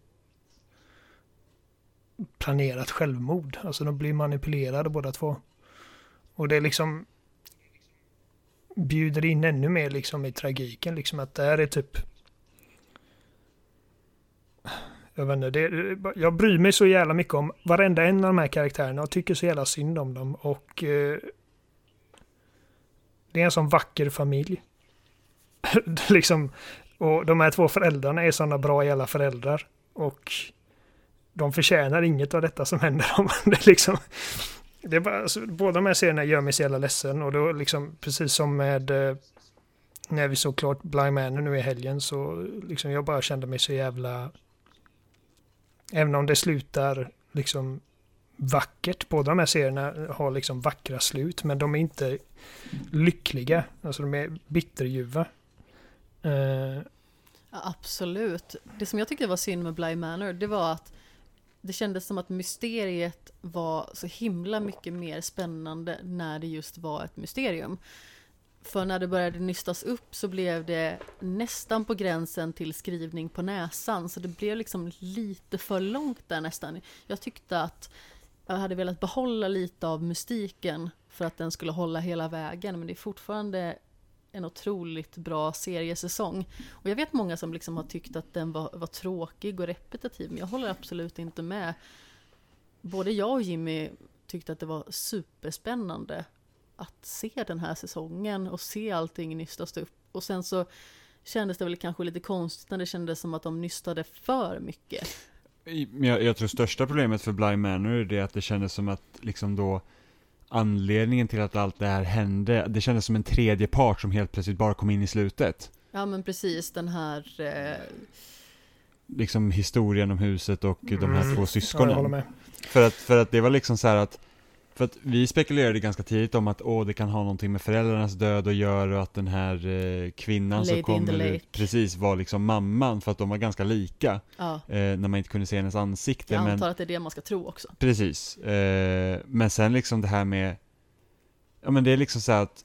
S2: planerat självmord. Alltså de blir manipulerade båda två. Och det liksom bjuder in ännu mer liksom i tragiken. Liksom att det här är typ jag vet inte, det, jag bryr mig så jävla mycket om varenda en av de här karaktärerna och tycker så jävla synd om dem. Och eh, det är en sån vacker familj. liksom, och de här två föräldrarna är sådana bra jävla föräldrar. Och de förtjänar inget av detta som händer dem. det liksom, det är bara, alltså, båda de här serierna gör mig så jävla ledsen. Och då liksom, precis som med eh, när vi såg klart Blind Man nu i helgen så liksom jag bara kände mig så jävla Även om det slutar liksom vackert. Båda de här serierna har liksom vackra slut men de är inte lyckliga. Alltså de är bitterljuva. Uh,
S1: ja, absolut. Det som jag tyckte var synd med Bly Manor det var att det kändes som att mysteriet var så himla mycket mer spännande när det just var ett mysterium. För när det började nystas upp så blev det nästan på gränsen till skrivning på näsan. Så det blev liksom lite för långt där nästan. Jag tyckte att jag hade velat behålla lite av mystiken för att den skulle hålla hela vägen. Men det är fortfarande en otroligt bra seriesäsong. Och jag vet många som liksom har tyckt att den var, var tråkig och repetitiv. Men jag håller absolut inte med. Både jag och Jimmy tyckte att det var superspännande att se den här säsongen och se allting nystas upp. Och sen så kändes det väl kanske lite konstigt när det kändes som att de nystade för mycket.
S3: Men jag, jag tror största problemet för Bly Manor är det att det kändes som att liksom då anledningen till att allt det här hände, det kändes som en tredje part som helt plötsligt bara kom in i slutet.
S1: Ja men precis den här eh...
S3: Liksom historien om huset och de här
S2: Mm.
S3: två
S2: ja,
S3: syskonen.
S2: jag håller med.
S3: För att, för att det var liksom så här att för att vi spekulerade ganska tidigt om att åh, det kan ha någonting med föräldrarnas död att göra och att den här eh, kvinnan
S1: Lady
S3: som kommer ut precis var liksom mamman för att de var ganska lika
S1: Ja,
S3: eh, när man inte kunde se hennes ansikte.
S1: jag
S3: men,
S1: antar att det är det man ska tro också.
S3: Precis. Eh, men sen liksom det här med, ja men det är liksom så att,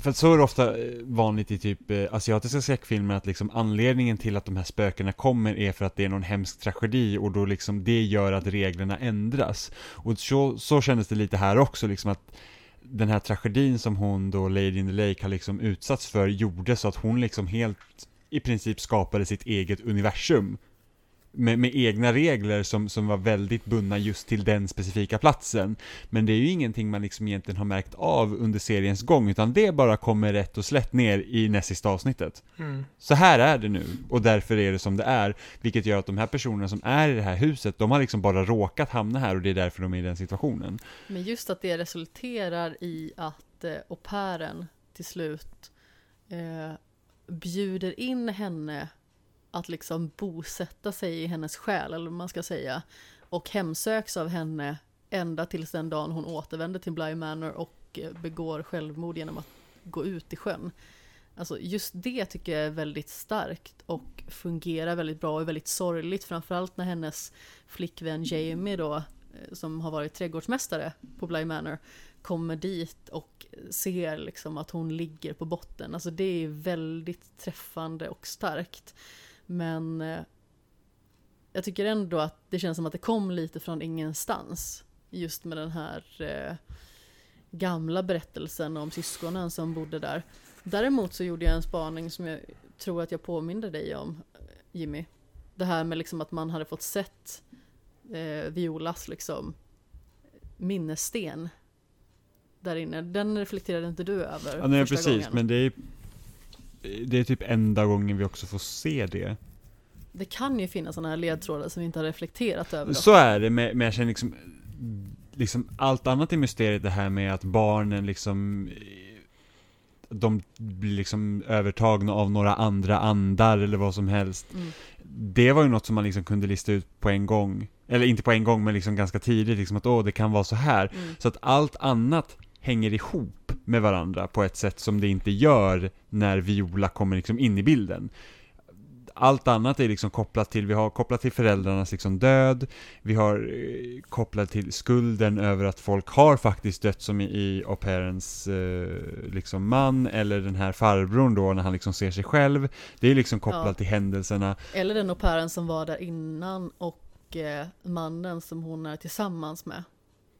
S3: för att så är det ofta eh, vanligt i typ eh, asiatiska skräckfilmer att liksom anledningen till att de här spökena kommer är för att det är någon hemsk tragedi och då liksom det gör att reglerna ändras. Och så, så kändes det lite här också liksom att den här tragedin som hon då, Lady in the Lake, har liksom utsatts för gjorde så att hon liksom helt i princip skapade sitt eget universum med, med egna regler som, som var väldigt bundna just till den specifika platsen. Men det är ju ingenting man liksom egentligen har märkt av under seriens gång, utan det bara kommer rätt och slätt ner i näst sista avsnittet.
S2: Mm.
S3: Så här är det nu, och därför är det som det är, vilket gör att de här personerna som är i det här huset, de har liksom bara råkat hamna här och det är därför de är i den situationen.
S1: Men just att det resulterar i att eh, au pairen till slut eh, bjuder in henne att liksom bosätta sig i hennes själ, eller vad man ska säga, och hemsöks av henne ända tills den dagen hon återvänder till Bly Manor och eh, begår självmord genom att gå ut i sjön. Alltså just det tycker jag är väldigt starkt och fungerar väldigt bra och är väldigt sorgligt, framförallt när hennes flickvän Jamie då, eh, som har varit trädgårdsmästare på Bly Manor, kommer dit och ser liksom att hon ligger på botten. Alltså det är väldigt träffande och starkt. Men eh, jag tycker ändå att det känns som att det kom lite från ingenstans. Just med den här eh, gamla berättelsen om syskonen som bodde där. Däremot så gjorde jag en spaning som jag tror att jag påminde dig om, Jimmy. Det här med liksom att man hade fått sett eh, Violas liksom minnessten där inne. Den reflekterade inte du över
S3: Ja, nej, precis,
S1: gången.
S3: men det är, det är typ enda gången vi också får se det.
S1: Det kan ju finnas sådana här ledtrådar som vi inte har reflekterat över.
S3: Så är det, men men jag känner liksom, liksom allt annat i mysteriet, det här med att barnen liksom de blir liksom övertagna av några andra andar eller vad som helst.
S1: Mm.
S3: Det var ju något som man liksom kunde lista ut på en gång. Eller inte på en gång, men liksom ganska tidigt, liksom att åh, det kan vara så här.
S1: Mm.
S3: Så att allt annat hänger ihop med varandra på ett sätt som det inte gör när Viola kommer liksom in i bilden. Allt annat är liksom kopplat till, vi har kopplat till föräldrarnas liksom död, vi har eh, kopplat till skulden över att folk har faktiskt dött som i, au pairens eh, liksom man, eller den här farbrorn då när han liksom ser sig själv. Det är liksom kopplat
S1: Ja.
S3: till händelserna.
S1: Eller den au pairen som var där innan och eh, mannen som hon är tillsammans med.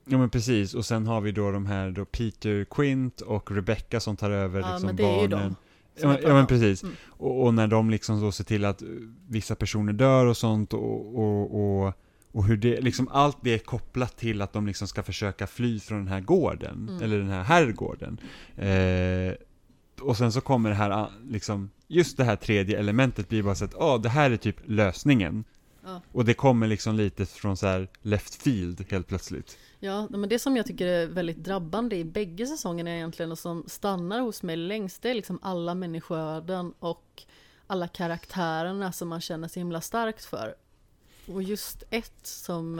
S3: Ja men precis, och sen har vi då de här då Peter Quint och Rebecca som tar över
S1: Ja,
S3: liksom
S1: men det är ju
S3: barnen.
S1: de.
S3: Ja ja, men precis.
S1: Mm.
S3: Och, och när de liksom då ser till att eh, vissa personer dör och sånt och, och, och, och hur det, liksom allt det är kopplat till att de liksom ska försöka fly från den här gården,
S1: Mm.
S3: eller den här herrgården. Eh, och sen så kommer det här, ah, liksom, just det här tredje elementet blir bara så att, ja, det här är typ lösningen. Och det kommer liksom lite från så här left field helt plötsligt.
S1: Ja, men det som jag tycker är väldigt drabbande i bägge säsongerna egentligen och som stannar hos mig längst, det är liksom alla människoöden och alla karaktärerna som man känner så himla starkt för. Och just ett som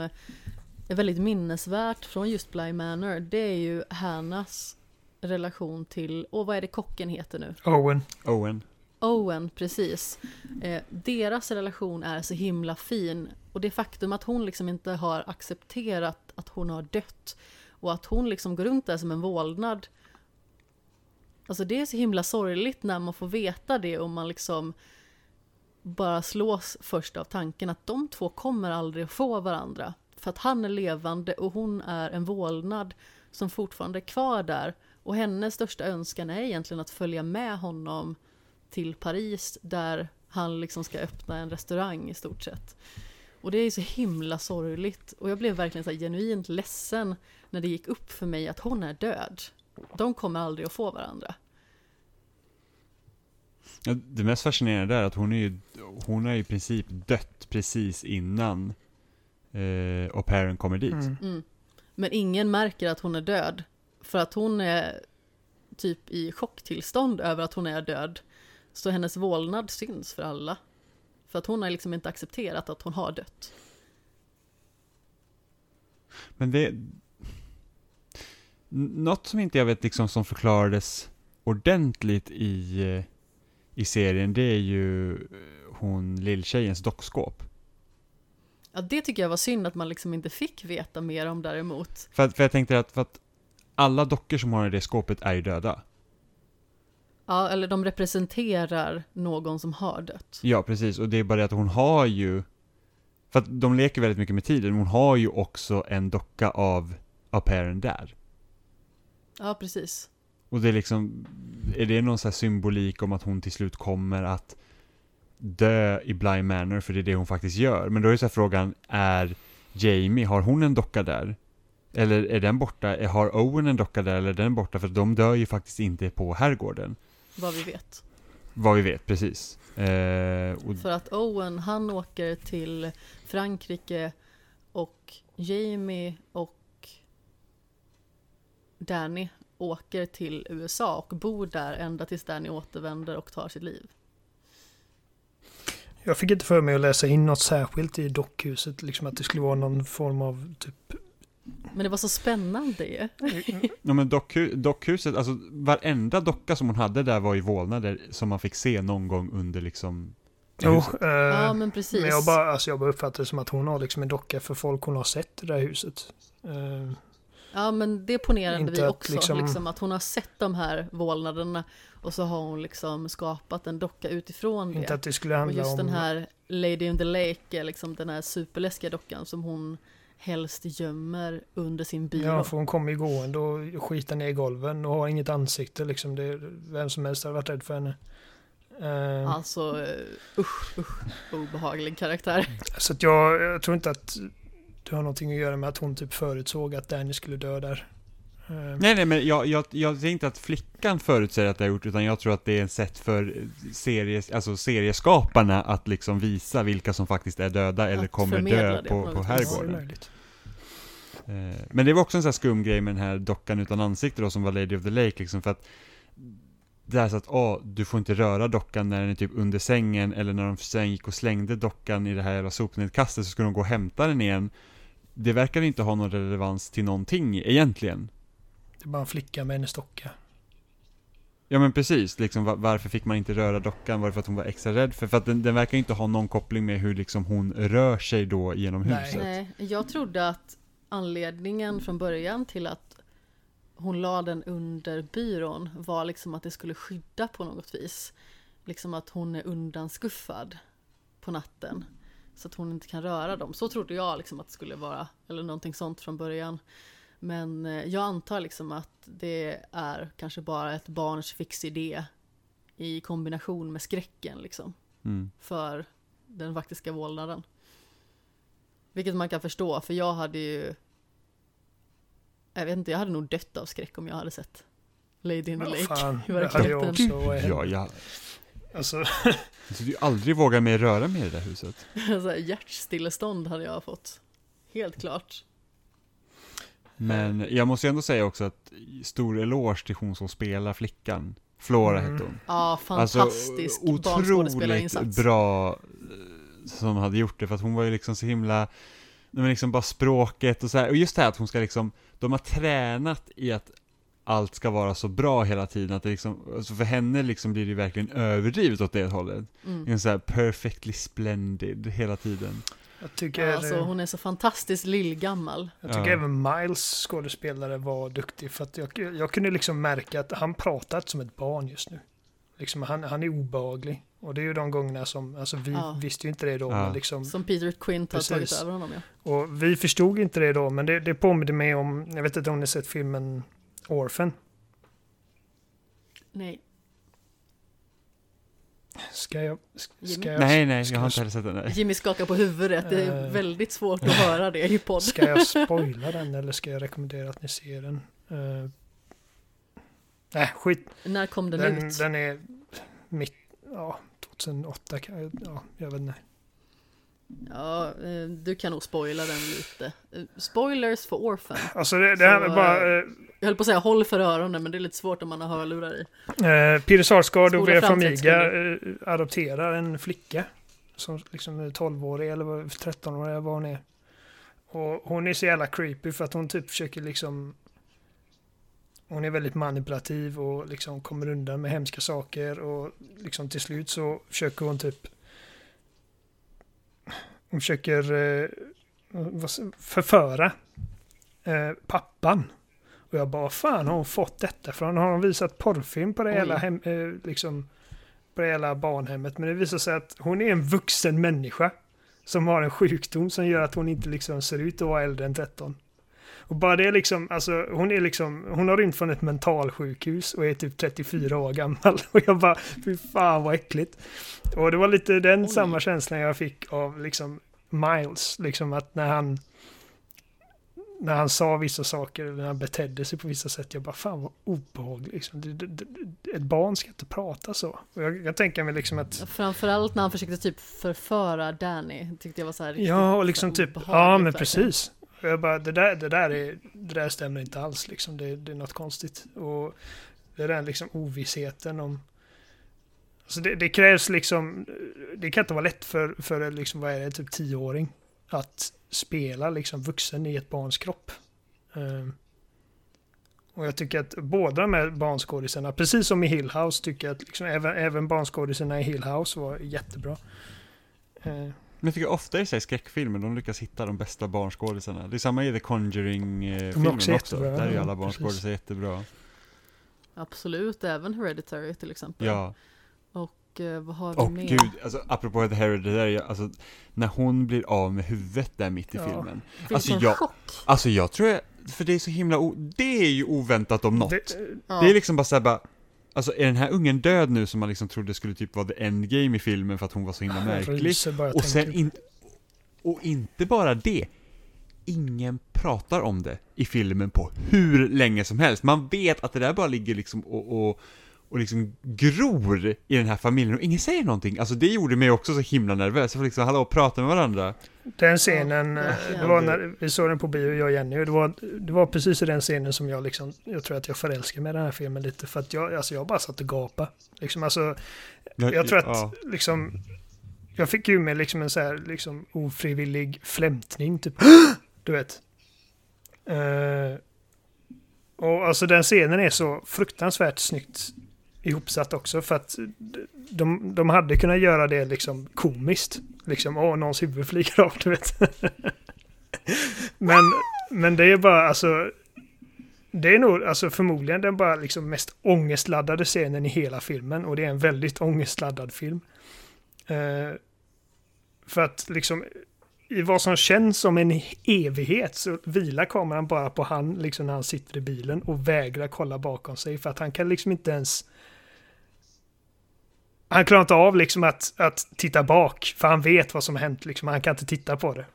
S1: är väldigt minnesvärt från just Bly Manor, det är ju Hannas relation till, åh vad är det kocken heter nu?
S2: Owen.
S3: Owen.
S1: Owen, precis. Eh, deras relation är så himla fin. Och det faktum att hon liksom inte har accepterat att hon har dött och att hon liksom går runt där som en vålnad. Alltså det är så himla sorgligt när man får veta det och man liksom bara slås först av tanken att de två kommer aldrig att få varandra. För att han är levande och hon är en vålnad som fortfarande är kvar där. Och hennes största önskan är egentligen att följa med honom till Paris där han liksom ska öppna en restaurang i stort sett. Och det är så himla sorgligt och jag blev verkligen så här genuint ledsen när det gick upp för mig att hon är död. De kommer aldrig att få varandra.
S3: Ja, det mest fascinerande är att hon är ju, hon har ju i princip dött precis innan eh, au pairen kommer dit.
S2: Mm.
S1: Mm. Men ingen märker att hon är död. För att hon är typ i chocktillstånd över att hon är död. Så hennes vålnad syns för alla. För att hon har liksom inte accepterat att hon har dött.
S3: Men det... Något som inte jag vet liksom som förklarades ordentligt i, eh, i serien, det är ju eh, hon lilltjejens dockskåp.
S1: Ja, det tycker jag var synd att man liksom inte fick veta mer om däremot.
S3: För, att, för jag tänkte att, för att alla dockor som har i det skåpet är ju döda.
S1: Ja, eller de representerar någon som har dött.
S3: Ja, precis. Och det är bara det att hon har ju... För att de leker väldigt mycket med tiden, hon har ju också en docka av au pairen där.
S1: Ja, precis.
S3: Och det är liksom, är det någon sån här symbolik om att hon till slut kommer att dö i Bly Manor, för det är det hon faktiskt gör. Men då är så här frågan, är Jamie, har hon en docka där? Eller är den borta, har Owen en docka där, eller är den borta? För de dör ju faktiskt inte på herrgården.
S1: Vad vi vet.
S3: Vad vi vet, precis. Eh, och,
S1: För att Owen, han åker till Frankrike och Jamie och Danny åker till USA och bor där ända tills Danny återvänder och tar sitt liv.
S2: Jag fick inte för mig att läsa in något särskilt i dockhuset, liksom att det skulle vara någon form av typ...
S1: Men det var så spännande ju.
S3: ja men dockhu, dockhuset, alltså varenda docka som hon hade där var ju vålnader som man fick se någon gång under liksom
S2: Jo, eh,
S1: Ja, men precis.
S2: men jag bara, alltså jag bara uppfattar det som att hon har liksom en docka för folk hon har sett i det här huset. Eh,
S1: Ja men det ponerade
S2: Inte
S1: vi
S2: att
S1: också,
S2: liksom-
S1: liksom... att hon har sett de här vålnaderna och så har hon liksom skapat en docka utifrån det.
S2: Inte att det skulle
S1: och
S2: handla
S1: just
S2: om...
S1: den här Lady in the Lake liksom den här superläskiga dockan som hon helst gömmer under sin byrå.
S2: Ja, för hon kommer ju gående och skiter ner i golven och har inget ansikte liksom. Det, vem som helst hade varit rädd för henne. Eh,
S1: Alltså eh, usch, usch, obehaglig karaktär.
S2: Så att jag, jag tror inte att det har någonting att göra med att hon typ förutsåg att Danny skulle dö där. Eh,
S3: Nej, nej, men jag, jag, jag säger inte att flickan förutsäger att det har gjort, utan jag tror att det är ett sätt för series, alltså serieskaparna att liksom visa vilka som faktiskt är döda eller
S1: Att
S3: kommer dö på,
S1: på
S3: på herrgården. Eh, Men det var också en sån här skum grej med den här dockan utan ansikte då som var Lady of the Lake liksom för att det är så att, åh, du får inte röra dockan när den är typ under sängen eller när de sen gick och slängde dockan i det här jävla sopnedkastet så skulle de gå och hämta den igen. Det verkar inte ha någon relevans till någonting egentligen.
S2: Bara en flicka med en docka.
S3: Ja men precis, liksom va- varför fick man inte röra dockan? Var det för att hon var extra rädd? För, för att den, den verkar inte ha någon koppling med hur liksom hon rör sig då genom
S2: Nej.
S3: huset.
S1: Nej, jag trodde att anledningen från början till att hon la den under byrån var liksom att det skulle skydda på något vis. Liksom att hon är undanskuffad på natten. Så att hon inte kan röra dem. Så trodde jag liksom att det skulle vara. Eller någonting sånt från början. Men eh, jag antar liksom att det är kanske bara ett barns fixidé i kombination med skräcken liksom
S3: Mm.
S1: för den faktiska vålnaden. Vilket man kan förstå, för jag hade ju... Jag vet inte, jag hade nog dött av skräck om jag hade sett Lady in the Lake
S2: fan,
S1: i
S2: jag
S1: verkligheten.
S2: är
S3: Ja, jag
S2: Alltså,
S3: jag skulle aldrig våga mig röra mig i det där huset.
S1: Så här, hjärtstillestånd hade jag fått. Helt klart.
S3: Men jag måste ändå säga också att stor eloge till hon som spelar flickan. Flora
S2: Mm.
S3: hette hon.
S1: Ja,
S3: Alltså
S1: fantastisk
S3: otroligt
S1: barnskådespelarinsats.
S3: bra eh, som hade gjort det för att hon var ju liksom så himla men liksom bara språket och så här. och just det här att hon ska liksom, de har tränat i att allt ska vara så bra hela tiden, att det liksom, alltså för henne liksom blir det ju verkligen överdrivet åt det hållet.
S1: Mm.
S3: En så här perfectly splendid hela tiden.
S2: Jag tycker,
S1: Ja, alltså, hon är så fantastiskt lillgammal.
S2: jag tycker
S3: Ja.
S2: även Miles skådespelare var duktig. För att jag, jag kunde liksom märka att han pratat som ett barn just nu. Liksom, han, han är obehaglig. Och det är ju de gångerna som, alltså vi
S1: Ja.
S2: visste ju inte det då,
S3: Ja.
S2: men liksom,
S1: Som Peter Quint har
S2: Precis.
S1: tagit över honom ja.
S2: och vi förstod inte det då, men det, det påminner mig om, jag vet inte om ni sett filmen Orphan.
S1: Nej,
S2: Ska jag, ska jag,
S3: nej, nej,
S2: ska
S3: jag har inte heller sett den.
S1: Jimmy skakar på huvudet. Det är
S2: Eh.
S1: väldigt svårt att höra det i podd.
S2: Ska jag spoila den eller ska jag rekommendera att ni ser den? Uh, nej, skit.
S1: När kom den,
S2: Den,
S1: ut?
S2: den är mitt, ja, 2008 kan jag, ja, jag vet inte.
S1: Ja, eh, du kan nog spoila den lite. Eh, Spoilers för Orphan.
S2: Alltså det, det här är bara, eh,
S1: Jag höll på att säga håll för öronen, men det är lite svårt om man har hörlurar i.
S2: eh, Peter Sarsgaard och Vera
S1: fram 30
S2: Farmiga eh, adopterar en flicka. Som liksom är 12-årig eller vad- 13-årig eller vad hon är. Och hon är så jävla creepy för att hon typ försöker liksom hon är väldigt manipulativ och liksom kommer undan med hemska saker och liksom till slut så försöker hon typ hon försöker eh, förföra eh, pappan. Och jag bara, fan har hon fått detta från? Har hon visat porrfilm på det
S1: Oj.
S2: hela, hem, eh, liksom, på det hela barnhemmet? Men det visar sig att hon är en vuxen människa som har en sjukdom som gör att hon inte liksom ser ut att vara äldre än 13. Och bara det är liksom, alltså hon är liksom, hon har rymt från ett mentalsjukhus och är typ 34 år gammal. Och jag bara, fy fan vad äckligt. Och det var lite den
S1: Oj.
S2: samma känslan jag fick av liksom Miles, liksom att när han när han sa vissa saker, när han betedde sig på vissa sätt, jag bara fan vad obehagligt. Liksom. Ett barn ska inte prata så. Och jag, jag tänker mig liksom att
S1: Framförallt när han försökte typ förföra Danny. Tyckte jag var så här riktigt
S2: Ja, och liksom typ, ja men precis. Och jag bara, det där, det där, är, det där stämmer inte alls liksom. Det, det är något konstigt. Och det är den liksom ovissheten om... Alltså det, det krävs liksom, det kan inte vara lätt för, för liksom, vad är det, typ tioåring att spela liksom vuxen i ett barns kropp. Um, och jag tycker att båda de här barnskådisarna, precis som i Hill House, tycker jag att liksom, även, även barnskådisarna i Hill House var jättebra. Uh,
S3: men jag tycker ofta i sig skräckfilmer, de lyckas hitta de bästa barnskådisarna. Det är samma i The Conjuring-filmen
S2: också
S3: också. Där är ju alla barnskådisar jättebra.
S1: Absolut, även Hereditary till exempel.
S3: Ja.
S1: Och eh, vad har vi
S3: Och
S1: mer?
S3: gud, alltså apropå The Hereditary, alltså när hon blir av med huvudet där mitt i
S2: Ja.
S3: filmen.
S1: Vilken
S3: alltså, jag-
S1: chock!
S3: Alltså jag tror jag, för det är så himla, o- det är ju oväntat om något.
S2: Det,
S1: Ja.
S3: Det är liksom bara såhär bara, alltså är den här ungen död nu som man liksom trodde skulle typ vara the endgame i filmen för att hon var så himla märklig? Och sen in, och inte bara det, ingen pratar om det i filmen på hur länge som helst. Man vet att det där bara ligger liksom och, och, och liksom gror i den här familjen och ingen säger någonting. Alltså det gjorde mig också så himla nervös. Jag får liksom, hallå, prata med varandra.
S2: Den scenen,
S1: Ja,
S2: eh, det var när vi såg den på bio, jag och Jenny, och det var, det var precis i den scenen som jag liksom, jag tror att jag förälskade mig i den här filmen lite, för att jag, alltså jag bara satt och gapade. Liksom, alltså, jag tror att,
S3: ja.
S2: liksom, jag fick ju med liksom en så här, liksom ofrivillig flämtning, typ, du vet. Eh, och alltså den scenen är så fruktansvärt snyggt ihopsatt också, för att de, de hade kunnat göra det liksom komiskt. Liksom, åh, någons huvud flyger av, du vet. men, men det är bara, alltså, det är nog alltså förmodligen den bara liksom mest ångestladdade scenen i hela filmen och det är en väldigt ångestladdad film. Eh, för att liksom i vad som känns som en evighet så vilar kameran bara på han liksom när han sitter i bilen och vägrar kolla bakom sig för att han kan liksom inte ens han klarar inte av liksom att, att titta bak för han vet vad som har hänt liksom. Han kan inte titta på det.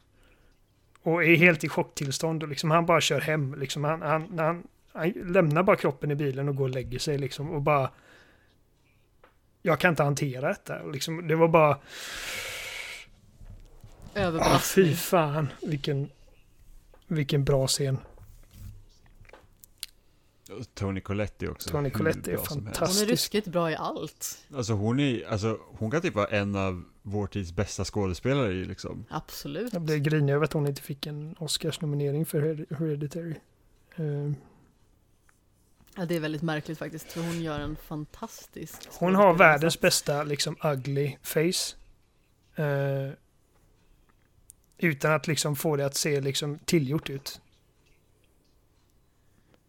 S2: Och är helt i chocktillstånd och liksom han bara kör hem liksom. Han, han, han, han lämnar bara kroppen i bilen och går och lägger sig liksom och bara jag kan inte hantera detta. Liksom, det var bara, ah,
S1: Överbelastning.
S2: fy fan, vilken, vilken bra scen.
S3: Och Tony Colletti också.
S2: Tony Colletti är
S3: helst.
S1: Hon är
S2: fantastisk.
S1: ruskigt bra i allt.
S3: Alltså hon är, alltså hon kan typ vara en av vår tids bästa skådespelare i liksom.
S1: Absolut.
S2: Jag blev grinig över att hon inte fick en Oscars-nominering för Hered- Hereditary. Eh,
S1: Ja, det är väldigt märkligt faktiskt, för hon gör en fantastisk
S2: Hon har världens bästa liksom ugly face. Eh, utan att liksom få det att se liksom tillgjort ut.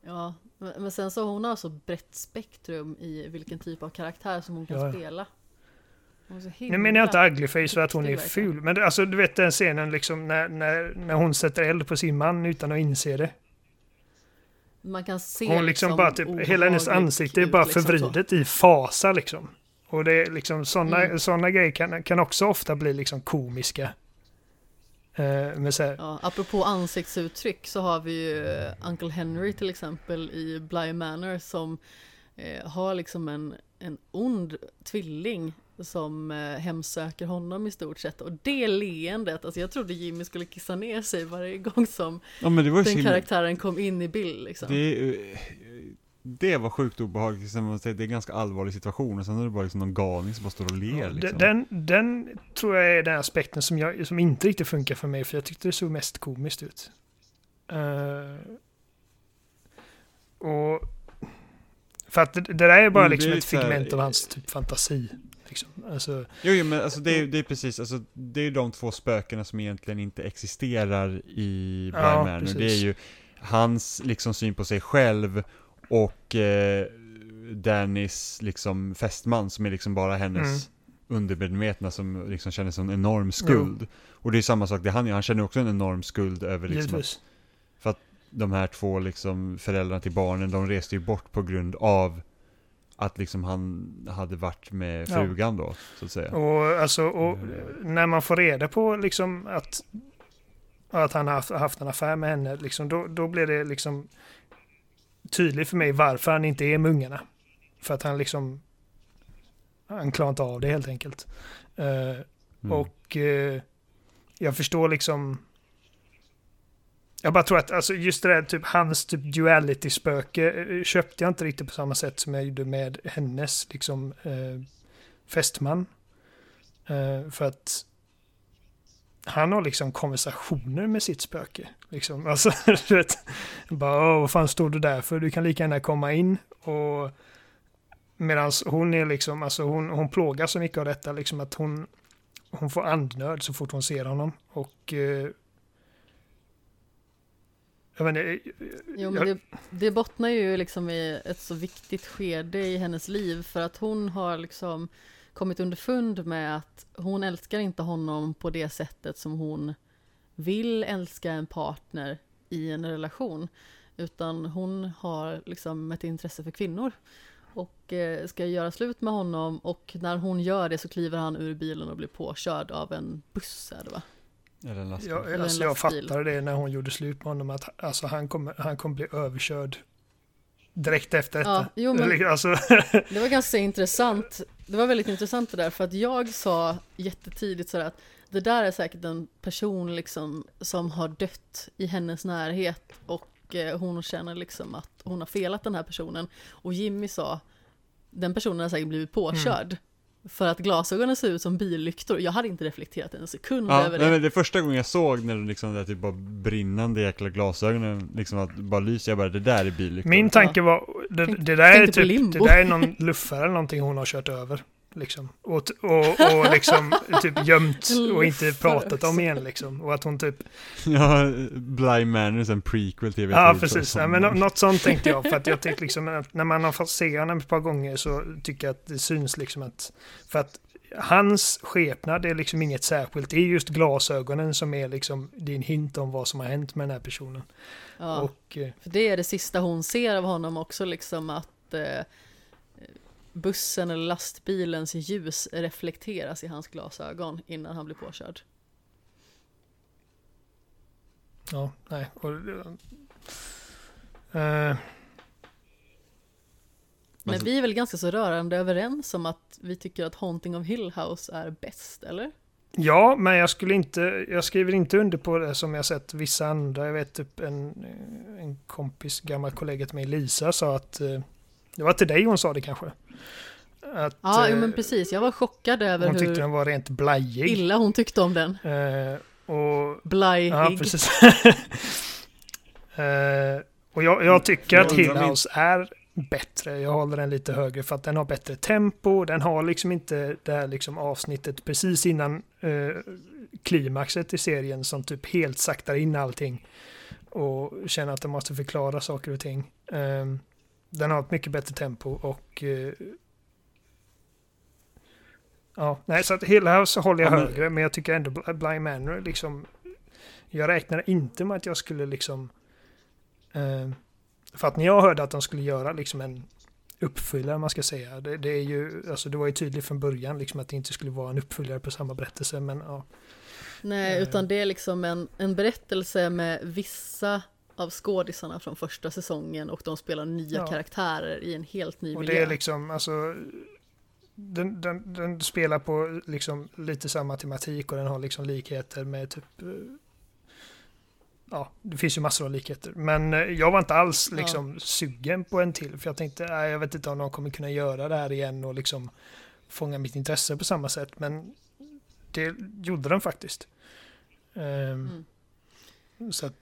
S1: Ja, men sen så hon har så brett spektrum i vilken typ av karaktär som hon kan
S2: Ja,
S1: spela. Hon
S2: Nu menar jag inte ugly face för att hon är ful. Men det, alltså du vet den scenen liksom när, när, när hon sätter eld på sin man utan att inse det.
S1: Man kan se
S2: Hon liksom bara typ, hela hennes ansikte är bara
S1: liksom
S2: förvridet i fasa liksom. Och det är liksom sådana
S1: Mm.
S2: såna grejer kan, kan också ofta bli liksom komiska. Eh, men så här,
S1: Ja, apropå ansiktsuttryck så har vi ju eh, Uncle Henry till exempel i Bly Manor som eh, har liksom en, en ond tvilling som hemsöker honom i stort sett. Och det leendet, alltså jag trodde Jimmy skulle kissa ner sig varje gång som
S3: Ja men det var ju så
S1: den karaktären kom in i bild liksom.
S3: det, eh, det var sjukt obehagligt, Sen man säger, det är en ganska allvarlig situation och sen är det bara liksom någon galning som bara står och ler liksom.
S2: den, den tror jag är den aspekten som, jag, som inte riktigt funkar för mig för jag tyckte det såg mest komiskt ut. Eh, och för att det, det där är bara liksom
S3: är
S2: ett
S3: så här-
S2: figment av hans typ fantasi. Liksom. Alltså,
S3: Jo, jo men alltså det är, det är precis, alltså det är de två spökena som egentligen inte existerar i Bly
S2: Ja,
S3: Manor. Det är ju hans liksom syn på sig själv och eh, Dannys liksom fästman som är liksom bara hennes
S2: Mm.
S3: undermedvetna som liksom känner som en enorm skuld. Och det är samma sak det han gör, han känner också en enorm skuld över liksom att
S2: givetvis.
S3: de här två liksom föräldrarna till barnen, de reste ju bort på grund av att liksom han hade varit med
S2: Ja.
S3: frugan då, så att säga.
S2: Och, alltså, och
S3: Mm.
S2: när man får reda på liksom att, att han har haft, haft en affär med henne, liksom, då, då blir det liksom tydligt för mig varför han inte är med ungarna. För att han liksom han klarar inte av det helt enkelt. Eh,
S3: Mm.
S2: Och eh, jag förstår liksom jag bara tror att alltså, just det där, typ hans typ duality-spöke eh, köpte jag inte riktigt på samma sätt som jag gjorde med hennes liksom eh, fästman. Eh, för att han har liksom konversationer med sitt spöke. Liksom. Alltså, du vet, bara, vad fan står du där för? Du kan lika gärna komma in. Och medan hon är liksom, alltså hon, hon plågas så mycket av detta, liksom att hon, hon får andnöd så fort hon ser honom. Och... Eh, jag vet inte,
S1: Jo, men det, det bottnar ju liksom i ett så viktigt skede i hennes liv för att hon har liksom kommit underfund med att hon älskar inte honom på det sättet som hon vill älska en partner i en relation. Utan hon har liksom ett intresse för kvinnor och eh, ska göra slut med honom och när hon gör det så kliver han ur bilen och blir påkörd av en buss är det va?
S3: Eller en lastbil.
S2: jag,
S1: Eller
S2: alltså, jag fattade det när hon gjorde slut med honom att alltså, han, kommer, han kommer bli överkörd direkt efter detta.
S1: Ja, jo, men-
S2: alltså,
S1: Det var ganska intressant. Det var väldigt intressant det där för att jag sa jättetidigt sådär att det där är säkert en person liksom som har dött i hennes närhet och eh, hon känner liksom att hon har felat den här personen. Och Jimmy sa den personen har säkert blivit påkörd. För att glasögonen ser ut som billyktor. Jag hade inte reflekterat en sekund
S3: Ja,
S1: över
S3: nej,
S1: det.
S3: men det första gången jag såg när de liksom där typ bara brinnande jäkla glasögonen liksom att bara lyser, jag bara det där är billyktor.
S2: min tanke var, det, det där är typ, det där är någon luffare eller någonting hon har kört över. Liksom. Och, och, och liksom typ gömt och inte pratat om igen liksom. Och att hon typ
S3: Ja, Bly Manor en prequel till
S2: Ja, precis. Ja, men nå- något sånt tänkte jag. För att jag tyckte liksom att när man har fått se honom ett par gånger så tycker jag att det syns liksom att... För att hans skepnad är liksom inget särskilt. Det är just glasögonen som är liksom din hint om vad som har hänt med den här personen.
S1: Ja.
S2: Och eh,
S1: För det är det sista hon ser av honom också, liksom att eh, bussen eller lastbilens ljus reflekteras i hans glasögon innan han blir påkörd.
S2: ja, nej. Och, eh,
S1: Men vi är väl ganska så rörande överens om att vi tycker att Haunting of Hill House är bäst, eller?
S2: ja, men jag skulle inte... Jag skriver inte under på det som jag sett vissa andra. Jag vet typ en, en kompis, gammal kollega till mig, Lisa, sa att... eh, Det var till dig hon sa det kanske. Att,
S1: Ja,
S2: eh,
S1: men precis. Jag var chockad över
S2: Hon tyckte
S1: hur
S2: den var rent blajig.
S1: illa hon tyckte om den.
S2: Eh, och,
S1: Blajig.
S2: ja, precis. eh, och jag, jag tycker att
S3: Jag
S2: Hill
S3: undrar om
S2: House är bättre. Jag håller den lite högre för att den har bättre tempo. Den har liksom inte det här liksom avsnittet precis innan eh, klimaxet i serien som typ helt saktar in allting och känner att de måste förklara saker och ting. Eh, den har ett mycket bättre tempo och eh, Ja, nej, så att Hill House håller jag
S3: Ja, men-
S2: högre, men jag tycker ändå Bl- Bly Manor liksom... Jag räknar inte med att jag skulle liksom... Eh, för att när jag hörde att de skulle göra liksom en uppföljare, man ska säga. Det, det är ju, alltså det var ju tydligt från början liksom att det inte skulle vara en uppföljare på samma berättelse, men ja.
S1: Nej,
S2: Eh.
S1: utan det är liksom en, en berättelse med vissa av skådisarna från första säsongen och de spelar nya
S2: Ja.
S1: karaktärer i en helt ny
S2: Och
S1: miljö.
S2: det är liksom, alltså... Den, den, den spelar på liksom lite samma tematik och den har liksom likheter med typ... eh, Ja, det finns ju massor av likheter. Men eh, jag var inte alls
S1: Ja.
S2: liksom sugen på en till. För jag tänkte, nej, jag vet inte om de kommer kunna göra det här igen och liksom fånga mitt intresse på samma sätt. Men det gjorde de faktiskt. Ehm, Så att,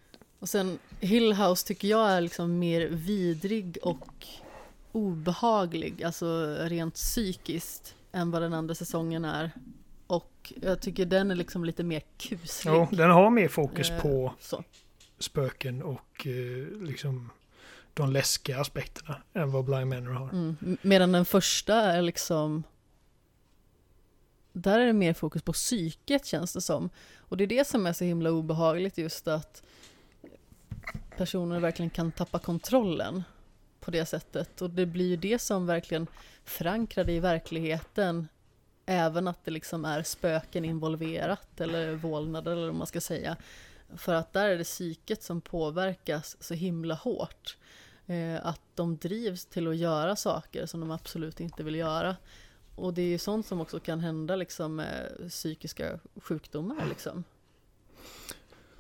S1: Och sen Hill House tycker jag är liksom mer vidrig och obehaglig, alltså rent psykiskt, än vad den andra säsongen är. Och jag tycker den är liksom lite mer kuslig.
S2: jo, den har mer fokus
S1: Eh,
S2: på
S1: Så.
S2: spöken och eh, liksom de läskiga aspekterna än vad Blind Manor har.
S1: Mm. Medan den första är liksom där är det mer fokus på psyket känns det som. Och det är det som är så himla obehagligt just att personer verkligen kan tappa kontrollen på det sättet. Och det blir ju det som verkligen förankrar det i verkligheten även att det liksom är spöken involverat eller vålnader eller vad man ska säga. För att där är det psyket som påverkas så himla hårt. Eh, att de drivs till att göra saker som de absolut inte vill göra. Och det är ju sånt som också kan hända liksom med psykiska sjukdomar liksom.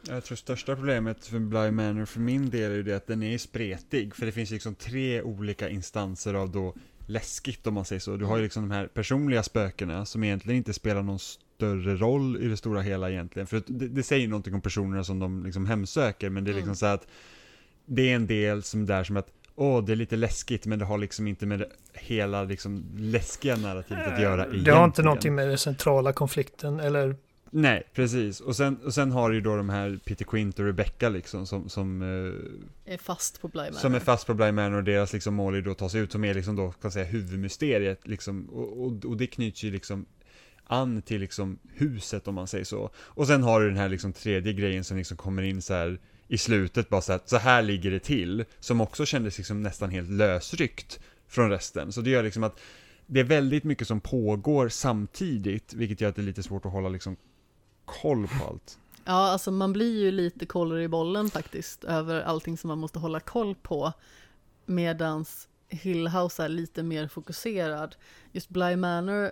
S3: Jag tror största problemet för Bly Manor för min del är ju det att den är spretig. För det finns liksom tre olika instanser av då läskigt om man säger så. Du har ju liksom de här personliga spökena som egentligen inte spelar någon större roll i det stora hela egentligen. För det, det säger någonting om personerna som de liksom hemsöker. Men det är liksom
S1: Mm.
S3: så att det är en del som där som att åh, det är lite läskigt, men det har liksom inte med det hela liksom läskiga narrativet att göra egentligen.
S2: Det har inte någonting med den centrala konflikten eller
S3: Nej, precis. Och sen, och sen har du ju då de här Peter Quint och Rebecca liksom som, som, eh,
S1: Är fast på Bly Manor.
S3: som är fast på Bly Manor och deras liksom mål är då att ta sig ut, som är liksom då, kan säga, huvudmysteriet liksom. Och, och, och det knyts ju liksom an till liksom huset om man säger så. Och sen har du den här liksom tredje grejen som liksom kommer in så här i slutet bara så att så här ligger det till, som också kändes liksom nästan helt lösryckt från resten. Så det gör liksom att det är väldigt mycket som pågår samtidigt, vilket gör att det är lite svårt att hålla liksom koll på allt.
S1: Ja, alltså man blir ju lite kollare i bollen faktiskt över allting som man måste hålla koll på. Medans Hillhouse är lite mer fokuserad. Just Bly Manor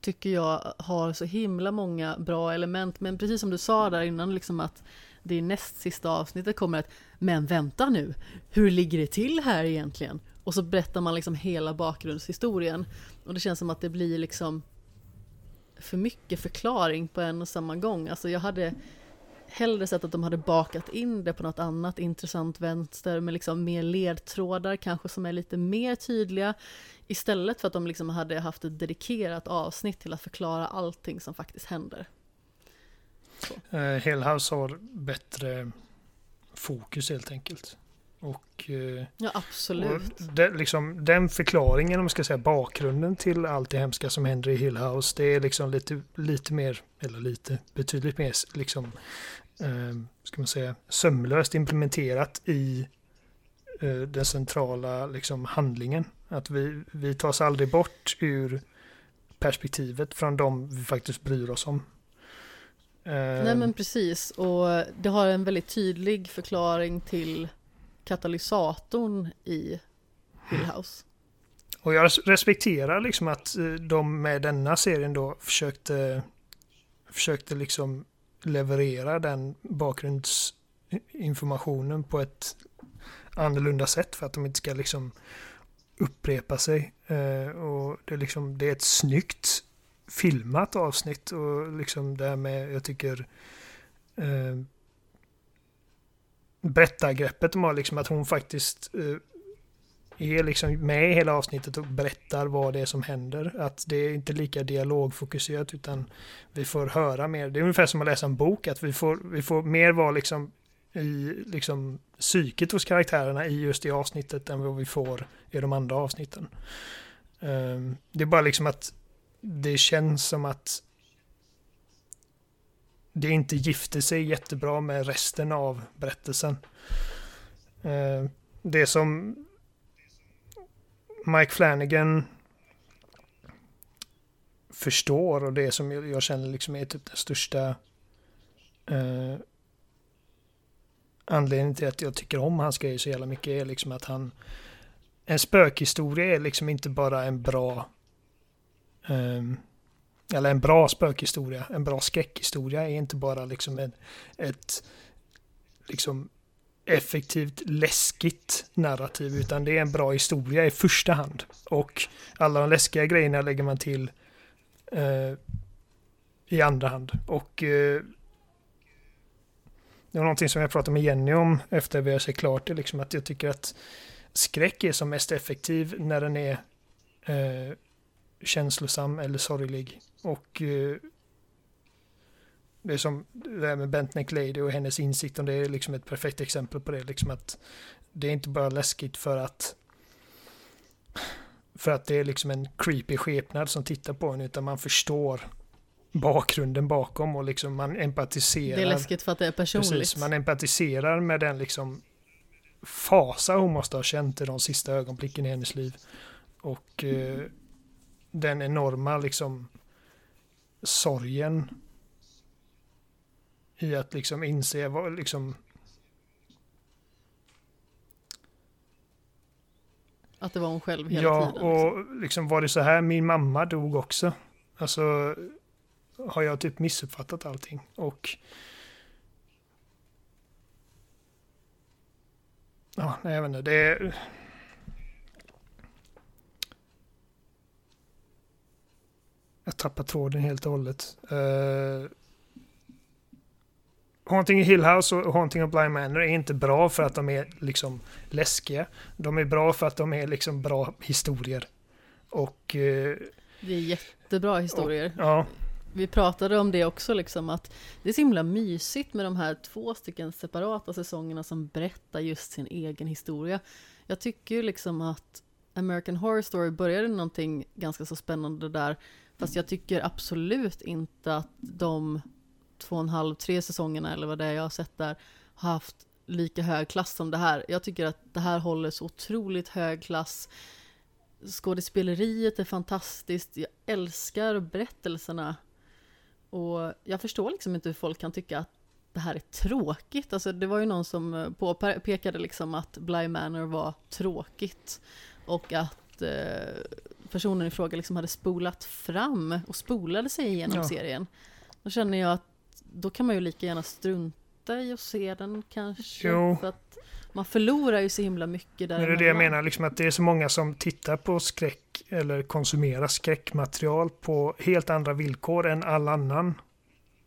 S1: tycker jag har så himla många bra element, men precis som du sa där innan, liksom att det näst sista avsnittet kommer att Men vänta nu, hur ligger det till här egentligen? Och så berättar man liksom hela bakgrundshistorien. Och det känns som att det blir liksom för mycket förklaring på en och samma gång. Alltså jag hade hellre sett att de hade bakat in det på något annat intressant vänster med liksom mer ledtrådar kanske som är lite mer tydliga istället för att de liksom hade haft ett dedikerat avsnitt till att förklara allting som faktiskt händer.
S2: Så. Eh, Hellhouse har bättre fokus helt enkelt. Och, uh,
S1: ja, absolut.
S2: Och det, liksom, den förklaringen, om man ska säga bakgrunden till allt det hemska som händer i Hill House, det är liksom lite, lite mer, eller lite, betydligt mer liksom, uh, ska man säga, sömlöst implementerat i uh, den centrala liksom, handlingen. Att vi, vi tas aldrig bort ur perspektivet från de vi faktiskt bryr oss om.
S1: Nej men precis och det har en väldigt tydlig förklaring till katalysatorn i Hill House.
S2: Och jag respekterar liksom att eh, de med denna serien då försökte försökte liksom leverera den bakgrundsinformationen på ett annorlunda sätt för att de inte ska liksom upprepa sig. Eh, och det är liksom det är ett snyggt filmat avsnitt och liksom det här med, jag tycker eh, berättargreppet de har liksom att hon faktiskt eh, är liksom med i hela avsnittet och berättar vad det är som händer. Att det är inte lika dialogfokuserat utan vi får höra mer. Det är ungefär som att läsa en bok, att vi får, vi får mer vara liksom i liksom psyket hos karaktärerna i just det avsnittet än vad vi får i de andra avsnitten. Um, det är bara liksom att det känns som att det inte gifter sig jättebra med resten av berättelsen. Eh, det som Mike Flanagan förstår och det som jag känner liksom är typ den största eh, anledningen till att jag tycker om hans grejer så jävla mycket är liksom att han en spökhistoria är liksom inte bara en bra eh, eller en bra spökhistoria, en bra skräckhistoria är inte bara liksom en, ett liksom effektivt läskigt narrativ utan det är en bra historia i första hand. Och alla de läskiga grejerna lägger man till eh, i andra hand. Och eh, det var någonting som jag pratade med Jenny om efter vi har sett klart det, liksom att jag tycker att skräck är som mest effektiv när den är eh, känslosam eller sorglig. Och eh, det är som det här med Bent Lady och hennes insikt om det är liksom ett perfekt exempel på det. Liksom att det är inte bara läskigt för att för att det är liksom en creepy skepnad som tittar på en utan man förstår bakgrunden bakom och liksom man empatiserar.
S1: Det är läskigt för att det är personligt.
S2: Precis, man empatiserar med den liksom fasa hon måste ha känt i de sista ögonblicken i hennes liv. Och eh, den enorma liksom sorgen i att liksom inse vad liksom
S1: Att det var hon själv hela
S2: ja,
S1: tiden.
S2: Ja, och liksom. liksom var det så här, min mamma dog också. Alltså har jag typ missuppfattat allting. Och ja, nej, jag vet inte, det är Jag tappar tråden helt och hållet. Uh, Haunting of Hill House och Haunting of Bly Manor är inte bra för att de är liksom läskiga. De är bra för att de är liksom bra historier. Och... Eh,
S1: det är jättebra historier.
S2: Och, ja.
S1: Vi pratade om det också, liksom att det är så himla mysigt med de här två stycken separata säsongerna som berättar just sin egen historia. Jag tycker ju liksom att American Horror Story började någonting ganska så spännande där, fast jag tycker absolut inte att de två och en halv, tre säsongerna eller vad det är jag har sett där har haft lika hög klass som det här. Jag tycker att det här håller så otroligt hög klass. Skådespeleriet är fantastiskt, jag älskar berättelserna. Och jag förstår liksom inte hur folk kan tycka att det här är tråkigt. Alltså det var ju någon som eh, påpekade liksom att Bly Manor var tråkigt. Och att eh, personen i fråga liksom hade spolat fram och spolade sig igenom ja. serien. Då känner jag att då kan man ju lika gärna strunta i att se den kanske. Jo. För att man förlorar ju så himla mycket där.
S2: Men det är det jag menar, liksom att det är så många som tittar på skräck eller konsumerar skräckmaterial på helt andra villkor än all annan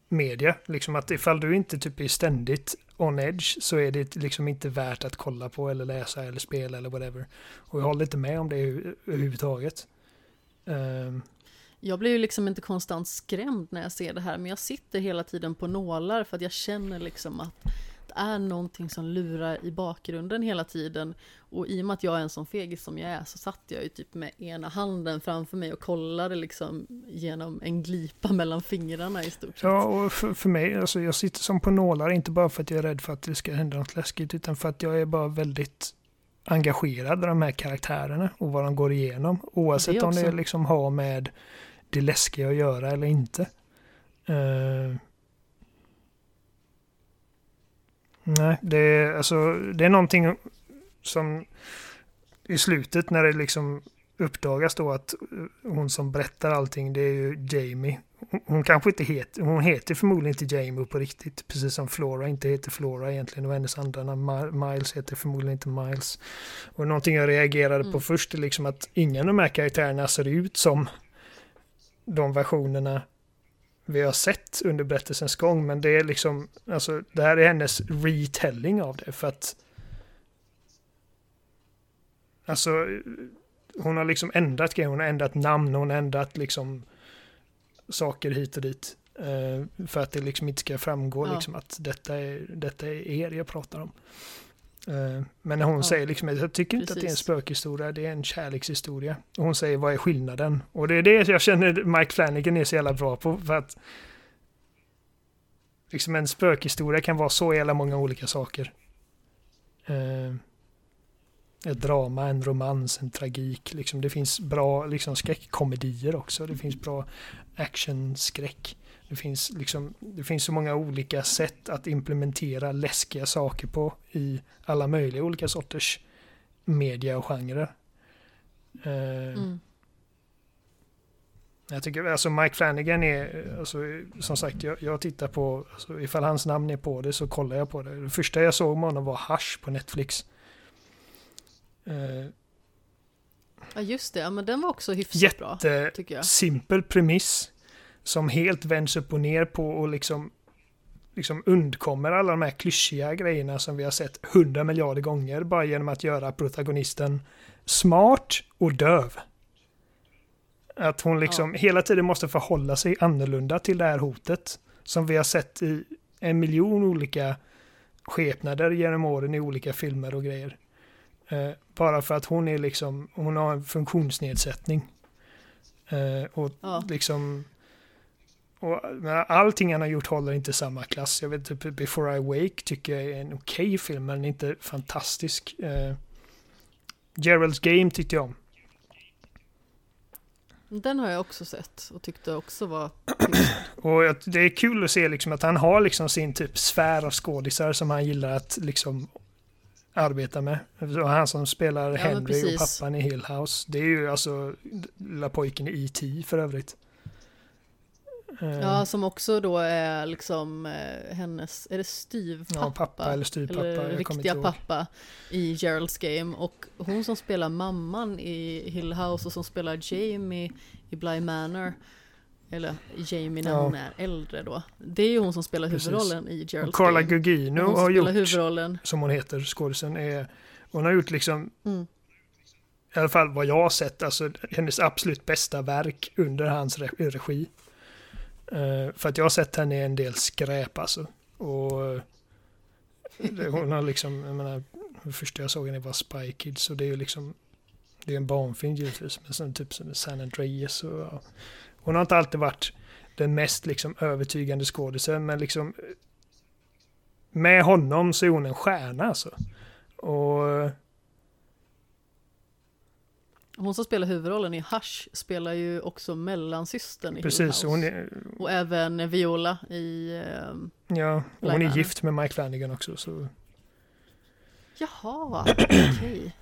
S2: media. Liksom att ifall du inte typ är ständigt on edge så är det liksom inte värt att kolla på eller läsa eller spela eller whatever. Och jag håller inte med om det överhuvudtaget. Um,
S1: jag blir ju liksom inte konstant skrämd när jag ser det här, men jag sitter hela tiden på nålar för att jag känner liksom att det är någonting som lurar i bakgrunden hela tiden. Och i och med att jag är en sån fegis som jag är så satt jag ju typ med ena handen framför mig och kollade liksom genom en glipa mellan fingrarna i stort sett.
S2: Ja, och för, för mig, alltså jag sitter som på nålar, inte bara för att jag är rädd för att det ska hända något läskigt, utan för att jag är bara väldigt engagerad i de här karaktärerna och vad de går igenom. Oavsett det om det liksom har med det läskiga att göra eller inte. Uh, nej, det är, alltså, det är någonting som i slutet när det liksom uppdagas då att hon som berättar allting det är ju Jamie. Hon kanske inte heter, hon heter förmodligen inte Jamie på riktigt, precis som Flora inte heter Flora egentligen och hennes andra namn Miles heter förmodligen inte Miles. Och någonting jag reagerade mm. på först är liksom att ingen av de här karaktärerna ser ut som de versionerna vi har sett under berättelsens gång, men det är liksom, alltså det här är hennes retelling av det för att Alltså hon har liksom ändrat grejer, hon har ändrat namn, hon har ändrat liksom saker hit och dit. Eh, för att det liksom inte ska framgå ja. liksom att detta är, detta är er jag pratar om. Eh, men när hon ja, säger liksom, jag tycker inte precis. att det är en spökhistoria, det är en kärlekshistoria. Och hon säger, vad är skillnaden? Och det är det jag känner Mike Flanagan är så jävla bra på, för att liksom en spökhistoria kan vara så jävla många olika saker. Ett drama, en romans, en tragik. Liksom. Det finns bra liksom, skräckkomedier också. Det finns bra actionskräck. Det finns, liksom, det finns så många olika sätt att implementera läskiga saker på i alla möjliga olika sorters media och genrer. Uh, mm. Jag tycker, alltså Mike Flanagan är, alltså, som sagt, jag, jag tittar på, alltså, ifall hans namn är på det så kollar jag på det. Det första jag såg med honom var Hush på Netflix.
S1: Uh, ja just det, ja, men den var också hyfsat bra.
S2: Jättesimpel premiss som helt vänds upp och ner på och liksom, liksom undkommer alla de här klyschiga grejerna som vi har sett hundra miljarder gånger bara genom att göra protagonisten smart och döv. Att hon liksom ja. hela tiden måste förhålla sig annorlunda till det här hotet som vi har sett i en miljon olika skepnader genom åren i olika filmer och grejer. Eh, bara för att hon är liksom, hon har en funktionsnedsättning. Eh, och ja. liksom och, allting han har gjort håller inte samma klass. Jag vet typ Before I Wake tycker jag är en okej okay film, men inte fantastisk. Uh, Gerald's Game tyckte jag om.
S1: Den har jag också sett och tyckte också var
S2: Och det är kul att se liksom att han har liksom sin typ sfär av skådisar som han gillar att liksom arbeta med. Och han som spelar ja, Henry och pappan i Hill House. Det är ju alltså lilla pojken i E.T. för övrigt.
S1: Ja, som också då är liksom eh, hennes, är det styvpappa?
S2: Ja, pappa eller styvpappa.
S1: Eller riktiga pappa i Geralds Game. Och hon som spelar mamman i Hill House och som spelar Jamie i Bly Manor. Eller Jamie när
S2: Ja.
S1: hon är äldre då. Det är ju hon som spelar
S2: Precis.
S1: huvudrollen i Gerald's
S2: Och Carla. Gugino
S1: hon
S2: har gjort,
S1: huvudrollen.
S2: som hon heter, skådisen, är, hon har gjort liksom,
S1: Mm.
S2: i alla fall vad jag har sett, alltså hennes absolut bästa verk under hans re- regi. Eh, för att jag har sett henne i en del skräp alltså. Och det- hon har liksom, jag menar, det första jag såg henne var Spy Kids och det är ju liksom, det är en barnfilm givetvis, men sen typ som San Andreas och ja. Hon har inte alltid varit den mest liksom övertygande skådisen, men liksom med honom så är hon en stjärna alltså. Och
S1: Hon som spelar huvudrollen i Hush spelar ju också mellansystern i
S2: precis, hon är,
S1: Och även Viola i... ehm,
S2: ja,
S1: Bly
S2: hon är gift med Mike Flanagan också. Så
S1: Jaha, okej.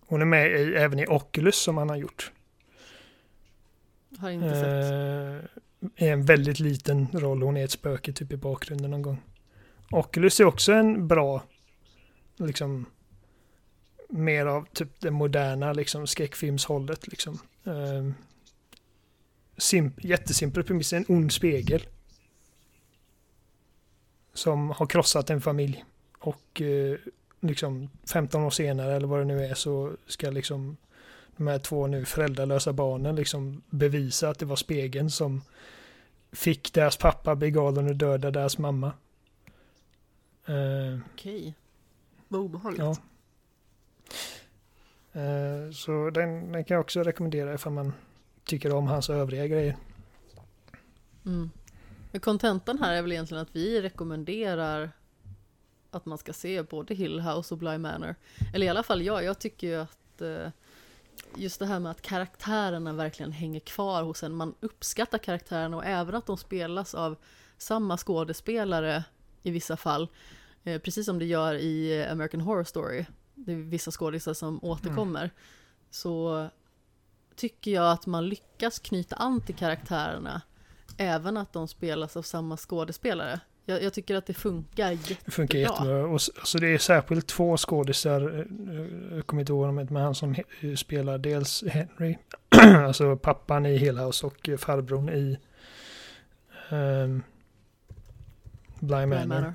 S2: hon är med i, även i Oculus som han har gjort.
S1: Har inte sett.
S2: Eh, är en väldigt liten roll, hon är ett spöke typ i bakgrunden någon gång. Oculus är också en bra, liksom, mer av typ det moderna liksom skräckfilmshållet liksom. Eh, simp, jättesimpel premiss, en ond spegel. Som har krossat en familj. Och eh, liksom 15 år senare eller vad det nu är så ska liksom de här två nu föräldralösa barnen liksom bevisa att det var spegeln som fick deras pappa bli galen och döda deras mamma. Eh,
S1: Okej. Vad obehagligt.
S2: ja. Eh, så den, den kan jag också rekommendera ifall man tycker om hans övriga grejer.
S1: Mm. Men kontentan här är väl egentligen att vi rekommenderar att man ska se både Hill House och Bly Manor. Eller i alla fall jag, jag tycker ju att eh, just det här med att karaktärerna verkligen hänger kvar hos en. Man uppskattar karaktärerna och även att de spelas av samma skådespelare i vissa fall. Eh, precis som det gör i American Horror Story. Det är vissa skådisar som återkommer. Så tycker jag att man lyckas knyta an till karaktärerna även att de spelas av samma skådespelare. Jag, jag tycker att det funkar jättebra.
S2: Det funkar jättebra. Och, s- alltså det är särskilt två skådisar, eh, jag kommer inte ihåg dem, men han som he- spelar dels Henry, alltså pappan i Hill House och eh, farbrorn i um, Bly
S1: Bly
S2: Manor.
S1: Manor.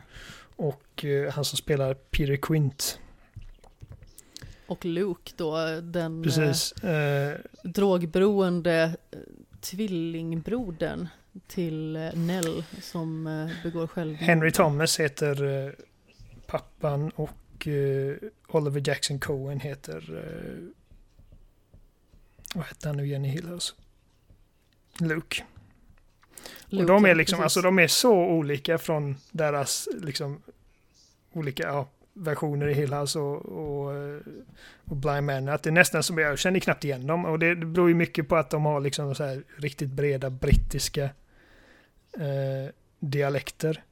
S2: Och eh, han som spelar Peter Quint.
S1: Och Luke då, den eh,
S2: Precis. Eh,
S1: drogberoende eh, tvillingbrodern till eh, Nell som eh, begår självmord.
S2: Henry Thomas heter eh, pappan och Oliver Jackson Cohen heter... Vad hette han nu igen i Hill House? Luke.
S1: Luke,
S2: och de är liksom,
S1: precis.
S2: alltså de är så olika från deras liksom olika ja, versioner i Hill House och, och, och Blind Man. Att det är nästan som, jag känner knappt igen dem. Och det, det beror ju mycket på att de har liksom så här riktigt breda brittiska eh, dialekter.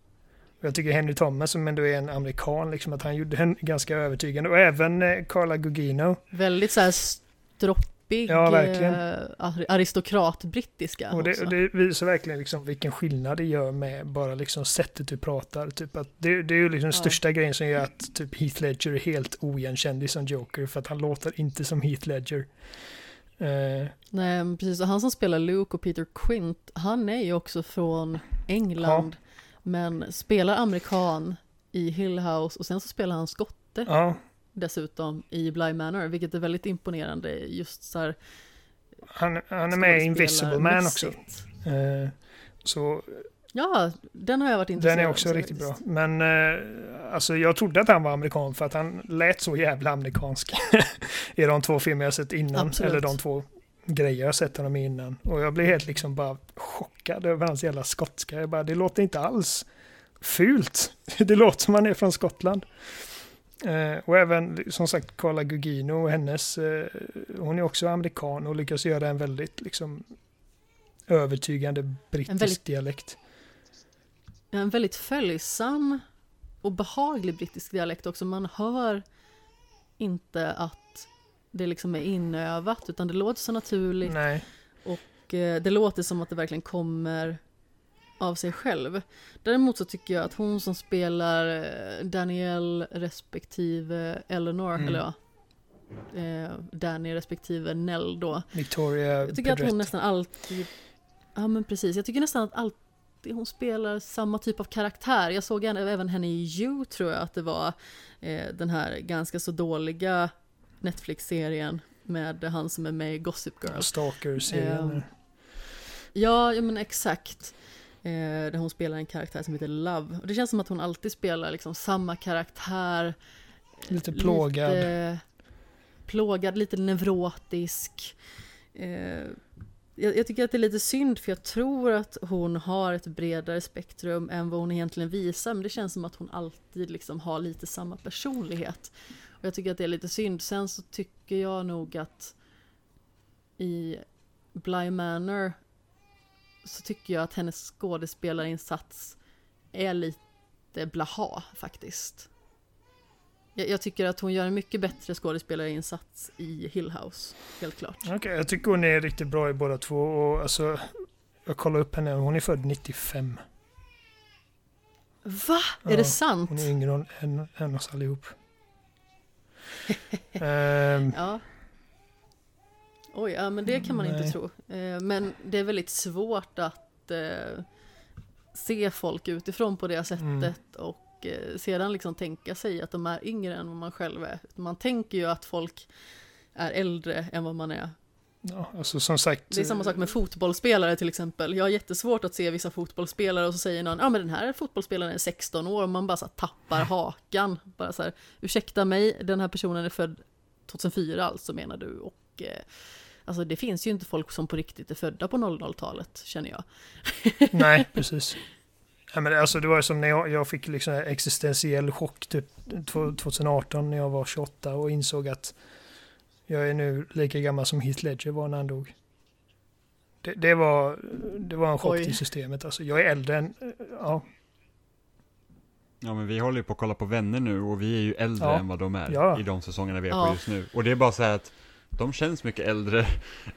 S2: Jag tycker Henry Thomas som ändå är en amerikan, liksom att han gjorde en ganska övertygande. Och även eh, Carla Gugino.
S1: Väldigt så här stroppig
S2: Ja, verkligen.
S1: eh, ar- aristokrat-brittiska
S2: Och det, och det visar verkligen liksom vilken skillnad det gör med bara liksom sättet du pratar. Typ att det, det är ju liksom den
S1: Ja.
S2: största grejen som gör att typ Heath Ledger är helt oigenkännlig som Joker. För att han låter inte som Heath Ledger. Eh,
S1: Nej, men precis. Och han som spelar Luke och Peter Quint, han är ju också från England, men spelar amerikan i Hill House och sen så spelar han skotte
S2: ja,
S1: dessutom i Bly Manor, vilket är väldigt imponerande just så här
S2: han, han är med i Invisible Man också. Eh, så
S1: Ja, den har jag varit intresserad
S2: den är
S1: av
S2: också
S1: så
S2: riktigt bra. Men eh, alltså jag trodde att han var amerikan för att han lät så jävla amerikansk i de två filmer jag sett innan.
S1: Absolut.
S2: Eller de två grejer jag sett honom i innan. Och jag blev helt liksom bara chockad över hans jävla skotska. Jag bara, det låter inte alls fult. Det låter som han är från Skottland. Eh, och även som sagt Carla Gugino och hennes, eh, hon är också amerikan och lyckas göra en väldigt liksom övertygande brittisk
S1: väldigt-
S2: dialekt.
S1: En väldigt följsam och behaglig brittisk dialekt också. Man hör inte att det liksom är inövat, utan det låter så naturligt.
S2: Nej.
S1: Och eh, det låter som att det verkligen kommer av sig själv. Däremot så tycker jag att hon som spelar eh, Danielle respektive Eleanor,
S2: Mm.
S1: eller ja, eh, Danny respektive Nell då.
S2: Victoria
S1: Jag tycker att hon nästan alltid Ja men precis, jag tycker nästan att alltid hon spelar samma typ av karaktär. Jag såg henne, även henne i You tror jag att det var. Eh, den här ganska så dåliga Netflix-serien med han som är med i Gossip Girl.
S2: Stalker-serien.
S1: Ehm, Ja, ja men exakt. Eh, där hon spelar en karaktär som heter Love. Och det känns som att hon alltid spelar liksom samma karaktär.
S2: Lite plågad.
S1: Lite plågad, lite neurotisk. Eh, jag, jag tycker att det är lite synd för jag tror att hon har ett bredare spektrum än vad hon egentligen visar. Men det känns som att hon alltid liksom har lite samma personlighet. Och jag tycker att det är lite synd. Sen så tycker jag nog att i Bly Manor så tycker jag att hennes skådespelarinsats är lite blaha faktiskt. Jag, jag tycker att hon gör en mycket bättre skådespelarinsats i Hill House, helt klart.
S2: Okej, jag tycker hon är riktigt bra i båda två. Och alltså, jag kollar upp henne, hon är född 95.
S1: Va?
S2: Ja,
S1: är det sant?
S2: Hon är yngre än, än, oss allihop. Ehm,
S1: Ja. Oj, ja men det kan man inte
S2: Nej.
S1: tro. Eh, Men det är väldigt svårt att eh, se folk utifrån på det sättet
S2: Mm.
S1: och eh, sedan liksom tänka sig att de är yngre än vad man själv är. Man tänker ju att folk är äldre än vad man är.
S2: ja, alltså som sagt.
S1: Det är samma sak med fotbollsspelare till exempel. Jag har jättesvårt att se vissa fotbollsspelare och så säger någon, ja men den här fotbollsspelaren är 16 år och man bara så tappar hakan. Bara så här, ursäkta mig, den här personen är född 2004 alltså menar du och eh, Alltså det finns ju inte folk som på riktigt är födda på 00-talet känner jag.
S2: Nej, precis. Ja, men alltså, det var ju som när jag, jag fick liksom en existentiell chock typ, tw- 2018 när jag var 28 och insåg att jag är nu lika gammal som Heath Ledger var när han dog. Det, det, var, det var en chock
S1: Oj.
S2: till systemet. Alltså, jag är äldre än... Ja,
S3: Ja men vi håller ju på att kolla på vänner nu och vi är ju äldre
S2: Ja.
S3: än vad de är
S2: Ja.
S3: i de säsongerna vi är
S1: Ja.
S3: på just nu. Och det är bara så här att de känns mycket äldre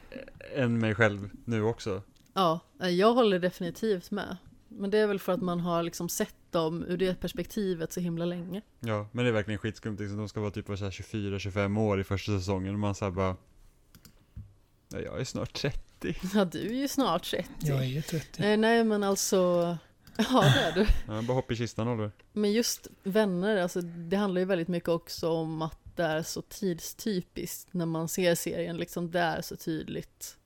S3: än mig själv nu också.
S1: Ja, jag håller definitivt med. Men det är väl för att man har liksom sett dem ur det perspektivet så himla länge.
S3: Ja, men det är verkligen skitskumt liksom. De ska vara typ 24-25 år i första säsongen och man säger bara ja, jag är snart 30.
S1: Ja, du är ju snart 30.
S2: jag är 30.
S1: Eh, nej men alltså, ja det är du.
S3: Ja, bara hopp i kistan Oliver.
S1: Men just vänner, alltså det handlar ju väldigt mycket också om att det är så tidstypiskt när man ser serien, liksom det är så tydligt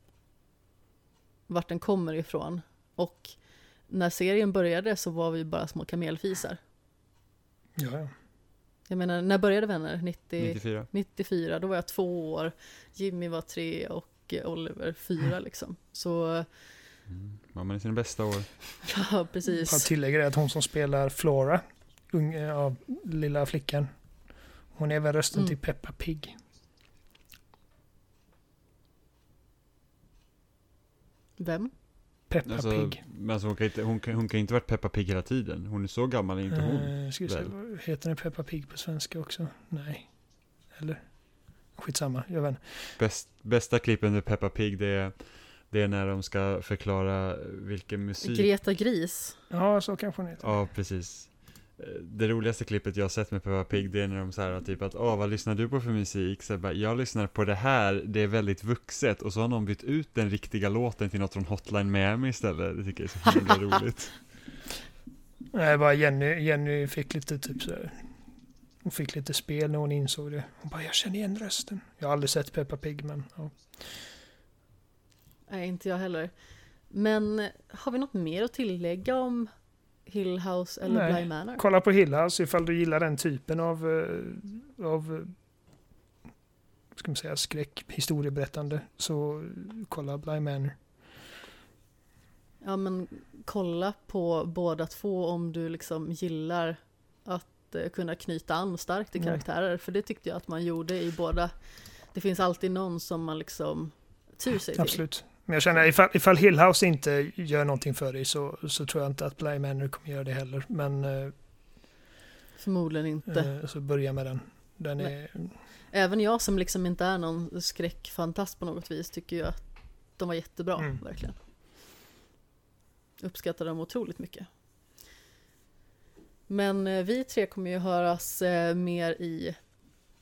S1: vart den kommer ifrån. Och när serien började så var vi bara små kamelfisar.
S2: Ja, ja.
S1: Jag menar, när började Vänner? 90,
S3: 94.
S1: 94, då var jag två år, Jimmy var tre och eh, Oliver fyra liksom. Så,
S3: Mm. Mamman i sina bästa år.
S1: ja
S2: Jag
S1: precis.
S2: tillägger det att hon som spelar Flora, ung, ja, lilla flickan, hon är väl rösten
S1: Mm.
S2: till Peppa Pig.
S1: Vem?
S2: Peppa
S3: Alltså,
S2: Pig.
S3: men alltså hon kan inte, hon kan, hon kan inte varit Peppa Pig hela tiden. Hon är så gammal är inte hon.
S2: Eh, ska se, heter den Peppa Pig på svenska också? Nej. Eller? Skitsamma, jag vet inte.
S3: Bäst, bästa klippen med Peppa Pig det är, det är när de ska förklara vilken musik.
S1: Greta Gris.
S2: Ja, så kanske hon heter.
S3: Ja, precis. Eh, Det roligaste klippet jag har sett med Peppa Pig det är när de säger typ att åh vad lyssnar du på för musik? Så jag, bara, jag lyssnar på det här, det är väldigt vuxet och så har någon bytt ut den riktiga låten till något från Hotline Miami istället. Det tycker jag är så himla roligt.
S2: Nej, bara Jenny, Jenny fick lite typ så här. Hon fick lite spel när hon insåg det. Hon bara, jag känner igen rösten. Jag har aldrig sett Peppa Pig, men ja.
S1: Nej, inte jag heller. Men har vi något mer att tillägga om Hill House eller
S2: Nej.
S1: Bly Manor?
S2: Kolla på Hill House ifall du gillar den typen av, eh, av eh, ska man säga, skräck, historieberättande. Så kolla Bly Manor.
S1: Ja, men kolla på båda två om du liksom gillar att eh, kunna knyta an starkt till
S2: Ja.
S1: karaktärer. För det tyckte jag att man gjorde i båda. Det finns alltid någon som man liksom tyr sig till.
S2: Absolut. Men jag känner ifall, ifall Hill House inte gör någonting för dig så, så tror jag inte att Bly Manor kommer göra det heller. Men eh,
S1: Förmodligen inte.
S2: eh, så börja med den. Den
S1: Nej.
S2: är,
S1: Även jag som liksom inte är någon skräckfantast på något vis tycker ju att de var jättebra,
S2: Mm.
S1: verkligen. Uppskattar dem otroligt mycket. Men eh, vi tre kommer ju höras mer i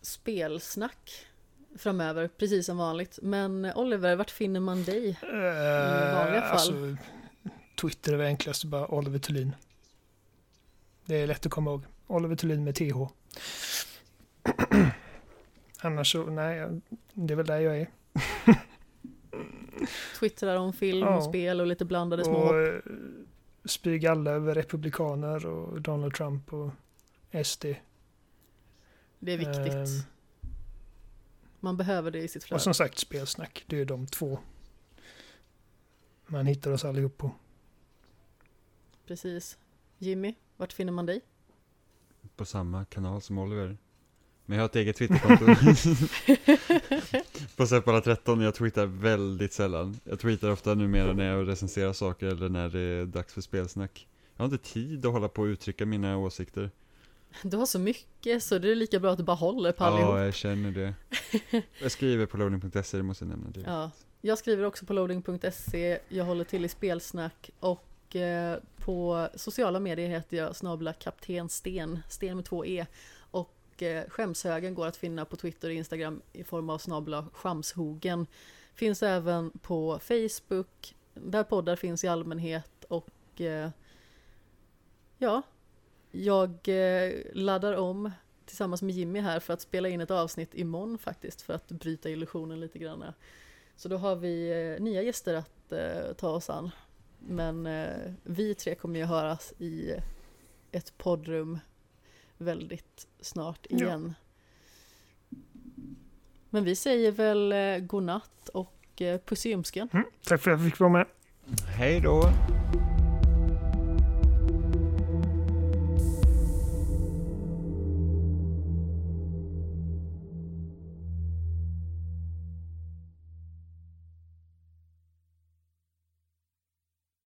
S1: spelsnack framöver, precis som vanligt. Men Oliver, vart finner man dig?
S2: Eh,
S1: vanliga fall.
S2: Alltså, Twitter är väl enklast, bara Oliver Thulin. Det är lätt att komma ihåg. Oliver Thulin med TH. Annars så, nej, det är väl där jag är.
S1: Twittrar om film,
S2: Ja.
S1: och spel och lite blandade små
S2: Och
S1: hopp.
S2: eh, alla över republikaner och Donald Trump och SD.
S1: Det är viktigt.
S2: Ehm,
S1: Man behöver det i sitt flöde.
S2: och som sagt spelsnack. Det är de två man hittar oss allihop på.
S1: Precis. Jimmy, vart finner man dig?
S3: På samma kanal som Oliver. Men jag har ett eget Twitterkonto. på Seppala13, jag tweetar väldigt sällan. Jag tweetar ofta numera när jag recenserar saker eller när det är dags för spelsnack. Jag har inte tid att hålla på och uttrycka mina åsikter.
S1: Du har så mycket så det är lika bra att du bara håller på allihop.
S3: Ja, jag känner det. Jag skriver på loading.se, det måste jag nämna. Det.
S1: Ja, jag skriver också på loading.se, jag håller till i spelsnack och eh, på sociala medier heter jag snabla kapten Sten, Sten med två E. Och eh, skämshögen går att finna på Twitter och Instagram i form av snabla skamshogen. Finns även på Facebook, där poddar finns i allmänhet och eh, ja, jag eh, laddar om tillsammans med Jimmy här för att spela in ett avsnitt imorgon faktiskt för att bryta illusionen lite grann. Så då har vi eh, nya gäster att eh, ta oss an. Men vi tre kommer ju höras i ett poddrum väldigt snart
S2: Ja.
S1: igen. Men vi säger väl godnatt och puss i ljumsken.
S2: Mm, tack för att jag fick vara med.
S3: Hej då!